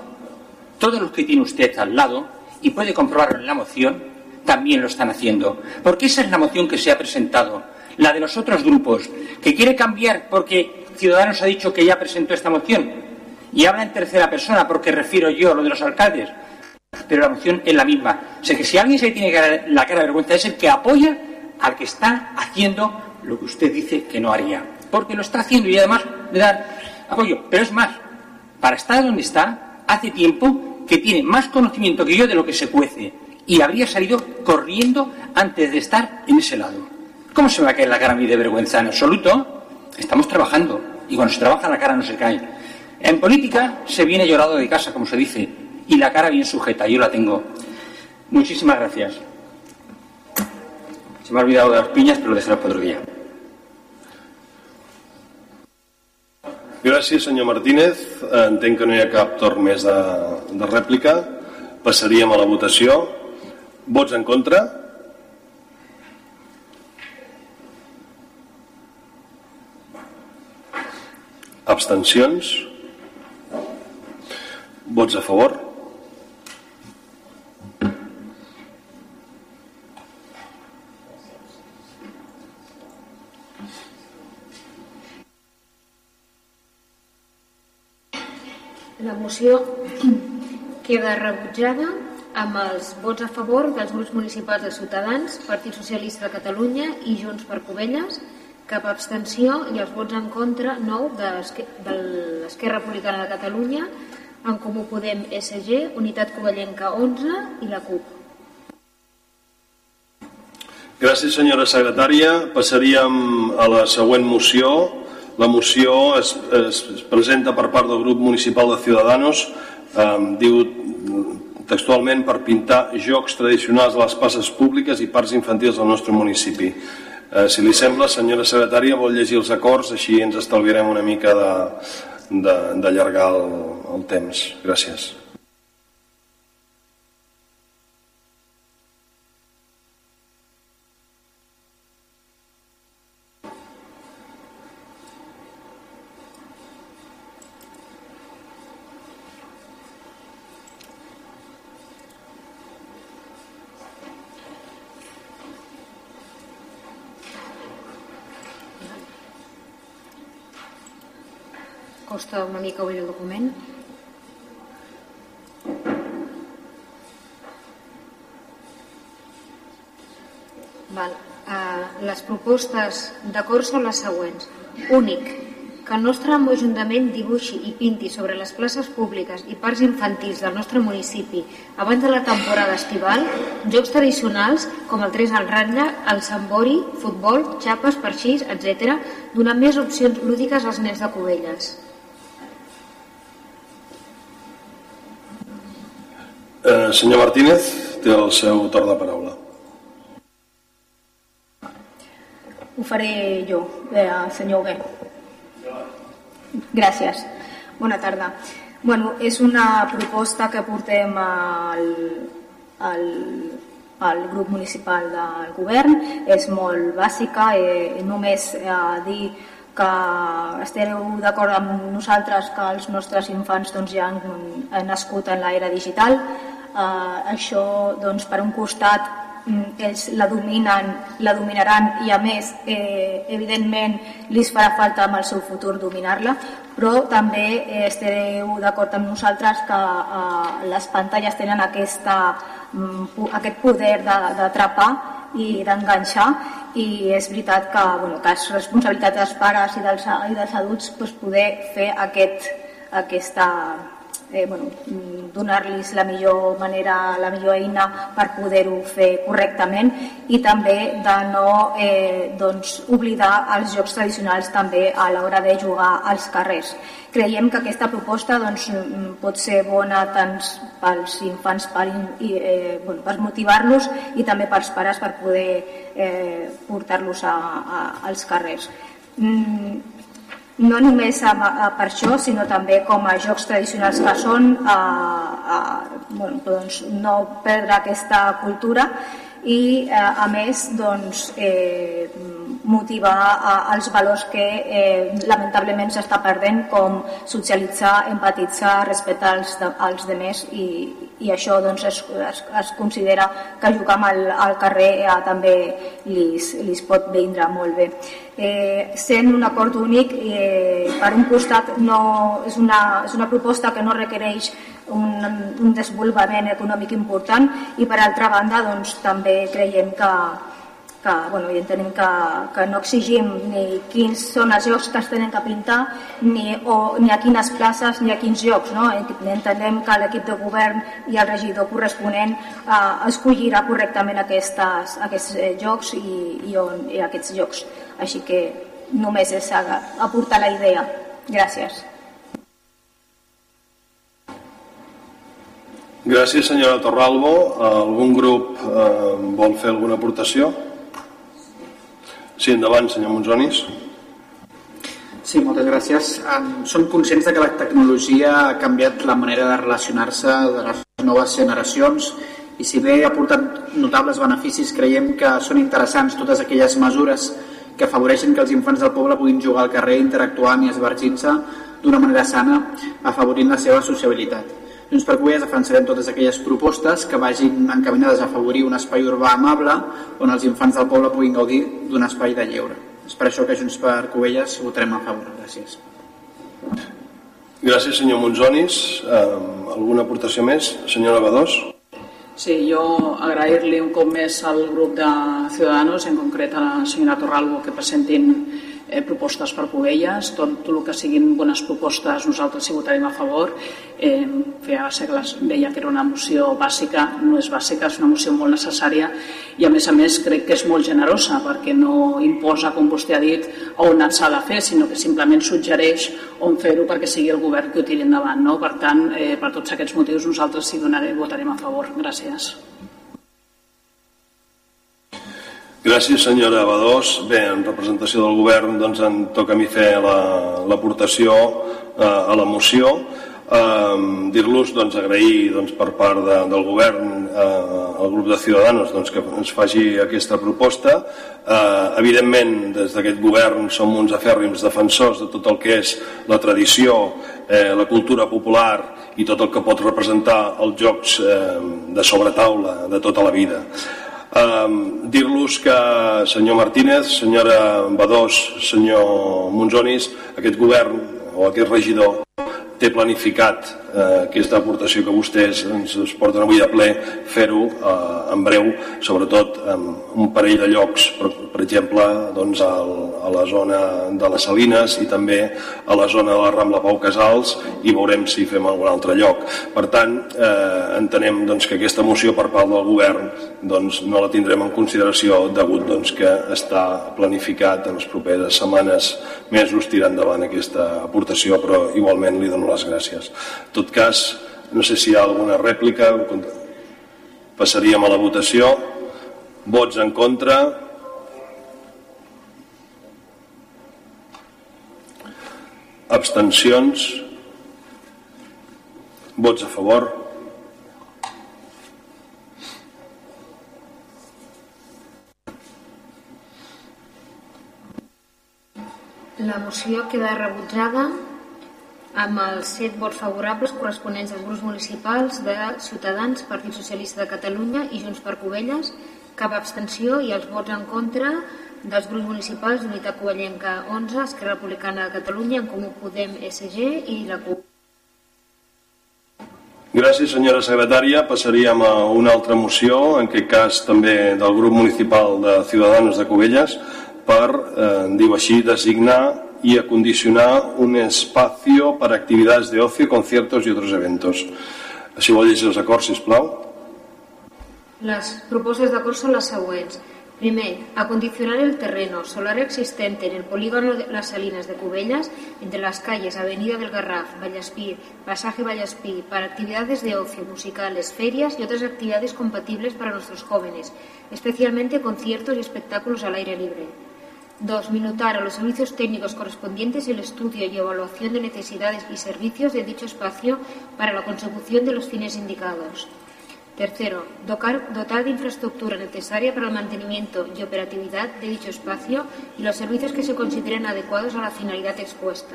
todos los que tiene usted al lado, y puede comprobarlo en la moción, también lo están haciendo. Porque esa es la moción que se ha presentado. La de los otros grupos, que quiere cambiar porque Ciudadanos ha dicho que ya presentó esta moción. Y habla en tercera persona porque refiero yo a lo de los alcaldes pero la moción es la misma. O sea que si alguien se tiene la cara de vergüenza es el que apoya al que está haciendo lo que usted dice que no haría. Porque lo está haciendo y además le da apoyo. Pero es más, para estar donde está, hace tiempo que tiene más conocimiento que yo de lo que se cuece. Y habría salido corriendo antes de estar en ese lado. ¿Cómo se va a caer la cara a mí de vergüenza? En absoluto. Estamos trabajando. Y cuando se trabaja la cara no se cae. En política se viene llorado de casa, como se dice y la cara bien sujeta. Yo la tengo. Muchísimas gracias. Se me ha olvidado de las piñas, pero lo dejaré para otro día. Gràcies, senyor Martínez. Entenc que no hi ha cap torn més de, de rèplica. Passaríem a la votació. Vots en contra? Abstencions? Vots a favor? La moció queda rebutjada amb els vots a favor dels grups municipals de Ciutadans, Partit Socialista de Catalunya i Junts per Covelles, cap abstenció i els vots en contra, 9, de l'Esquerra Republicana de Catalunya, en Comú Podem SG, Unitat Covellenca 11 i la CUP. Gràcies, senyora secretària. Passaríem a la següent moció, la moció es, es presenta per part del grup municipal de Ciudadanos, eh, diu textualment per pintar jocs tradicionals a les passes públiques i parcs infantils del nostre municipi. Eh, si li sembla, senyora secretària, vol llegir els acords, així ens estalviarem una mica d'allargar el, el temps. Gràcies. Costa una mica obrir el document. Val. Uh, les propostes d'acord són les següents. Únic, que el nostre Ajuntament dibuixi i pinti sobre les places públiques i parcs infantils del nostre municipi abans de la temporada estival jocs tradicionals com el 3 al ratlla, el sambori, futbol, xapes, parxís, etc., donant més opcions lúdiques als nens de Cubelles. Eh, senyor Martínez, té el seu torn de paraula. Ho faré jo, eh, senyor Huguet. Gràcies. Bona tarda. Bueno, és una proposta que portem al, al, al grup municipal del govern. És molt bàsica, eh, només eh, dir que esteu d'acord amb nosaltres que els nostres infants doncs, ja han, han nascut en l'era digital. Eh, això, doncs, per un costat, Mm, ells la dominen, la dominaran i a més, eh, evidentment, li farà falta amb el seu futur dominar-la, però també eh, estareu d'acord amb nosaltres que eh, les pantalles tenen aquesta, mm, aquest poder d'atrapar i d'enganxar i és veritat que, bueno, que és responsabilitat dels pares i dels, i dels adults doncs, poder fer aquest, aquesta, eh, bueno, donar-los la millor manera, la millor eina per poder-ho fer correctament i també de no eh, doncs, oblidar els jocs tradicionals també a l'hora de jugar als carrers. Creiem que aquesta proposta doncs, pot ser bona tant pels infants per, eh, bueno, per motivar-los i també pels pares per poder eh, portar-los als carrers. Mm, no només a, per això, sinó també com a jocs tradicionals que són, a, a, bueno, doncs no perdre aquesta cultura i a, a més doncs, eh, motivar a, als valors que eh, lamentablement s'està perdent com socialitzar, empatitzar, respectar els, els demés i, i això doncs, es, es, es considera que jugar al, al carrer eh, també li pot vindre molt bé. Eh, sent un acord únic, eh, per un costat no, és, una, és una proposta que no requereix un, un desenvolupament econòmic important i per altra banda doncs, també creiem que, que bueno, i entenem que, que no exigim ni quins són els jocs que es tenen que pintar ni, o, ni a quines places ni a quins jocs. No? Entenem que l'equip de govern i el regidor corresponent eh, escollirà correctament aquestes, aquests eh, jocs i, i, on, i aquests jocs. Així que només és aportar la idea. Gràcies. Gràcies, senyora Torralbo. Algun grup eh, vol fer alguna aportació? Sí, endavant, senyor Monzonis. Sí, moltes gràcies. Som conscients de que la tecnologia ha canviat la manera de relacionar-se de les noves generacions i si bé ha portat notables beneficis, creiem que són interessants totes aquelles mesures que afavoreixen que els infants del poble puguin jugar al carrer interactuant i esvergint-se d'una manera sana, afavorint la seva sociabilitat. Junts per Covelles defensarem totes aquelles propostes que vagin encaminades a afavorir un espai urbà amable on els infants del poble puguin gaudir d'un espai de lleure. És per això que Junts per Covelles votarem a favor. Gràcies. Gràcies, senyor Monzonis. Um, alguna aportació més? Senyora Badós? Sí, jo agrair-li un cop més al grup de Ciudadanos, en concret a la senyora Torralbo, que presentin eh, propostes per Covelles, tot, tot el que siguin bones propostes nosaltres hi votarem a favor. Eh, feia segles veia que era una moció bàsica, no és bàsica, és una moció molt necessària i a més a més crec que és molt generosa perquè no imposa, com vostè ha dit, on s'ha de fer, sinó que simplement suggereix on fer-ho perquè sigui el govern que ho tiri endavant. No? Per tant, eh, per tots aquests motius nosaltres hi donarem, votarem a favor. Gràcies. Gràcies, senyora Badós. Bé, en representació del govern doncs, en toca a mi fer l'aportació la, eh, a la moció. Eh, Dir-los, doncs, agrair doncs, per part de, del govern eh, al grup de Ciudadanos doncs, que ens faci aquesta proposta. Eh, evidentment, des d'aquest govern som uns afèrrims defensors de tot el que és la tradició, eh, la cultura popular i tot el que pot representar els jocs eh, de sobretaula de tota la vida. Um, Dir-los que, senyor Martínez, senyora Badós, senyor Monzonis, aquest govern o aquest regidor té planificat eh, aquesta aportació que vostès ens, ens porten avui a ple fer-ho eh, en breu, sobretot en un parell de llocs, per, per exemple doncs, al, a la zona de les Salines i també a la zona de la Rambla Pau Casals i veurem si fem algun altre lloc. Per tant, eh, entenem doncs, que aquesta moció per part del govern doncs, no la tindrem en consideració degut doncs, que està planificat en les properes setmanes, mesos, tirar endavant aquesta aportació, però igualment li dono les gràcies. En tot cas, no sé si hi ha alguna rèplica, passaríem a la votació. Vots en contra. Abstencions. Vots a favor. La moció queda rebutjada amb els set vots favorables corresponents als grups municipals de Ciutadans, Partit Socialista de Catalunya i Junts per Covelles, cap abstenció i els vots en contra dels grups municipals d'Unitat Covellenca 11, Esquerra Republicana de Catalunya, en Comú Podem, SG i la CUP. Gràcies, senyora secretària. Passaríem a una altra moció, en aquest cas també del grup municipal de Ciudadanos de Cubelles, per, eh, diu així, designar y acondicionar un espacio para actividades de ocio, conciertos y otros eventos. Si vol llegir els acords, sisplau. Les propostes d'acord són les següents. Primer, acondicionar el terreno solar existente en el polígono de las Salinas de Cubellas entre las calles Avenida del Garraf, Vallaspí, Pasaje Vallaspí para actividades de ocio, musicales, ferias y otras actividades compatibles para nuestros jóvenes, especialmente conciertos y espectáculos al aire libre. 2. Minutar a los servicios técnicos correspondientes el estudio y evaluación de necesidades y servicios de dicho espacio para la consecución de los fines indicados. Tercero, dotar, de infraestructura necesaria para el mantenimiento y operatividad de dicho espacio y los servicios que se consideren adecuados a la finalidad expuesta.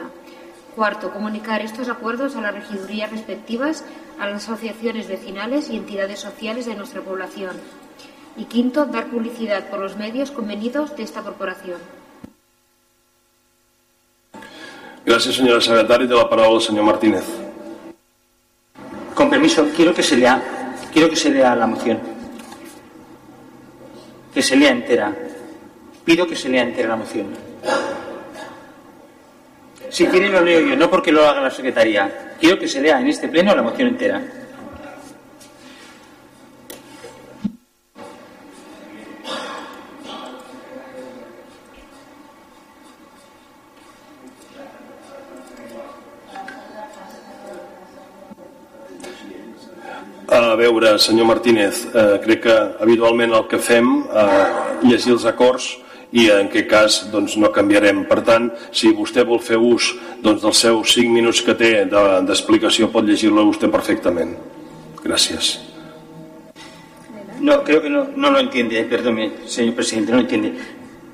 Cuarto, comunicar estos acuerdos a las regidurías respectivas, a las asociaciones vecinales y entidades sociales de nuestra población. Y quinto, dar publicidad por los medios convenidos de esta corporación. Gracias, señora secretaria. De la palabra al señor Martínez. Con permiso, quiero que se lea, quiero que se lea la moción. Que se lea entera. Pido que se lea entera la moción. Si quiere lo leo yo, no porque lo haga la secretaría. Quiero que se lea en este pleno la moción entera. A veure, senyor Martínez, eh, crec que habitualment el que fem eh, llegir els acords i en aquest cas doncs, no canviarem. Per tant, si vostè vol fer ús doncs, dels seus 5 minuts que té d'explicació, de, pot llegir-lo vostè perfectament. Gràcies. No, creo que no, no lo entiende, perdone, señor presidente, no lo entiende.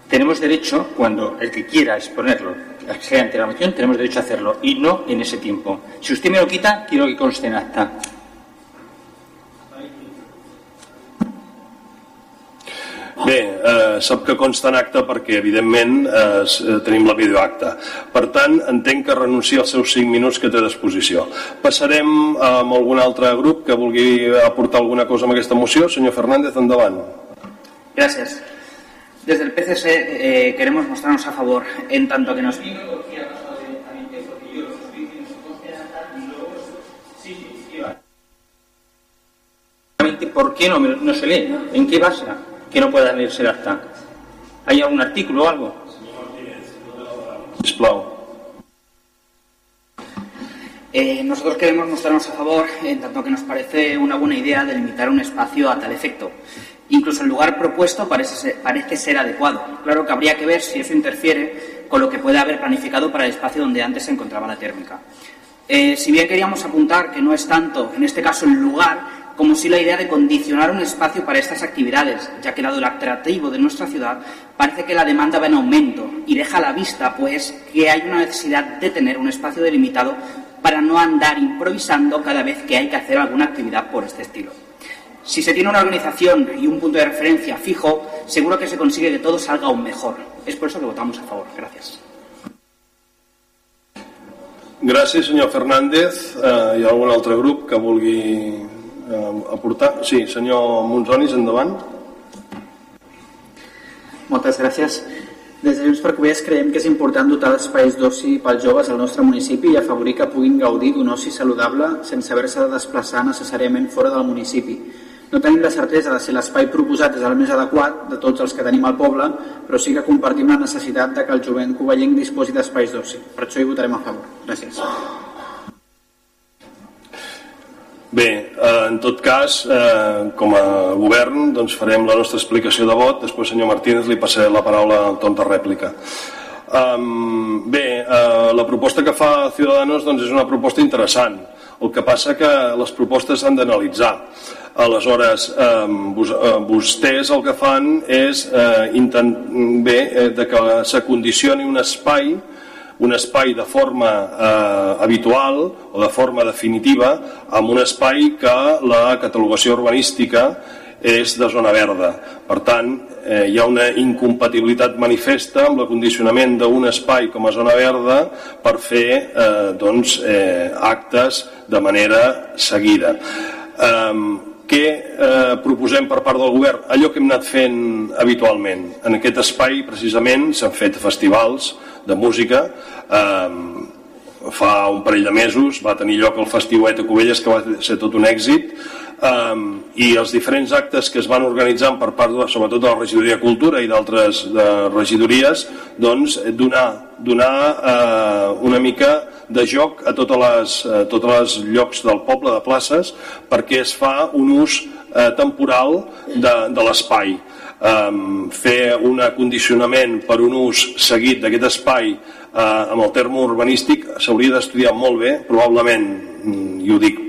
Tenemos derecho, cuando el que quiera exponerlo, sea ante la moción, tenemos derecho a hacerlo, y no en ese tiempo. Si usted me lo quita, quiero que conste en acta. Bé, eh, sap que consta en acte perquè, evidentment, eh, tenim la videoacta. Per tant, entenc que renuncia als seus 5 minuts que té a disposició. Passarem amb algun altre grup que vulgui aportar alguna cosa amb aquesta moció. Senyor Fernández, endavant. Gracias. Desde el PCS eh, queremos mostrarnos a favor en tanto que nos... ¿Por qué no, no se lee? ¿En qué basa? Que no pueda leerse el acta. ¿Hay algún artículo o algo? Eh, nosotros queremos mostrarnos a favor en tanto que nos parece una buena idea delimitar un espacio a tal efecto. Incluso el lugar propuesto parece ser, parece ser adecuado. Claro que habría que ver si eso interfiere con lo que puede haber planificado para el espacio donde antes se encontraba la térmica. Eh, si bien queríamos apuntar que no es tanto, en este caso, el lugar, como si la idea de condicionar un espacio para estas actividades, ya que el atractivo de nuestra ciudad, parece que la demanda va en aumento y deja a la vista, pues, que hay una necesidad de tener un espacio delimitado para no andar improvisando cada vez que hay que hacer alguna actividad por este estilo. Si se tiene una organización y un punto de referencia fijo, seguro que se consigue que todo salga aún mejor. Es por eso que votamos a favor. Gracias. Gràcies, senyor Fernández. Eh, hi ha algun que vulgui aportar? Sí, senyor Monzonis, endavant. Moltes gràcies. Des de Junts per Covelles creiem que és important dotar d'espais d'oci pels joves al nostre municipi i afavorir que puguin gaudir d'un oci saludable sense haver-se de desplaçar necessàriament fora del municipi. No tenim la certesa de si l'espai proposat és el més adequat de tots els que tenim al poble, però sí que compartim la necessitat de que el jovent covellenc disposi d'espais d'oci. Per això hi votarem a favor. Gràcies. Bé, eh, en tot cas, eh, com a govern, doncs farem la nostra explicació de vot. Després, senyor Martínez, li passaré la paraula al torn de rèplica. Um, bé, uh, la proposta que fa Ciudadanos doncs, és una proposta interessant. El que passa que les propostes s'han d'analitzar. Aleshores, eh, vostès el que fan és eh, intent, bé, eh, de que s'acondicioni un espai un espai de forma eh, habitual o de forma definitiva amb un espai que la catalogació urbanística és de zona verda. Per tant, eh, hi ha una incompatibilitat manifesta amb l'acondicionament d'un espai com a zona verda per fer eh, doncs, eh, actes de manera seguida. Eh, què eh, proposem per part del govern? Allò que hem anat fent habitualment. En aquest espai, precisament, s'han fet festivals de música. Eh, fa un parell de mesos va tenir lloc el Festiuet a Cubelles, que va ser tot un èxit, eh, i els diferents actes que es van organitzant per part, de, sobretot de la regidoria de Cultura i d'altres regidories, doncs donar, donar eh, una mica de joc a totes les, a tots els llocs del poble de places perquè es fa un ús eh, temporal de, de l'espai. Um, fer un acondicionament per un ús seguit d'aquest espai uh, amb el terme urbanístic s'hauria d'estudiar molt bé, probablement, mm, i ho dic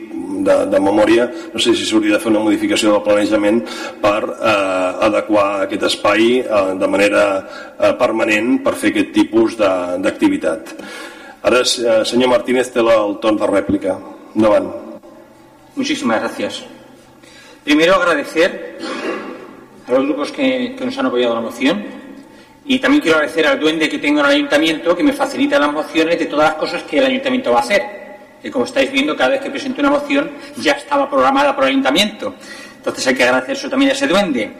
de, de memòria, no sé si s'hauria de fer una modificació del planejament per eh, adequar aquest espai eh, de manera eh, permanent per fer aquest tipus d'activitat. Ahora, eh, señor Martínez, lo el torno de réplica. No van. Muchísimas gracias. Primero agradecer a los grupos que, que, nos han apoyado la moción y también quiero agradecer al duende que tengo en el ayuntamiento que me facilita las mociones de todas las cosas que el ayuntamiento va a hacer. Que como estáis viendo, cada vez que presento una moción ya estaba programada por el ayuntamiento. Entonces hay que agradecer eso también a ese duende.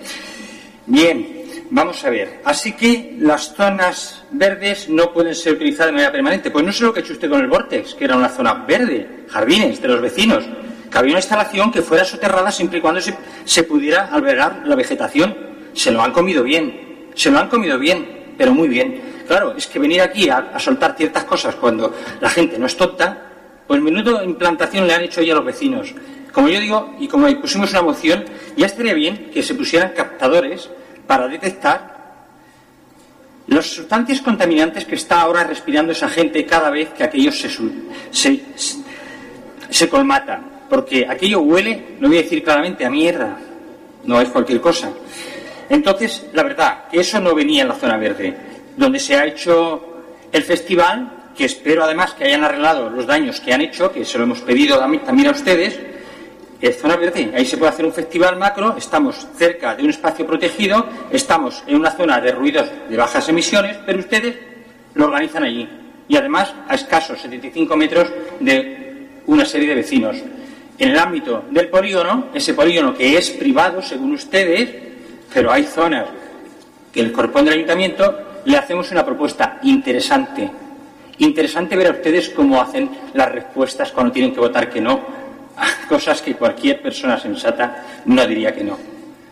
Bien, Vamos a ver, así que las zonas verdes no pueden ser utilizadas de manera permanente. Pues no sé lo que ha hecho usted con el Vortex, que era una zona verde, jardines de los vecinos, que había una instalación que fuera soterrada siempre y cuando se, se pudiera albergar la vegetación. Se lo han comido bien, se lo han comido bien, pero muy bien. Claro, es que venir aquí a, soltar ciertas cosas cuando la gente no es tonta, pues menudo implantación le han hecho ya a los vecinos. Como yo digo, y como pusimos una moción, ya estaría bien que se pusieran captadores para detectar las sustancias contaminantes que está ahora respirando esa gente cada vez que aquello se, se, se colmata. Porque aquello huele, no voy a decir claramente, a mierda, no es cualquier cosa. Entonces, la verdad, eso no venía en la zona verde, donde se ha hecho el festival, que espero además que hayan arreglado los daños que han hecho, que se lo hemos pedido también a ustedes, es zona verde. Ahí se puede hacer un festival macro, estamos cerca de un espacio protegido, estamos en una zona de ruidos de bajas emisiones, pero ustedes lo organizan allí. Y además a escasos 75 metros de una serie de vecinos. En el ámbito del polígono, ese polígono que es privado, según ustedes, pero hay zonas que el corresponde al ayuntamiento, le hacemos una propuesta interesante. Interesante ver a ustedes cómo hacen las respuestas cuando tienen que votar que no cosas que cualquier persona sensata no diría que no.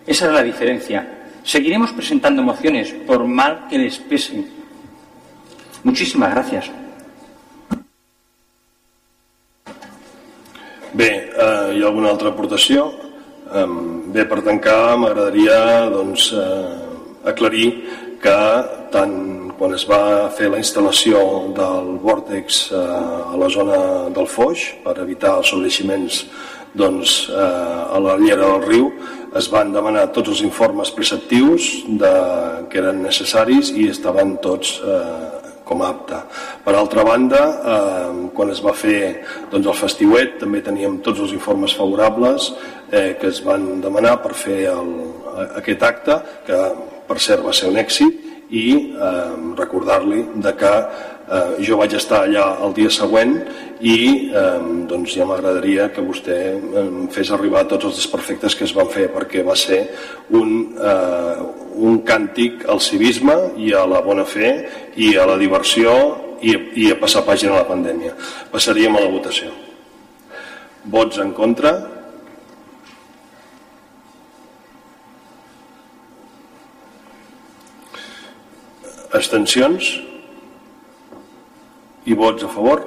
Esa es la diferencia. Seguiremos presentando mociones, por mal que les pesen. Muchísimas gracias. Bé, eh, hi ha alguna altra aportació? Bé, per tancar, m'agradaria doncs, eh, aclarir que tant quan es va fer la instal·lació del vòrtex eh, a la zona del Foix per evitar els sobreiximents doncs, eh, a la llera del riu es van demanar tots els informes preceptius de, que eren necessaris i estaven tots eh, com a apte. Per altra banda, eh, quan es va fer doncs, el festiuet també teníem tots els informes favorables eh, que es van demanar per fer el, aquest acte, que per cert va ser un èxit, i eh, recordar-li de que eh, jo vaig estar allà el dia següent i eh, doncs ja m'agradaria que vostè em fes arribar tots els desperfectes que es van fer perquè va ser un, eh, un càntic al civisme i a la bona fe i a la diversió i, i a passar pàgina a la pandèmia. Passaríem a la votació. Vots en contra? Abstencions? I vots a favor?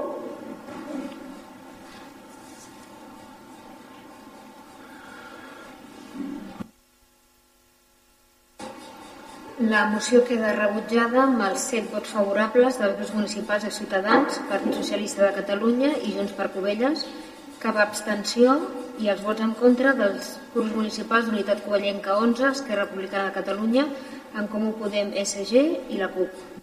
La moció queda rebutjada amb els 7 vots favorables dels grups municipals de Ciutadans, Partit Socialista de Catalunya i Junts per Covelles, cap abstenció i els vots en contra dels grups municipals d'Unitat Covellenca 11, Esquerra Republicana de Catalunya, en Comú Podem, SG i la CUP.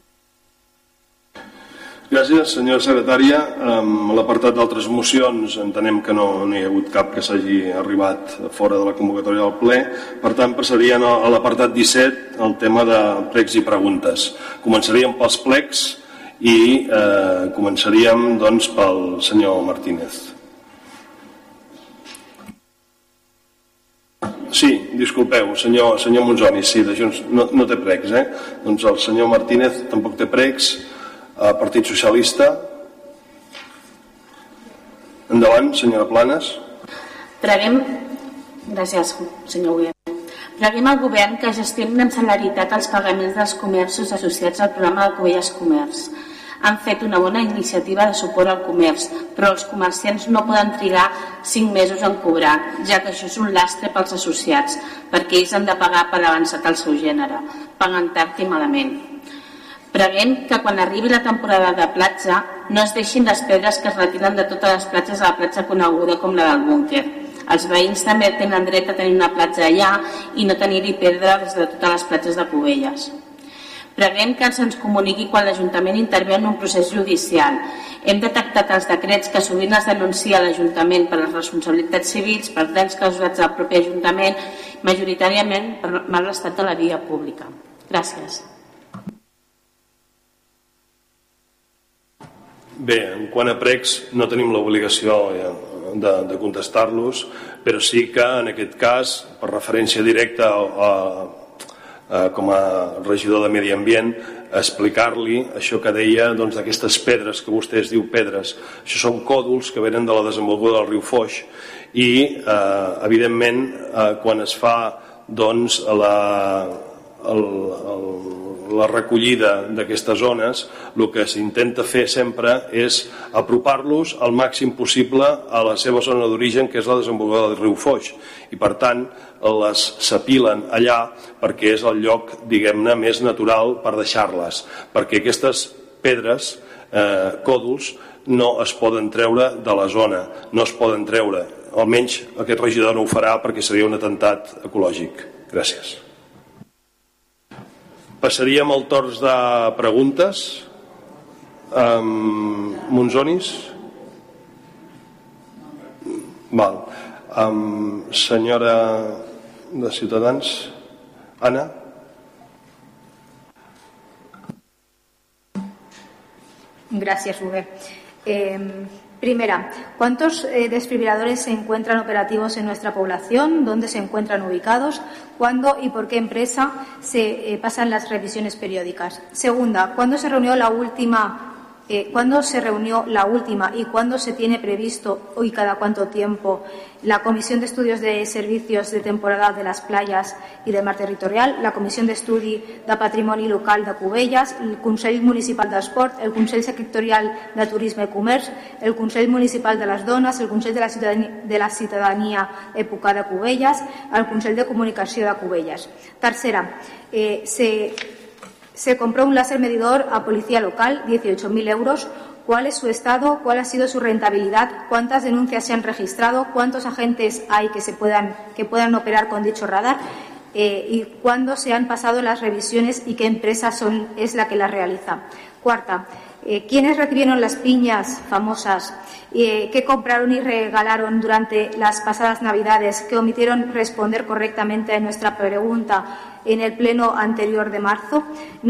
Gràcies, senyora secretària. Amb l'apartat d'altres mocions entenem que no n'hi ha hagut cap que s'hagi arribat fora de la convocatòria del ple. Per tant, passaríem a l'apartat 17, el tema de plecs i preguntes. Començaríem pels plecs i eh, començaríem doncs, pel senyor Martínez. Sí, disculpeu, senyor, senyor Monzoni, sí, de Junts, no, no té pregs, eh? Doncs el senyor Martínez tampoc té pregs, el Partit Socialista. Endavant, senyora Planes. Preguem, gràcies, senyor Guillem. Preguem al govern que gestioni amb celeritat els pagaments dels comerços associats al programa de Covelles Comerç. Han fet una bona iniciativa de suport al comerç, però els comerciants no poden trigar 5 mesos en cobrar, ja que això és un lastre pels associats, perquè ells han de pagar per avançat el seu gènere. Paguen tard i malament. Preguem que quan arribi la temporada de platja no es deixin les pedres que es retiren de totes les platges a la platja coneguda com la del búnquer. Els veïns també tenen dret a tenir una platja allà i no tenir-hi pedra des de totes les platges de Cubelles. Preguem que se'ns comuniqui quan l'Ajuntament intervé en un procés judicial. Hem detectat els decrets que sovint es denuncia a l'Ajuntament per les responsabilitats civils, per danys causats al propi Ajuntament, majoritàriament per mal estat de la via pública. Gràcies. Bé, en quant a pregs no tenim l'obligació eh, de, de contestar-los, però sí que en aquest cas, per referència directa a, a, a, com a regidor de Medi Ambient, explicar-li això que deia doncs, d'aquestes doncs, pedres, que vostè es diu pedres. Això són còdols que venen de la desenvolupada del riu Foix i, eh, evidentment, eh, quan es fa doncs, la, el, el, la recollida d'aquestes zones, el que s'intenta fer sempre és apropar-los al màxim possible a la seva zona d'origen, que és la desembocada del riu Foix. I per tant, les s'apilen allà perquè és el lloc, diguem-ne, més natural per deixar-les. Perquè aquestes pedres, eh, còdols, no es poden treure de la zona, no es poden treure. Almenys aquest regidor no ho farà perquè seria un atemptat ecològic. Gràcies. Passaríem al torn de preguntes. Um, Monzonis? Val. Um, senyora de Ciutadans? Anna? Gràcies, Rubén. Eh, Primera, ¿cuántos eh, desfibriladores se encuentran operativos en nuestra población? ¿Dónde se encuentran ubicados? ¿Cuándo y por qué empresa se eh, pasan las revisiones periódicas? Segunda, ¿cuándo se reunió la última eh, cuándo se reunió la última y cuándo se tiene previsto y cada cuánto tiempo la Comisión de Estudios de Servicios de Temporada de las Playas y de Mar Territorial, la Comisión de Estudi de Patrimoni Local de Cubelles, el Consell Municipal d'Esport, el Consell Sectorial de Turisme i Comerç, el Consell Municipal de les Dones, el Consell de la Ciutadania, de la Ciutadania Època de Cubelles, el Consell de Comunicació de Cubelles. Tercera, eh, se Se compró un láser medidor a policía local, 18.000 euros. ¿Cuál es su estado? ¿Cuál ha sido su rentabilidad? ¿Cuántas denuncias se han registrado? ¿Cuántos agentes hay que, se puedan, que puedan operar con dicho radar? Eh, ¿Y cuándo se han pasado las revisiones y qué empresa es la que las realiza? Cuarta, Eh, ¿Quiénes recibieron las piñas famosas eh, que compraron y regalaron durante las pasadas Navidades que omitieron responder correctamente a nuestra pregunta en el pleno anterior de marzo?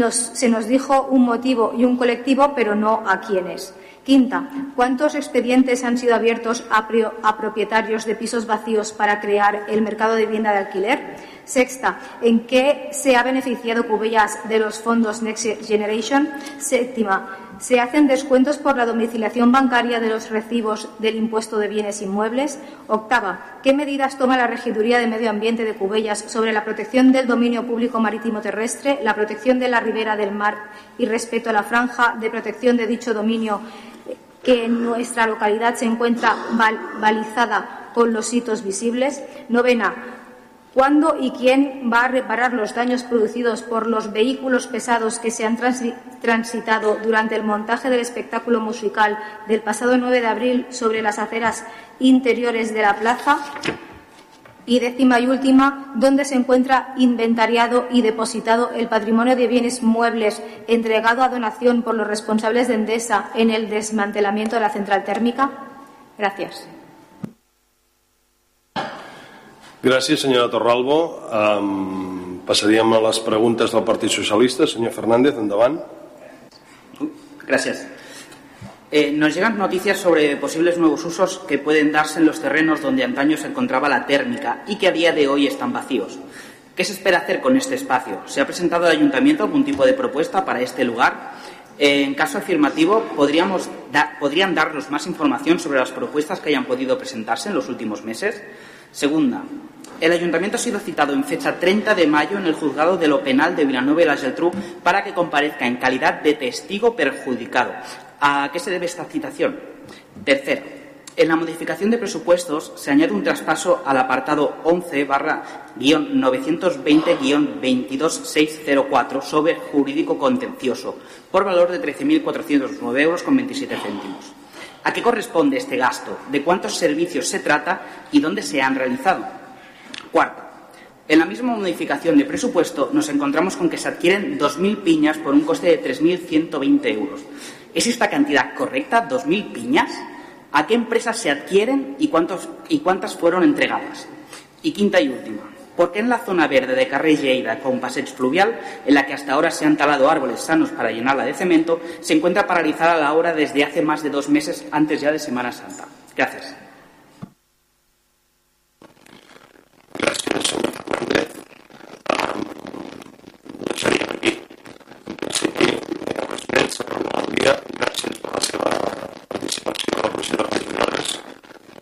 se nos dijo un motivo y un colectivo, pero no a quiénes. Quinta, ¿cuántos expedientes han sido abiertos a, a, propietarios de pisos vacíos para crear el mercado de vivienda de alquiler? Sexta, ¿en qué se ha beneficiado Cubellas de los fondos Next Generation? Séptima, ¿se hacen descuentos por la domiciliación bancaria de los recibos del impuesto de bienes inmuebles? Octava, ¿qué medidas toma la Regiduría de Medio Ambiente de Cubellas sobre la protección del dominio público marítimo terrestre, la protección de la ribera del mar y respecto a la franja de protección de dicho dominio que en nuestra localidad se encuentra balizada con los hitos visibles. Novena, ¿Cuándo y quién va a reparar los daños producidos por los vehículos pesados que se han transitado durante el montaje del espectáculo musical del pasado 9 de abril sobre las aceras interiores de la plaza? Y décima y última, ¿dónde se encuentra inventariado y depositado el patrimonio de bienes muebles entregado a donación por los responsables de Endesa en el desmantelamiento de la central térmica? Gracias. Gràcies, senyora Torralbo. Um, passaríem a les preguntes del Partit Socialista. Senyor Fernández, endavant. Gracias. Eh, nos llegan noticias sobre posibles nuevos usos que pueden darse en los terrenos donde antaño se encontraba la térmica y que a día de hoy están vacíos. ¿Qué se espera hacer con este espacio? ¿Se ha presentado al ayuntamiento algún tipo de propuesta para este lugar? Eh, en caso afirmativo, ¿podríamos ¿podrían darnos más información sobre las propuestas que hayan podido presentarse en los últimos meses? Segunda, el ayuntamiento ha sido citado en fecha 30 de mayo en el juzgado de lo penal de Villanueva y la para que comparezca en calidad de testigo perjudicado. ¿A qué se debe esta citación? Tercero, en la modificación de presupuestos se añade un traspaso al apartado 11 920-22604 sobre jurídico contencioso por valor de 13.409 euros con 27 céntimos. ¿A qué corresponde este gasto? ¿De cuántos servicios se trata y dónde se han realizado? Cuarto, en la misma modificación de presupuesto nos encontramos con que se adquieren 2.000 piñas por un coste de 3.120 euros. ¿Es esta cantidad correcta, 2.000 piñas? ¿A qué empresas se adquieren y, cuántos, y cuántas fueron entregadas? Y quinta y última, ¿por qué en la zona verde de Carrer con passeig fluvial, en la que hasta ahora se han talado árboles sanos para llenarla de cemento, se encuentra paralizada la obra desde hace más de dos meses antes ya de Semana Santa? Gracias.